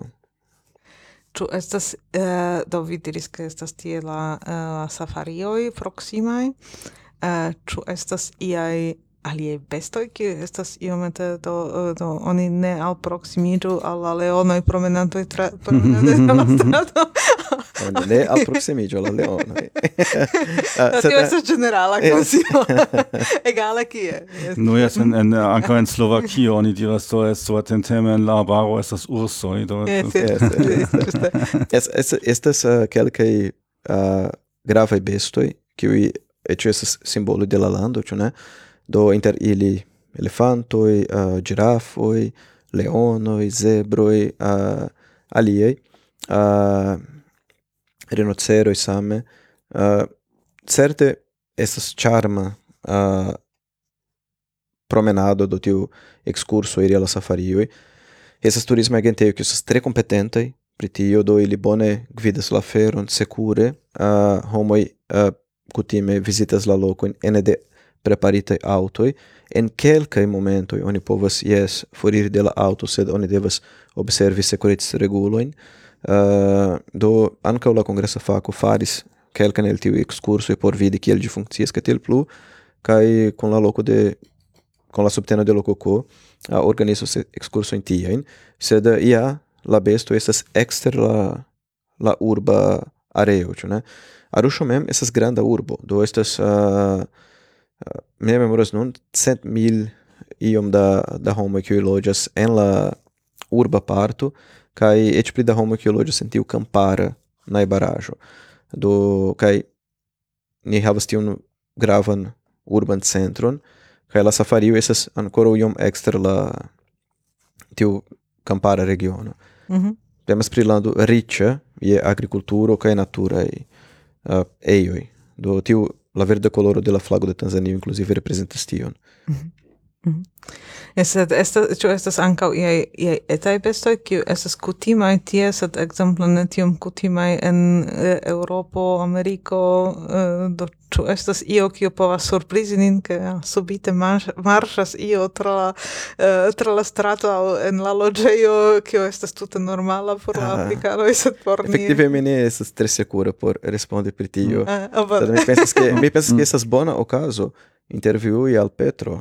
Ĉu estas uh, do vi diris ke estas tie la uh, safarioj proksimaj? Uh, ĉu estas iaj aliaj bestoj kiuj estas iomete do do oni ne alproksimiĝu al la leonoj promenantoj tra promenante tra la strato ne approximigio alla leone. ah, no, sed, tio estas generala konsilo. Egale kie. No yes, en en ankaŭ en Slovakio oni diras do estu atenteme en la arbaro estas ursoj do. Yes, yes, eh, es yes, estas eh, kelkaj uh, gravaj bestoj kiuj eĉ estas simbolo de la lando, ĉu ne? Do inter ili elefantoj, uh, girafoj, leonoj, zebroj, uh, aliaj. Uh, rinoceroj same uh, certe estas charma uh, eh, promenado do tiu excurso iri alla safarioj. Estas turismo agenteio que estas tre kompetentaj pri tio do ili bone gvidas la feron sekure uh, homoj uh, kutime visitas la lokojn ene de preparitaj aŭtoj. En kelkaj momentoj oni povas jes foriri de la aŭto sed oni devas observi sekurecregulojn Uh, do ankaŭ la kongresa fako faris kelkajn el tiuj ekskursoj por vidi kiel ĝi funkcias kaj tiel plu kaj kun la loko de con la subteno de Lokoko uh, organizos ekskursojn tiajn sed ia la besto estas exter la la urba areo ĉu ne? Arusho mem estas granda urbo do estas uh, uh, mi ne memoras nun cent mil iom da da homoj kiuj loĝas en la urba parto kaj eĉ pli da homoj kiuj loĝas en tiu kampara najbaraĵo. Do, kaj ni havas tiun gravan urban centron, kaj la safario estas ankoraŭ iom ekster la tiu kampara regiono. Mhm. Temas pri lando riĉa je agrikulturo kaj naturaj uh, ejoj. Do tiu la verda koloro de la flago de Tanzanio inkluzive reprezentas tion. Mm. Yes, sed estas, ĉu estas ankaŭ iaj, iaj etaj bestoj, kiu estas kutimaj tie, sed ekzemple ne tiom kutimaj en eh, Eŭropo, Ameriko, eh, do ĉu estas io, kiu povas surprizi nin, ke ja, subite marš, marŝas io tra la, eh, tra la strato aŭ en la loĝejo, kio estas tute normala por la ah. afrikanoj, sed por ni... Efektive mi ne estas tre sekura por respondi pri tio, ah, ah sed mi pensas, ke, mi pensas ke mm. estas bona okazo intervjui al Petro,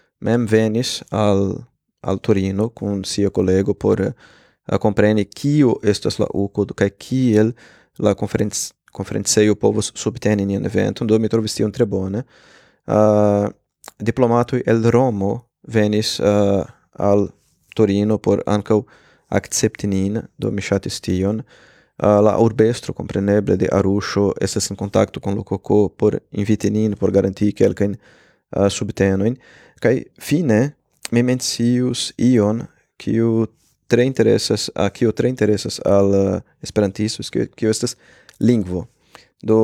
mem venis al al Torino kun sia collego por uh, compreni kio estas la UCOD kaj kiel la conferenc conferencejo povos subteni nian eventon, do mi trovis tion tre bone. Uh, diplomatoj el Romo venis uh, al Torino por ankaŭ accepti nin, do mi ŝatis tion. Uh, la urbestro compreneble de Arusho estas in kontakto kun Lococo por inviti nin por garanti kelkajn eh, uh, subtenojn. Kai fine mi mencius ion kiu tre interesas a kiu tre interesas al eh, uh, esperantistos kiu kiu estas lingvo. Do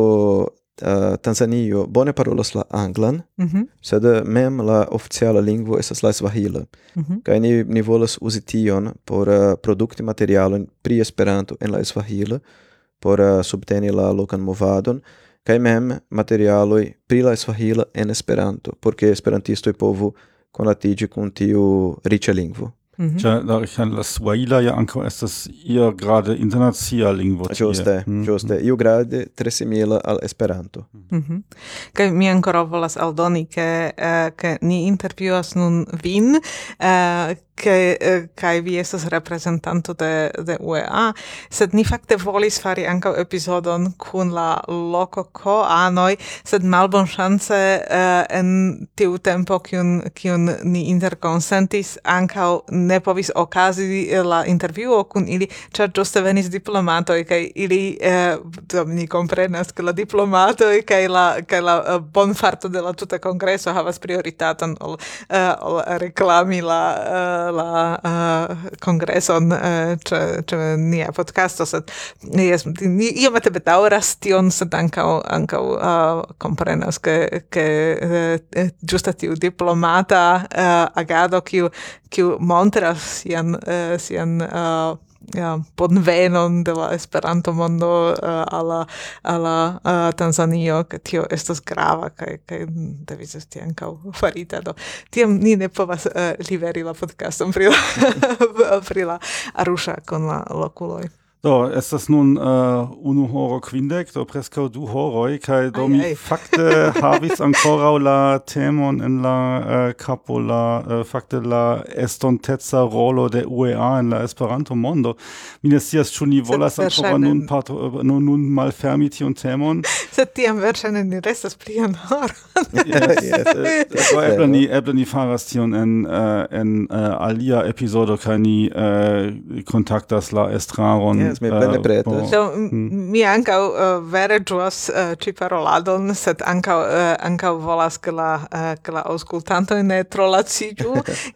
uh, Tanzanio bone parolas la anglan, mm -hmm. sed mem la oficiala lingvo estas la svahila. Mm -hmm. Kaj ni, ni volas uzi tion por uh, produkti materialon pri Esperanto en la svahila por uh, subteni la lokan movadon, kaj mem materialoj pri la Svahila en Esperanto, porque esperantistoj povu konatiĝi kun tiu riĉa lingvo. Mhm. Ĉar la, la Swahila ja ankaŭ estas ia grade internacia lingvo. Ĝuste, mm -hmm. ĝuste, mm -hmm. tre simila al Esperanto. Mm -hmm. Kaj mi ankoraŭ volas aldoni, ke, uh, ke ni intervjuas nun vin, uh, che eh, kai vi estas representanto de de UEA sed ni fakte volis fari anka epizodon kun la loko ko anoj sed malbon ŝance uh, eh, en tiu tempo kiun kiun ni interkonsentis anka ne povis okazi la intervjuo kun ili ĉar ĝuste venis diplomatoj kaj ili eh, ni komprenas ke la diplomatoj kaj la kaj la eh, bonfarto de la tuta kongreso havas prioritaton ol, uh, ol reklami la uh, la uh, kongreson uh, czy, czy nia podcasto, sed jest ni iomete bedaŭras tion, sed ankaŭ ankaŭ uh, komprenas ke ke eh, uh, ĝuste tiu diplomata uh, agado kiu kiu montras sian uh, sian uh, ja, bonvenon de la Esperanto mondo eh, uh, alla alla uh, eh, Tanzanio che tio estas grava kaj kaj devis esti ankaŭ farita do tiam ni ne povas eh, uh, liveri la podcaston pri la pri la Arusha con la lokuloj Do, estas nun uh, unu horo quindec, do prescau du horoi, kai do mi fakte havis ancora la temon en la uh, capo, la uh, fakte la estontetza rolo de UEA en la Esperanto mondo. Mi ne sias, ču ni volas ancora nun, pato, nun, nun malfermi tion temon. Sed tiam verŝajne ni restas pli en horo. do eble ni, eble ni faras tion en, uh, en uh, alia episodo, kai ni kontaktas la estraron sme plene pretas. Do, mi ah, mm. ankaŭ uh, vere juos uh, ci paroladon, sed uh, ankaŭ volas che la uh, ke la aŭskultantoj ne tro uh,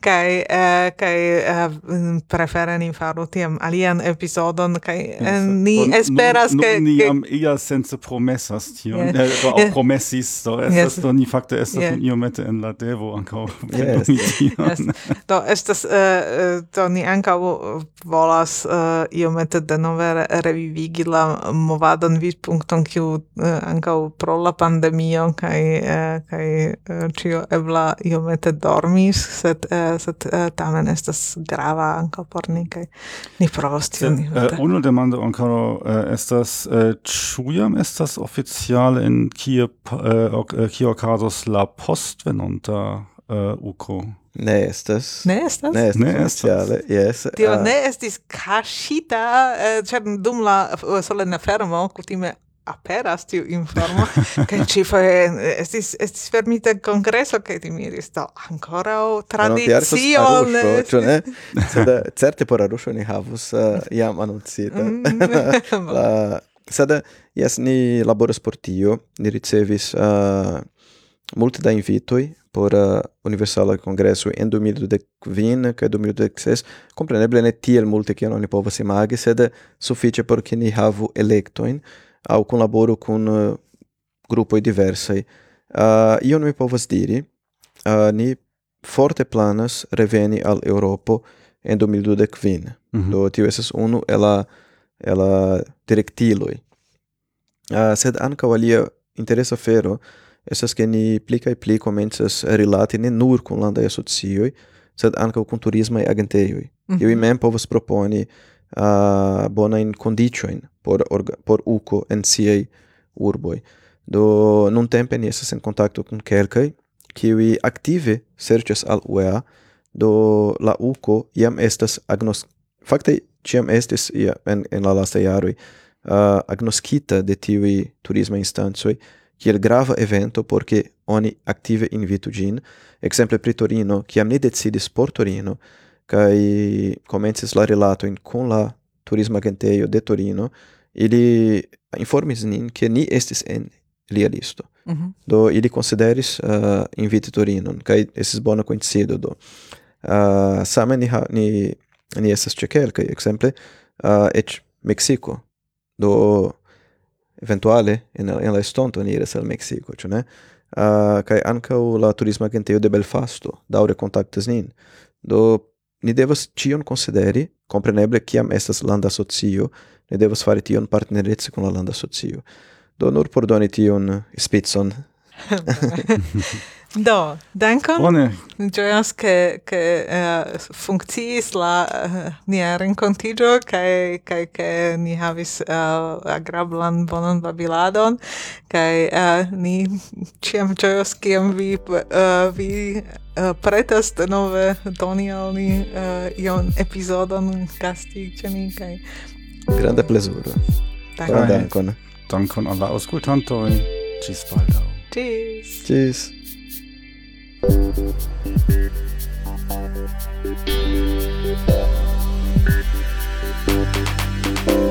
kaj uh, prefere uh, ni faru tiam alian epizodon uh, ni esperas ke ni am ia sense promessas tion, aŭ eh, promesis, do estas do ni fakte estas iomete en la devo ankaŭ. Do estas do ni ankaŭ volas iomete de denove revivigi la movadon vidpunkton kiu eh, ankaŭ pro la pandemio kaj eh, kaj ĉio eh, ebla iomete dormis sed sed tamen estas grava ankaŭ por ni kaj ni provos tion uh, unu demando ankaŭ estas ĉu jam estas oficiale en kie uh, kio okazos la postvenontoj uh, uko. Ne estas. Ne estas? Ne estas. Ne estas. Yes. Tio uh, ne estis kashita, uh, eh, ĉar dum la uh, solena fermo kutime aperas tiu informo che ci fa estis estis fermita congresso che ti miris do ancora o tradizio ne sed eh, certe por arusho ni havus uh, jam Mm. la sed jes ni laboras por tio ni ricevis uh, multe da invitoi por uh, Universala Congresso en 2020 kaj 2016. kompreneble ne tiel multe kiel oni povas imagi, sed sufiĉe por ke ni havu elektojn aŭ kunlaboru kun uh, eh, grupoj diversaj. Uh, eh, ion mi povas diri, uh, ni forte planas reveni al Europo en 2020. Mm -hmm. Do tio estas unu el la el la direktiloj. Uh, sed ankaŭ alia interesa fero estas que ni pli kaj pli komencas rilati ne nur kun landaj asocioj, sed ankaŭ kun turismaj agentejoj. Mm -hmm. Iuj mhm. mem povas proponi uh, bonajn kondiĉojn por, orga, por uko en siaj urboj. Do nuntempe ni estas en kontakto kun kelkaj kiuj aktive serĉas al UEA, do la uko iam estas agnos fakte ĉiam estis ja, en, en la lastaj jaroj uh, agnoskita de tiuj turismaj instancoj, kiel grava evento porque oni active invitu gin, exemple pri Torino, kiam ni decidis por Torino, kai comences la relato in con la turismo agenteio de Torino, ili informis nin ke ni estis en lia listo. Mm -hmm. Do ili consideris uh, inviti Torino, kai estis bona coincido do. Uh, same ni, ha, ni, ni estes cekel, kai exemple, uh, eh, eĉ Mexico, Do eventuale in in la estonto ni iras al Mexico, ĉu ne? Ah, uh, kai ankaŭ la turisma agentejo de Belfasto daŭre kontaktas nin. Do ni devas ĉion konsideri, kompreneble kiam estas landa socio, ni devas fari tion partnerece kun la landa socio. Do nur por doni tion spicon. Do, dankon. Bone. Gioias che che uh, eh, funkciis la uh, nia renkontigio kai kai ke ni havis uh, agrablan bonan babiladon kai uh, ni ciam gioias kiam vi uh, vi uh, pretas nove doni al ni uh, ion episodon gasti ceni ni kai granda plezuro. Dankon. Dankon. Dankon alla la Cis baldau. baldaŭ. Ĝis. Ĝis. Thank you.